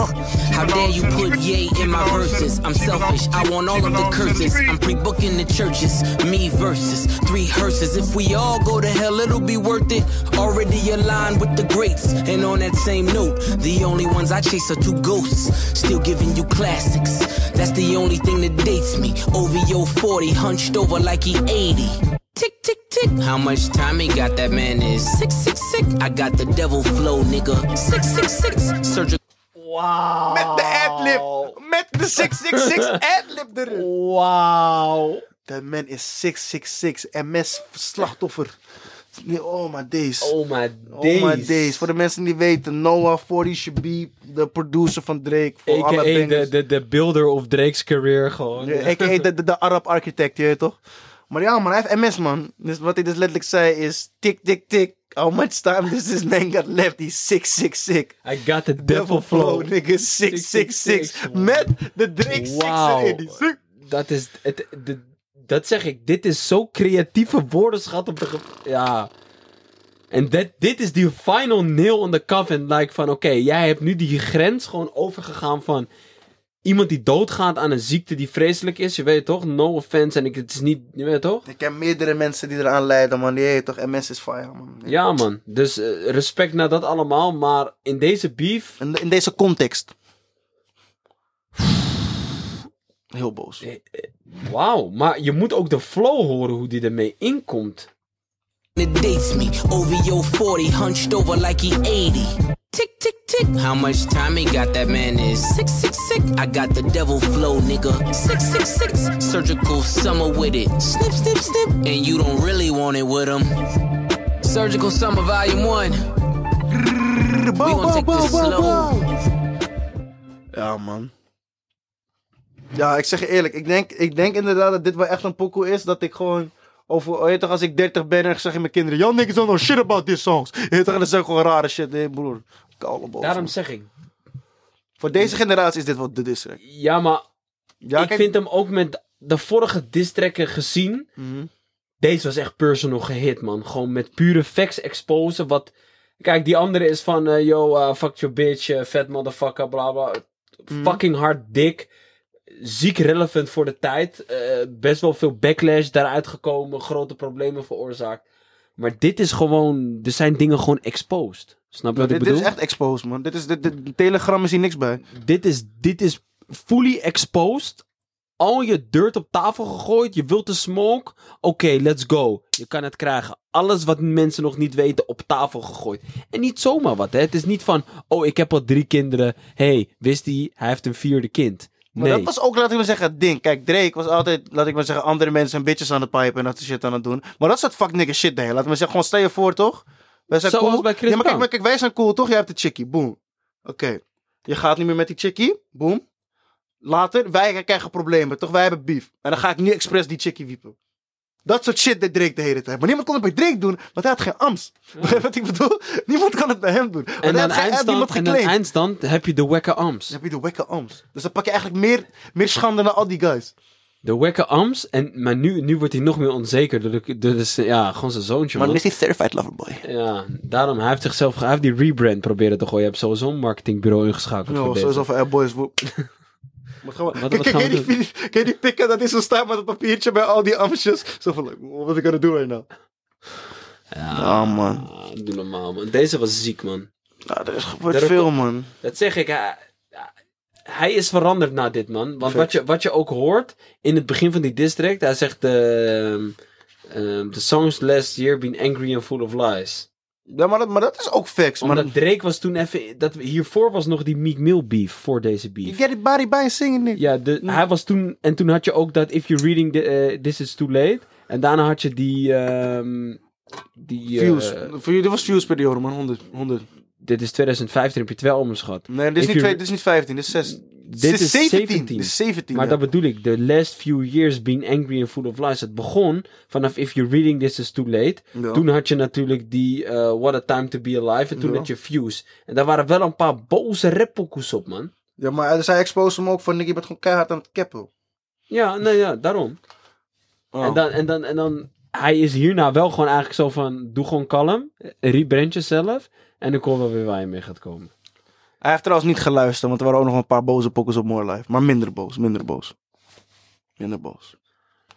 How dare you put yay in my verses? I'm selfish. I want all of the curses. I'm pre-booking the churches. Me versus three hearses. If we all go to hell, it'll be worth it. Already aligned with the greats. And on that same note, the only ones I chase are two ghosts. Still giving you classics. That's the only thing that dates me. OVO 40, hunched over like he 80. Tick, tick, tick. How much time he got? That man is sick, sick, sick. I got the devil flow, nigga. Six, six, six. Surgical. Wauw. Met de adlib. Met de 666 adlib erin. Wauw. Dat man is 666. MS slachtoffer. Oh my days. Oh my Oh days. my days. Voor de mensen die weten, Noah 40 Shabib, de producer van Drake. Voor alle A.k.a. de, de, de builder of Drake's career gewoon. Ja, A.k.a. de, de, de Arab architect, je weet toch? Maar ja man, hij heeft MS man. Dus wat hij dus letterlijk zei is, tik tik tik. How much time does this man got left? He's 666. I got the devil flow. nigga, 666. Met de Drake 6 Wauw. erin. Dat is, het, de, dat zeg ik, dit is zo creatieve woordenschat op de... ge- Ja. En dit, dit is die final nail on the coffin. Like van, oké, jij hebt nu die grens gewoon overgegaan van... Iemand die doodgaat aan een ziekte die vreselijk is. Je weet toch? No offense. En ik, het is niet... Je weet toch? Ik ken meerdere mensen die eraan leiden, man. Heet toch MS is fire, man. Ja, man. Dus eh, respect naar dat allemaal. Maar in deze beef... In, in deze context. Heel boos. Wauw. Maar je moet ook de flow horen hoe die ermee inkomt. It dates me. OVO 40, hunched over like he 80. Tick, tick, tick. How much time he got? That man is sick, sick, sick. I got the devil flow, nigga. Six, six, six. Surgical summer with it. Snip, snip, snip. And you don't really want it with him. Surgical summer volume one. We gonna take this slow. Ja, man. Ja, ik zeg je eerlijk. Ik denk, ik denk inderdaad dat dit wel echt een pokoe is. Dat ik gewoon over... oh, weet toch, als ik 30 ben en ik zeg je mijn kinderen... Yo, niggas don't know shit about these songs. Weet toch, zeg ik gewoon rare shit. Nee, broer. Daarom zeg ik. Voor deze generatie is dit wel de diss track. Ja, maar Ja, ik kijk- vind hem ook met de vorige distracken gezien. Mhm. Deze was echt personal gehit, man. Gewoon met pure facts exposen. Wat... Kijk, die andere is van... eh, yo, eh, fuck your bitch, eh, fat motherfucker, bla bla. Mhm. Fucking hard dik. Ziek relevant voor de tijd. eh, best wel veel backlash daaruit gekomen. Grote problemen veroorzaakt. Maar dit is gewoon... Er zijn dingen gewoon exposed. Snap je wat dit, ik dit bedoel? is echt exposed, man. Dit is, dit, dit- Telegram is hier niks bij. dit is, dit is fully exposed. Al je dirt op tafel gegooid. Je wilt de smoke. Oké, let's go. Je kan het krijgen. Alles wat mensen nog niet weten op tafel gegooid. En niet zomaar wat, hè. Het is niet van, oh, ik heb al drie kinderen. hey, wist hij, hij heeft een vierde kind. Maar Nee. dat was ook, laat ik maar zeggen, het ding. Kijk, Drake was altijd, laat ik maar zeggen, andere mensen en bitches aan het pipen en dat soort shit aan het doen. Maar dat soort fuck nigga shit deed. Laat ik maar zeggen, gewoon stel je voor, toch? Wij zijn Zoals cool. bij Chris ja, maar kijk, maar kijk, wij zijn cool, toch? Jij hebt de chickie, boom. Oké. Je gaat niet meer met die chickie, boom. Later, wij krijgen problemen, toch? Wij hebben beef. En dan ga ik nu expres die chickie wiepen. Dat soort shit deed Drake de hele tijd. Maar niemand kon het bij Drake doen, want hij had geen ams. Begrijp je wat ik bedoel? Niemand kan het bij hem doen. Want en aan eindstand, en eindstand heb je de wekke arms. Dan heb je de wekke arms. Dus dan pak je eigenlijk meer, meer schande naar al die guys. De wekke arms. En, maar nu, nu wordt hij nog meer onzeker. Door de, door de, ja, gewoon zijn zoontje, Maar dan is hij certified loverboy. Ja, daarom, hij heeft zichzelf, hij heeft die rebrand proberen te gooien. Je hebt sowieso een marketingbureau ingeschakeld voor Ja, sowieso van, eh, Moet gewoon... Wat- wat ken, we je die, ken je die pikken dat is zo staan met een papiertje bij al die amsjes? Zo van, like, what is gonna do right now? Ja, man. Doe normaal, man. Deze was ziek, man. Ja, er is gebeurd veel, man. Dat zeg ik, hij, hij is veranderd na dit, man. Want wat je, wat je ook hoort in het begin van die district, hij zegt: ehm, ehm, The songs last year been angry and full of lies. Ja, maar dat, maar dat is ook facts. Maar Omdat Drake was toen even. Dat, hiervoor was nog die Meek Mill beef voor deze you beef. get it body by singing it. Ja, de, hij was toen. En toen had je ook dat If You're Reading the, eh, This Is Too Late. En daarna had je die. ehm, die eh, Views. Voor jullie, dit was views periode, man. 100. 100. dit is 2015, heb je twee albums gehad. Nee, dit is, niet, twee- dit is niet 15, dit is 6. Dit is 17. Dit is 17. Maar ja. dat bedoel ik. The last few years been angry and full of lies. Het begon vanaf If You're Reading This Is Too Late. Ja. Toen had je natuurlijk die eh, What a Time to Be Alive. En toen Ja. had je Views. En daar waren wel een paar boze rappokoes op, man. Ja, maar zij exposed hem ook van, Nick, je bent gewoon keihard aan het cappen. Ja, nee, ja, daarom. Oh. En, dan, en, dan, en dan, hij is hierna wel gewoon eigenlijk zo van, doe gewoon kalm, rebrand jezelf, en ik hoor wel weer waar je mee gaat komen. Hij heeft trouwens niet geluisterd, want er waren ook nog een paar boze pokkers op More Life. Maar minder boos, minder boos. Minder boos.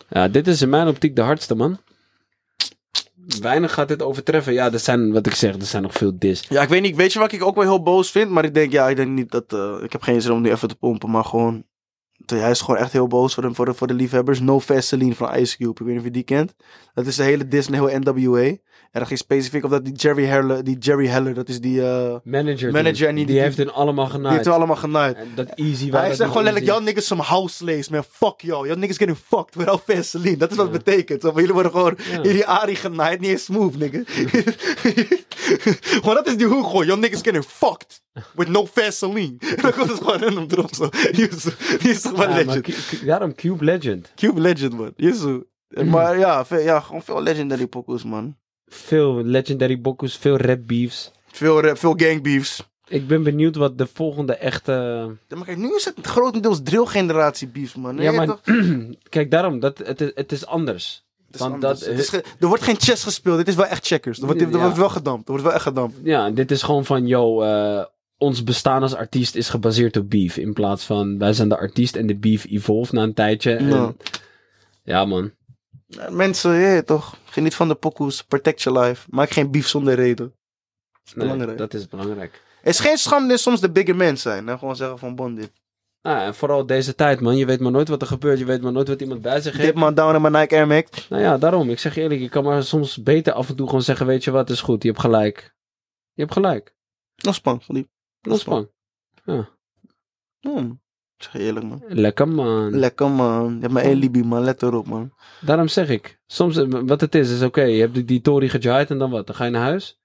Ja, dit is in mijn optiek de hardste, man. Weinig gaat dit overtreffen. Ja, er zijn, wat ik zeg, er zijn nog veel dis. Ja, ik weet niet, weet je wat ik ook wel heel boos vind? Maar ik denk, ja, ik denk niet dat, eh, ik heb geen zin om nu even te pompen, maar gewoon, hij is gewoon echt heel boos voor de, voor de, voor de liefhebbers. No Vaseline van Ice Cube, ik weet niet of je die kent. Dat is de hele Disney, heel NWA. En dan ging specifiek op dat die Jerry Heller, die Jerry Heller, dat is die, eh, Manager, en die- die die- heeft hun allemaal genaaid. die heeft er allemaal genaaid. En dat easy Hij dat zegt gewoon letterlijk, y'all niggas some house slaves, man. Fuck y'all. Y'all niggas getting fucked without Vaseline. Dat is wat het betekent. Zo, jullie worden gewoon die Ari genaaid. Niet eens smooth, nigga. gewoon, dat is die hoek gewoon. Y'all niggas getting fucked with no Vaseline. Dan komt het gewoon random erop zo. Die is, toch wel legend. Daarom Cube Legend. Cube legend, man. Jezus. Maar ja, ja, gewoon veel legendary pokus, man. Veel legendary bokkus, veel rap beefs. Veel, rap, veel gang beefs. Ik ben benieuwd wat de volgende echte... Ja, maar kijk, nu is het grotendeels drill-generatie beefs, man. ja, Nee, maar toch? kijk, daarom, dat, het, is, het is anders. Het is Want dat, Het is ge- er wordt geen chess gespeeld. Dit is wel echt checkers. Er wordt, er Ja. wordt wel gedampt. Er wordt wel echt gedampt. Ja, dit is gewoon van, yo, eh, ons bestaan als artiest is gebaseerd op beef. In plaats van, wij zijn de artiest en de beef evolve na een tijdje. En, Ja. ja, man. Ja, Mensen, je weet toch. Geniet van de pokoes. Protect your life. Maak geen beef zonder reden. Dat is Nee, belangrijk. dat is belangrijk. Het is geen schande soms de bigger men zijn. En gewoon zeggen van bon dit. Nou, en vooral deze tijd, man. Je weet maar nooit wat er gebeurt. Je weet maar nooit wat iemand bij zich Dit heeft. man down in mijn Nike Air Max. Nou ja, daarom. Ik zeg je eerlijk, je kan maar soms beter af en toe gewoon zeggen, weet je wat, is goed. Je hebt gelijk. Je hebt gelijk. Nog span. Van die. Lospang. Hmm. Ik zeg je eerlijk man. Lekker, man. Lekker man. Je hebt maar één Libi man. Let erop man. Daarom zeg ik. Soms, eh, wat het is, is oké. je hebt die, Tory gejaaid en dan wat? Dan ga je naar huis.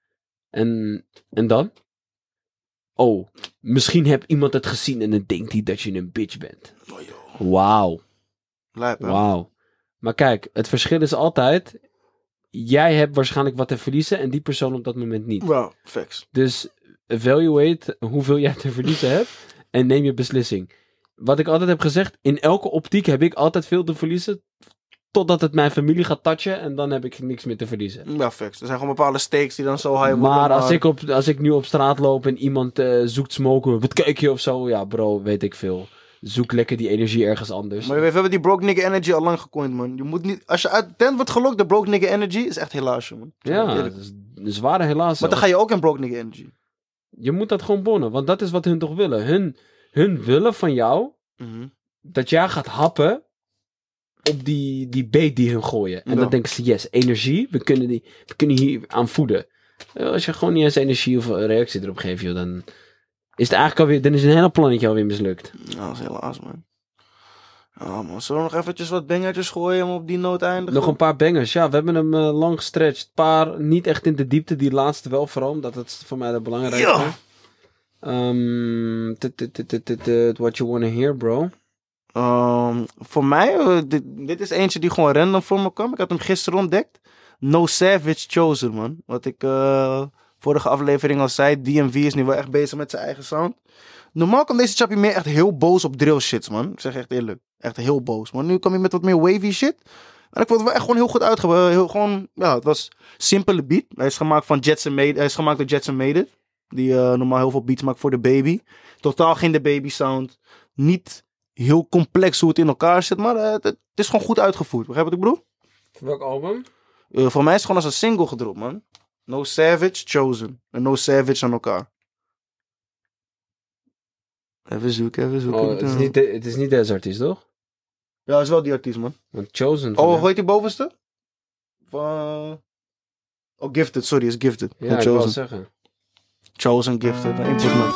En, en dan? Oh, misschien heeft iemand het gezien en dan denkt hij dat je een bitch bent. Wauw. Lijp hè. Wauw. Maar kijk, het verschil is altijd... Jij hebt waarschijnlijk wat te verliezen en die persoon op dat moment niet. Wow, facts. Dus evaluate hoeveel jij te verliezen hebt en neem je beslissing. Wat ik altijd heb gezegd, in elke optiek heb ik altijd veel te verliezen. Totdat het mijn familie gaat touchen en dan heb ik niks meer te verliezen. Ja, facts. Er zijn gewoon bepaalde stakes die dan zo high worden. Maar als ik, op, als ik nu op straat loop en iemand eh, zoekt smoken, wat kijk je of zo? Ja bro, weet ik veel. Zoek lekker die energie ergens anders. Maar we hebben die broke nigga energy al lang gecoind, man. Je moet niet... Als je uit tent wordt gelokt, de broke nigga energy is echt helaas, man. ja, dat is een zware helaas. Maar dan ga je ook in broke nigga energy. Je moet dat gewoon bonnen, want dat is wat hun toch willen. Hun, hun willen van jou Mhm. dat jij gaat happen op die, die beet die hun gooien. En Ja. dan denken ze, yes, energie, we kunnen, die, we kunnen hier aan voeden. Eh, Als je gewoon niet eens energie of reactie erop geeft, joh, dan is het eigenlijk alweer, dan is een hele plannetje alweer mislukt. Ja, dat is helaas, man. Ja, man. Zullen we nog eventjes wat bengertjes gooien om op die noot eindigen? Nog een paar bangers. Ja, we hebben hem eh, lang gestretched. Een paar niet echt in de diepte. Die laatste wel vooral, omdat het is voor mij de belangrijkste. Ja. T- what you wanna hear, bro? Ehm, voor mij, eh, dit, is eentje die gewoon random voor me kwam. Ik had hem gisteren ontdekt. No Savage Chosen, man. Wat ik eh, vorige aflevering al zei. DMV is nu wel echt bezig met zijn eigen sound. Normaal kwam deze chappie meer echt heel boos op drill shits, man. Ik zeg echt eerlijk. Echt heel boos. Maar nu kwam hij met wat meer wavy shit. En ik vond het wel echt gewoon heel goed uitgebracht. Heel gewoon, ja, het was simpele beat. Hij is gemaakt van Jetson Made. Hij is gemaakt door Jetson Made It. Die eh, normaal heel veel beats maakt voor de baby. Totaal geen de baby sound. Niet heel complex hoe het in elkaar zit. Maar eh, het, het is gewoon goed uitgevoerd. Begrijp wat ik bedoel? Voor welk album? Eh, voor mij is het gewoon als een single gedropt, man. No Savage, Chosen. En No Savage aan elkaar. Even zoeken, even zoeken. Oh, het, is niet de- het is niet deze artiest, toch? Ja, het is wel die artiest, man. Want Chosen. Oh, hoe heet die bovenste? Van... Oh, Gifted, sorry, is Gifted. Ja, ik wou Chosen. zeggen. Chosen, Gifted. Input, man.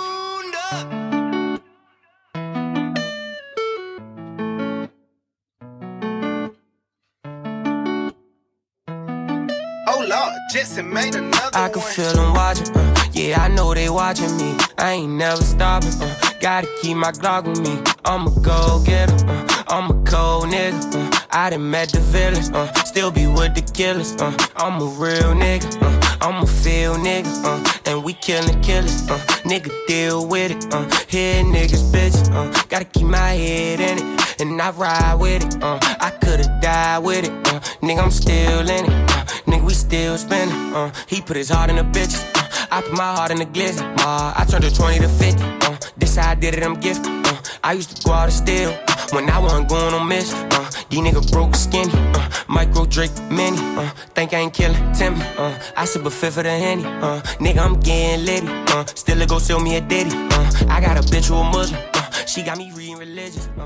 Oh Lord, Jetson made another I can feel them watching, uh, yeah, I know they watching me. I ain't never stopping, uh, gotta keep my Glock with me. I'm a go getter, uh, I'm a cold nigga. Uh, I done met the villains, uh, still be with the killers. Uh, I'm a real nigga, uh, I'm a feel nigga, uh, and we killing killers. Uh, nigga deal with it, uh, hear niggas bitch. Uh, gotta keep my head in it, and I ride with it. Uh, I could've died with it, uh, nigga I'm still in it. Uh, nigga we still spinning. Uh, he put his heart in the bitches. Uh, I put my heart in the glizzy. Uh, I turned a 20 to 50. Uh, this how I did it, I'm gifted. Uh, I used to go out and steal uh, when I wasn't going on mission. Uh, these nigga broke skinny. Uh, micro Drake mini. Uh, think I ain't killing Timmy. Uh, I sip a fifth of the henny. Uh, nigga, I'm getting litty. Uh, still go sell me a ditty. Uh, I got a bitch who a Muslim. Uh, she got me reading religious. Uh,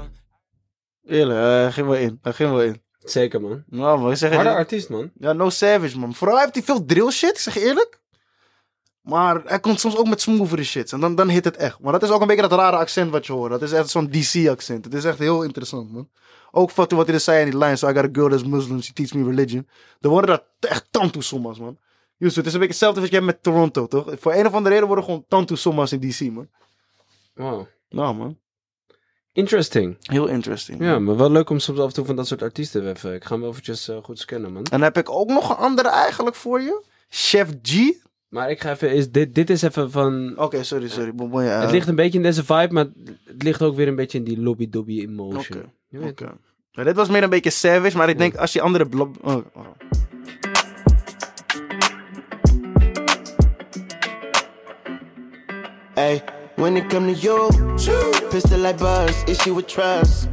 Eerlijk, hij ging wel in. Hij ging wel in. Zeker, man. Nou, man, ik zeg Harde artiest, man. Ja, No Savage, man. Vooral heeft hij veel drill shit, ik zeg je eerlijk. Maar hij komt soms ook met smoothere shit. En dan, dan hit het echt. Maar dat is ook een beetje dat rare accent wat je hoort. Dat is echt zo'n DC-accent. Het is echt heel interessant, man. Ook wat, wat hij er zei in die lijn. So I got a girl that's Muslim, she teach me religion. Dan worden dat echt tantu sommas, man. Just, het is een beetje hetzelfde wat je hebt met Toronto, toch? Voor een of andere reden worden gewoon tantu sommas in DC, man. Wow. Nou, man. Interesting. Heel interesting. Ja, maar wel leuk om soms af en toe van dat soort artiesten even... Ik ga hem eventjes eh, goed scannen, man. En dan heb ik ook nog een andere eigenlijk voor je. Chef G. Maar ik ga even... Is, dit, dit is even van... Oké, sorry, sorry. Bon, ja, Het ligt een beetje in deze vibe, maar het ligt ook weer een beetje in die lobby-dobby emotion. Oké. Weet- Oké. Ja, dit was meer een beetje savage, maar ik denk als je andere blob... Oh, oh. Hey, when it come to you, pistol like buzz, issue with trust.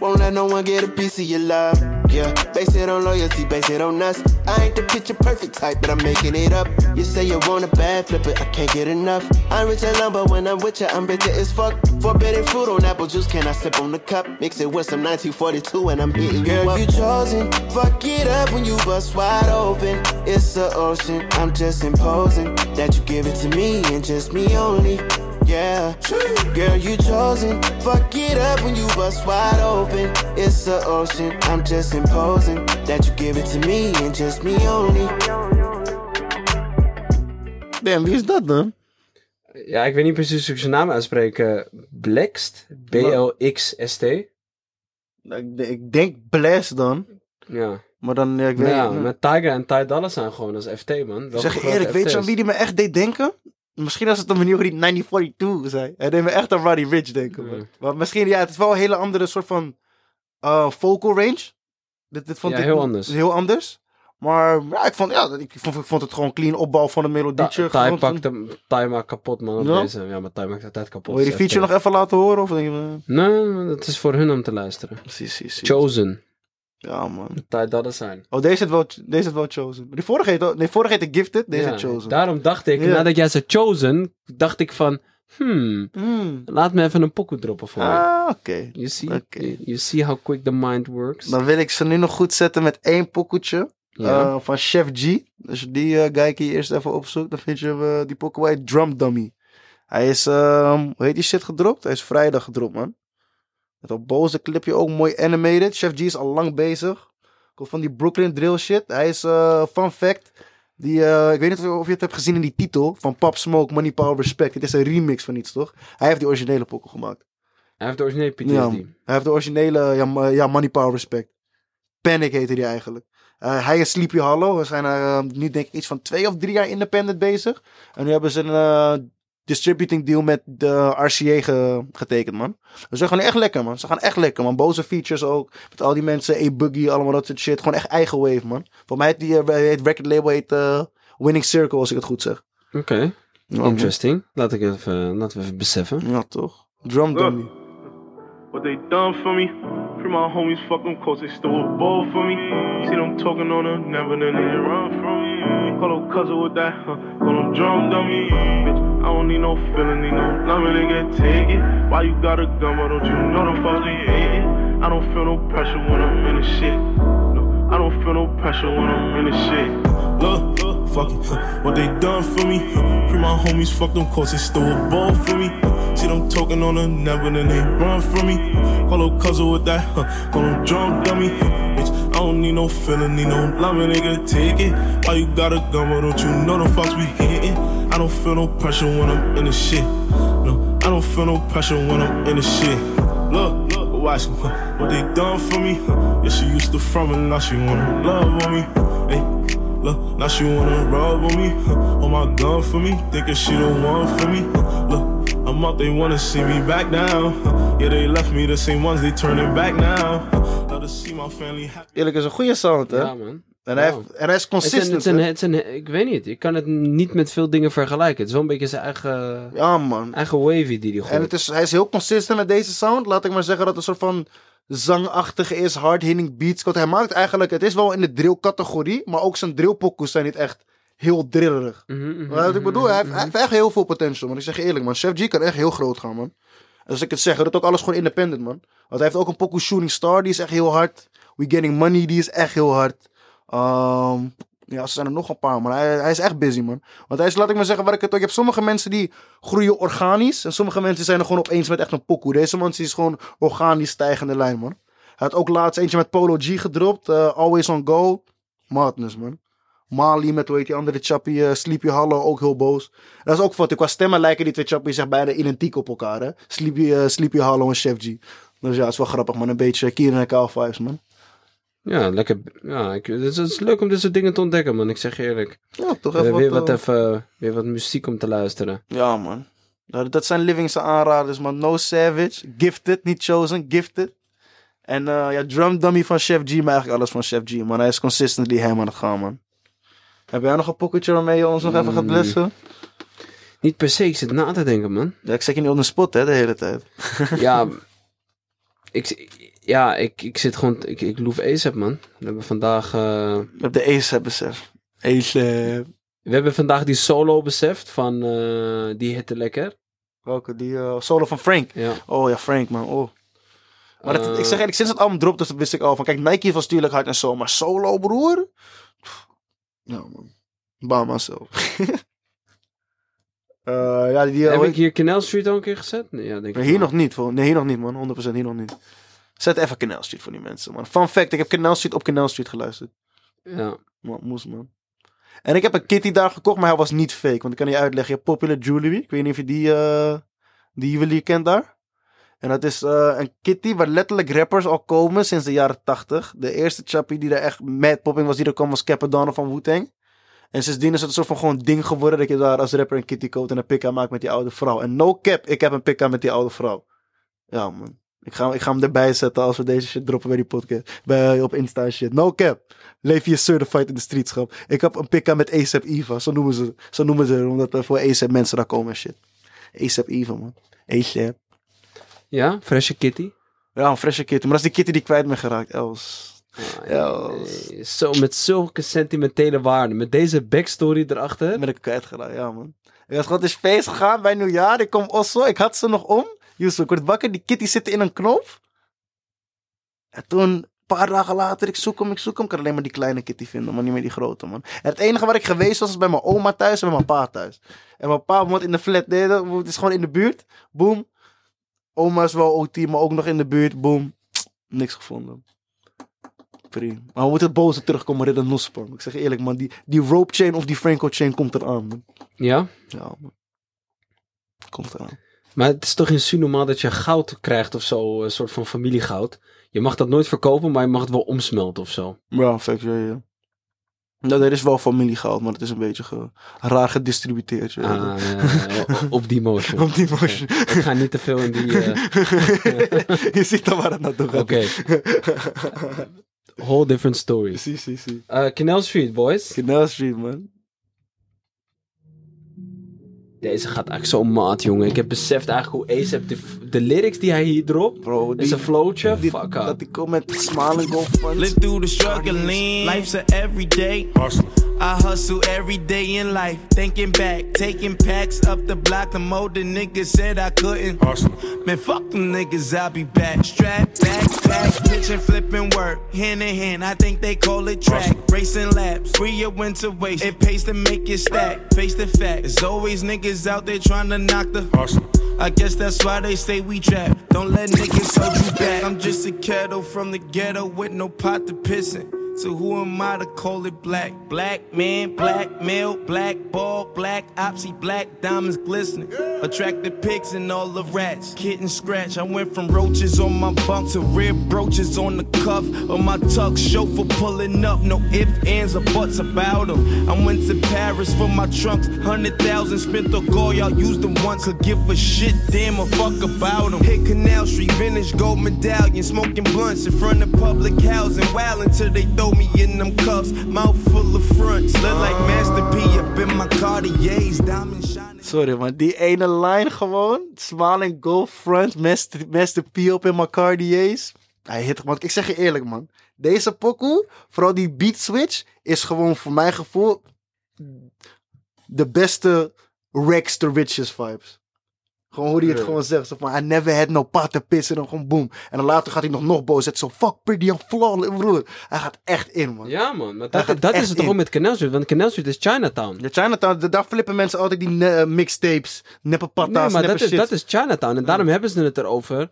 Won't let no one get a piece of your love. Yeah, base it on loyalty, base it on us. I ain't the picture perfect type, but I'm making it up. You say you want a bad flip it, I can't get enough. I'm rich and lumber when I'm with you, I'm bitter as fuck. Forbidden fruit on apple juice, can I sip on the cup? Mix it with some 1942 and I'm hitting you Girl, up. you chosen, fuck it up when you bust wide open. It's the ocean, I'm just imposing that you give it to me and just me only. Yeah, girl, you chosen. Fuck it up when you bust wide open. It's the ocean. I'm just imposing that you give it to me and just me only. Damn, wie is dat dan? Ja, ik weet niet precies hoe ik zijn naam uitspreken. Blext? B-L-X-S-T? Ik, ik denk Blast dan. Ja. Maar dan, ja, ik weet ja, niet. met Tiger en Ty Dolla zijn gewoon als FT, man. Welke zeg je eerlijk, weet je aan wie die me echt deed denken? Misschien was het de manier hoe die 1942 zei. Hij deed me echt aan Roddy Rich denken. Maar misschien, ja, het is wel een hele andere soort van uh, vocal range. Dit, dit vond Ja, ik heel anders. Heel anders. Maar ja, ik vond, ja, ik vond, ik vond het gewoon clean opbouw van een melodietje. Ty Gewoon pakt hem, Ty maakt kapot, man. Op Ja? deze. Ja, maar Ty maakt altijd kapot. Wil je die feature nog even laten horen? Of denk je, eh, Nee, dat is voor hun om te luisteren. Precies, precies. Chosen. Ja, man. Ty Dolla zijn. Oh, deze is wel, deze is wel Chosen. Die vorige heet, nee, vorige heette Gifted, deze Ja, heet Chosen. Daarom dacht ik, Ja. nadat jij zei Chosen, dacht ik van, hmm, Hmm. laat me even een pokoe droppen voor je. Ah, oké. You see, you see how quick the mind works. Dan wil ik ze nu nog goed zetten met één pokoetje. Ja. eh, van Chef G. Dus die eh guy die je eerst even opzoekt, dan vind je eh, die pokoe bij Drum Dummy. Hij is, ehm, hoe heet die shit gedropt? Hij is vrijdag gedropt, man. Met een boze clipje ook mooi animated. Chef G is al lang bezig. Komt van die Brooklyn drill shit. Hij is, eh, fun fact, die, eh, ik weet niet of je het hebt gezien in die titel. Van Pop Smoke, Money, Power, Respect. Het is een remix van iets, toch? Hij heeft die originele pokoe gemaakt. Hij heeft de originele PTSD. Ja, hij heeft de originele ja, ja, Money Power Respect. Panic heette die eigenlijk. Eh, hij is Sleepy Hollow. We zijn er nu denk ik iets van twee of drie jaar independent bezig. En nu hebben ze een distributing deal met de RCA ge- getekend, man. Dus ze gaan echt lekker, man. Ze gaan echt lekker, man. Boze features ook. Met al die mensen, A-Boogie, allemaal dat soort shit. Gewoon echt eigen wave, man. Voor mij heet die eh, het record label heet eh, Winning Circle, als ik het goed zeg. Oké, interesting. Laat ik even, laten we even beseffen. Ja, toch? Drum dummy. What they done for me, Free my homies, fuck them, cause they stole a ball for me. See them talking on her, never then they run from me. Call them cousin with that, huh? Call them drum dummy. Bitch, I don't need no feeling, need no loving, nigga, take it. Why you got a gun, but don't you know them fucks be hating? I don't feel no pressure when I'm in the shit. No, I don't feel no pressure when I'm in the shit. Look, look, huh, what they done for me. huh, Free my homies, fuck them, cause they stole a ball for me. See them talking on the never, then they run from me. Call up cousin with that, huh, call them drunk dummy. Bitch, I don't need no feeling, need no loving, nigga, take it. Why you got a gun, but don't you know the fucks we hitting? I don't feel no pressure when I'm in the shit. No, I don't feel no pressure when I'm in the shit. Look, look, watch huh, what they done for me. Yeah, she used to from and now she wanna love on me. Hey, look, now she wanna rub on me. huh, Hold my gun for me, thinking she the one for me. huh. Look, I'm up, they wanna see me back down. huh. Yeah, they left me the same ones, they turning back now. huh. Love to see my family happy. Eerlijk is een goede sound, hè? Ja, man. En hij, Wow. heeft, en hij is Het is, een, consistent. het is een, het is een- ik weet niet, ik kan het niet met veel dingen vergelijken. Het is wel een beetje zijn eigen, Ja, man. eigen wavy die hij En gooit. het is, hij is heel consistent met deze sound. Laat ik maar zeggen dat het een soort van zangachtige is, hard-hitting beats. Want hij maakt eigenlijk, het is wel in de drill categorie, maar ook zijn drillpokoes zijn niet echt heel drillerig. Mhm, mhm, Wat ik mhm, bedoel, hij heeft, hij heeft echt heel veel potential, man. Ik zeg je eerlijk, man. Chef G kan echt heel groot gaan, man. En als ik het zeg, hij doet ook alles gewoon independent, man. Want hij heeft ook een pokoe Shooting Star, die is echt heel hard. We Getting Money, die is echt heel hard. Ehm, ja, er zijn er nog een paar, man. Hij, hij is echt busy, man. Want hij is, laat ik maar zeggen, waar ik het ook... Je hebt sommige mensen die groeien organisch. En sommige mensen zijn er gewoon opeens met echt een pokoe. Deze man is gewoon organisch stijgende lijn, man. Hij had ook laatst eentje met Polo G gedropt. eh, Always on Go. Madness, man. Mali met, hoe heet die andere chappie, eh, Sleepy Hollow, ook heel boos. Dat is ook wat. Qua stemmen lijken die twee chappies echt bijna identiek op elkaar, hè. Sleepy, eh, Sleepy Hollow en Chef G. Dus ja, is wel grappig, man. Een beetje Kieran en Kyle vibes, man. Ja, lekker. Ja, ik, het, is, het is leuk om dit soort dingen te ontdekken, man. Ik zeg je eerlijk. Ja, toch even hebben weer wat, wat, eh, even, weer wat muziek om te luisteren. Ja, man. Nou, dat zijn Living's aanraders, man. No Savage. Gifted, niet chosen. Gifted. En eh, ja, Drum Dummy van Chef G. Maar eigenlijk alles van Chef G, man. Hij is consistently hem aan het gaan, man. Heb jij nog een pocketje waarmee je ons nog even gaat Mm. blessen? Niet per se, ik zit na te denken, man. Ja, ik zet je niet op de spot, hè, de hele tijd. ja, ik, ja ik, ik zit gewoon... Ik, ik loef ASAP, man. We hebben vandaag... eh, We hebben de Ace besef. Ace. we hebben vandaag die solo beseft van... eh, die hitte lekker. Welke? Die eh, solo van Frank. Ja. Oh ja, Frank, man. Oh. Maar dat, ik zeg eigenlijk, sinds het album dropt, dus wist ik al van... Kijk, Nike was natuurlijk hard en zo, maar solo, broer? Ja, man. Bama zelf. Eh, ja, die... Heb ik hier Canal Street al een keer gezet? Nee, ja, denk Nee, ik hier wel. nog niet. Nee, hier nog niet, man. 100% hier nog niet. Zet even Canal Street voor die mensen, man. Fun fact, ik heb Canal Street op Canal Street geluisterd. Ja. Man, moest, man. En ik heb een kitty daar gekocht, maar hij was niet fake. Want ik kan je uitleggen. Je hebt Popular Jewelry. Ik weet niet of je die, eh die juwelier kent daar. En dat is eh, een kitty waar letterlijk rappers al komen sinds de jaren 80. De eerste chappie die er echt mad popping was, die er kwam, was Capadonna van Wu-Tang. En sindsdien is het een soort van gewoon ding geworden dat je daar als rapper een kitty koopt en een pika maakt met die oude vrouw. En no cap, ik heb een pika met die oude vrouw. Ja, man. Ik ga, ik ga hem erbij zetten als we deze shit droppen bij die podcast. Bij, op Insta en shit. No cap. Leef je certified in de streetschap. Ik heb een pika met ASAP Eva. Zo noemen ze, zo noemen ze omdat er voor ASAP mensen daar komen en shit. ASAP Eva, man. ASAP. Ja, Freshe Kitty. Ja, een frisse kitty. Maar dat is die kitty die ik kwijt ben geraakt, Els. Els. Nee, Zo, met zulke sentimentele waarden. Met deze backstory erachter. Ben ik kwijtgeraakt, ja, man. Ik was gewoon het is feest gegaan bij nieuwjaar. Ik kom Oslo. Ik had ze nog om. Yusuf, ik word wakker. Die kitty zitten in een knop. En toen, een paar dagen later, ik zoek hem, ik zoek hem. Ik kan alleen maar die kleine kitty vinden, maar niet meer die grote, man. En het enige waar ik geweest was, was bij mijn oma thuis en bij mijn pa thuis. En mijn pa woont in de flat. Nee, het is gewoon in de buurt. Boom. Oma is wel OT, maar ook nog in de buurt. Boom. Niks gevonden. Prima. Maar we moeten het boze terugkomen, Ridder Nospan. Ik zeg eerlijk, man. Die, die rope chain of die Franco chain komt eraan, man. Ja? Ja, man. Komt eraan. Maar het is toch in Su normaal dat je goud krijgt of zo. Een soort van familiegoud. Je mag dat nooit verkopen, maar je mag het wel omsmelten of zo. Ja, fact, ja, ja. Nou, er is wel familiegoud, maar het is een beetje ge- raar gedistributeerd. Ah, ja, op die motion. Op die motion. Ik ga niet te veel in die... eh, je ziet dan waar het naartoe gaat. Oké. Whole different story. Precies, precies. Eh, Canal Street, boys. Canal Street, man. Deze gaat eigenlijk zo maat, jongen. Ik heb beseft eigenlijk hoe ASAP de, de lyrics die hij hier dropt. Bro, is een flowtje. Fuck up. Dat die komt met smiling go front. Live through the struggling. Life's a everyday. I hustle every day in life. Thinking back, taking packs up the block. The more the niggas said I couldn't. Man, fuck them niggas, I'll be back. Strap, back, back, pitching, flipping work. Hand in hand, I think they call it track. Racing laps, free your winter waste. It pays to make it stack. Face the fact, there's always niggas out there trying to knock the. I guess that's why they say we trap. Don't let niggas hold you back. I'm just a kettle from the ghetto with no pot to piss in. So who am I to call it black? Black man, black male, black ball, black opsy, black diamonds glistening. Attract the pigs and all the rats. Kitten scratch. I went from roaches on my bunk to rib brooches on the cuff of my tux. Chauffeur pulling up, no ifs, ands, or buts about them. I went to Paris for my trunks. Hundred thousand spent the goal, y'all used them once. Could give a shit, damn a fuck about them. Hit Canal Street, vintage gold medallion. Smoking blunts in front of public housing. Wild until they throw me in them cuffs. Mouth full of fronts. Look like Master P up in my Cartiers. Diamond shining. Sorry man, die ene line gewoon. Smiling go front, Master, Master P op in mijn Cartiers. Hij hit, want ik zeg je eerlijk man. Deze pokoe, vooral die beat switch, is gewoon voor mijn gevoel de beste Rex the Riches vibes. Gewoon hoe hij het gewoon zegt. Zo van, I never had no pot to piss. En dan gewoon boom. En dan later gaat hij nog nog boos. Het zo, fuck pretty, I'm flawless, broer. Hij gaat echt in, man. Ja, man. Maar dat, dat is het toch ook met Canal Street? Want Canal Street is Chinatown. Ja, Chinatown, da- daar flippen mensen altijd die eh, mixtapes, neppe patas, Nee, maar neppe dat is, shit. dat is Chinatown. En daarom hebben ze het erover.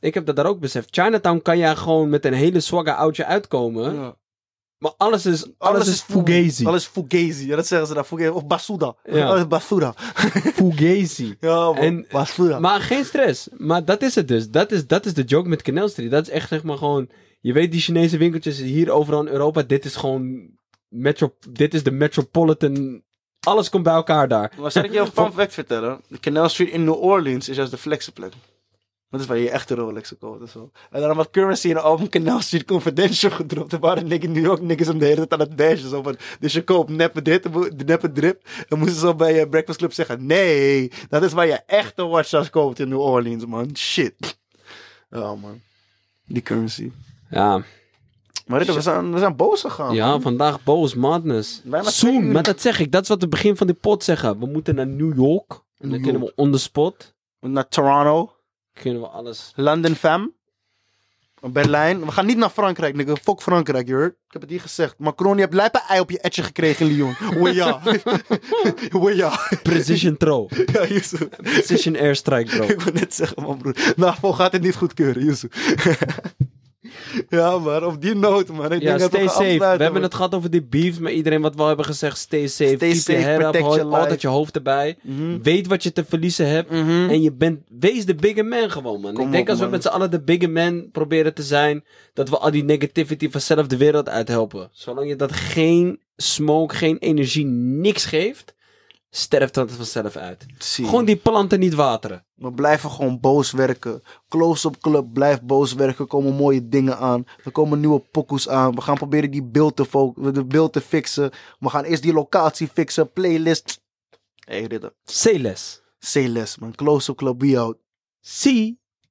Ik heb dat daar ook beseft. Chinatown kan jij gewoon met een hele swagger oudje uitkomen. Ja. Maar alles is, alles, is fugazi. Alles is fugazi. Ja, dat zeggen ze daar. Fugazi. Of basuda. Ja. Alles is basuda. fugazi. Ja, man. En, basuda. maar geen stress. Maar dat is het dus. Dat is, dat is de joke met Canal Street. Dat is echt zeg maar gewoon... Je weet die Chinese winkeltjes hier overal in Europa. Dit is gewoon... Metro, dit is de metropolitan... Alles komt bij elkaar daar. Maar zal ik je een fun fact vertellen? De Canal Street in New Orleans is juist de flexenplek. Dat is waar je echte Rolexen koopt en zo. En daarom had Currency een album Canal Street Confidential gedropt. Er waren in New York niggas om de hele tijd aan het dashen. Zo van, dus je koopt neppe dit, de neppe drip. Dan moesten ze zo bij je Breakfast Club zeggen, nee, dat is waar je echte watchas koopt in New Orleans, man. Shit. Oh, man. Die Currency. Ja. Maar we zijn, we zijn boos gegaan. Ja, man. vandaag boos, madness. Uur. maar dat zeg ik. Dat is wat we begin van die pot zeggen. We moeten naar New York. En dan kunnen we on the spot. Naar Toronto. Kunnen we alles... London fam. Berlijn. We gaan niet naar Frankrijk, nigga. Fuck Frankrijk, je hoort. Ik heb het hier gezegd. Macron, je hebt lijpe ei op je etje gekregen in Lyon. Oei ja. Ja. Precision throw. Ja. Precision airstrike, bro. Ik wil net zeggen, man, broer. NAVO gaat het niet goedkeuren, Yusuf. ja, maar op die noot, man. Ik Ja, denk dat stay gaan safe. We hebben het gehad over die beefs met iedereen wat we al hebben gezegd. Stay safe. Stay Keep safe, your head up. protect your life. altijd je hoofd erbij. Mhm. Weet wat je te verliezen hebt. En je bent, wees de bigger man gewoon, man. Kom ik denk op, als we met z'n allen de bigger man proberen te zijn, dat we al die negativity vanzelf de wereld uithelpen. Zolang je dat geen smoke, geen energie, niks geeft, sterft dat vanzelf uit. Zie. Gewoon die planten niet wateren. We blijven gewoon boos werken. Close-up Club blijft boos werken. Er komen mooie dingen aan. Er komen nieuwe pokoes aan. We gaan proberen die beeld te, de beeld te fixen. We gaan eerst die locatie fixen. Playlist. Hey, Ridder. Less. Say less, man. Close-up Club, we out. See.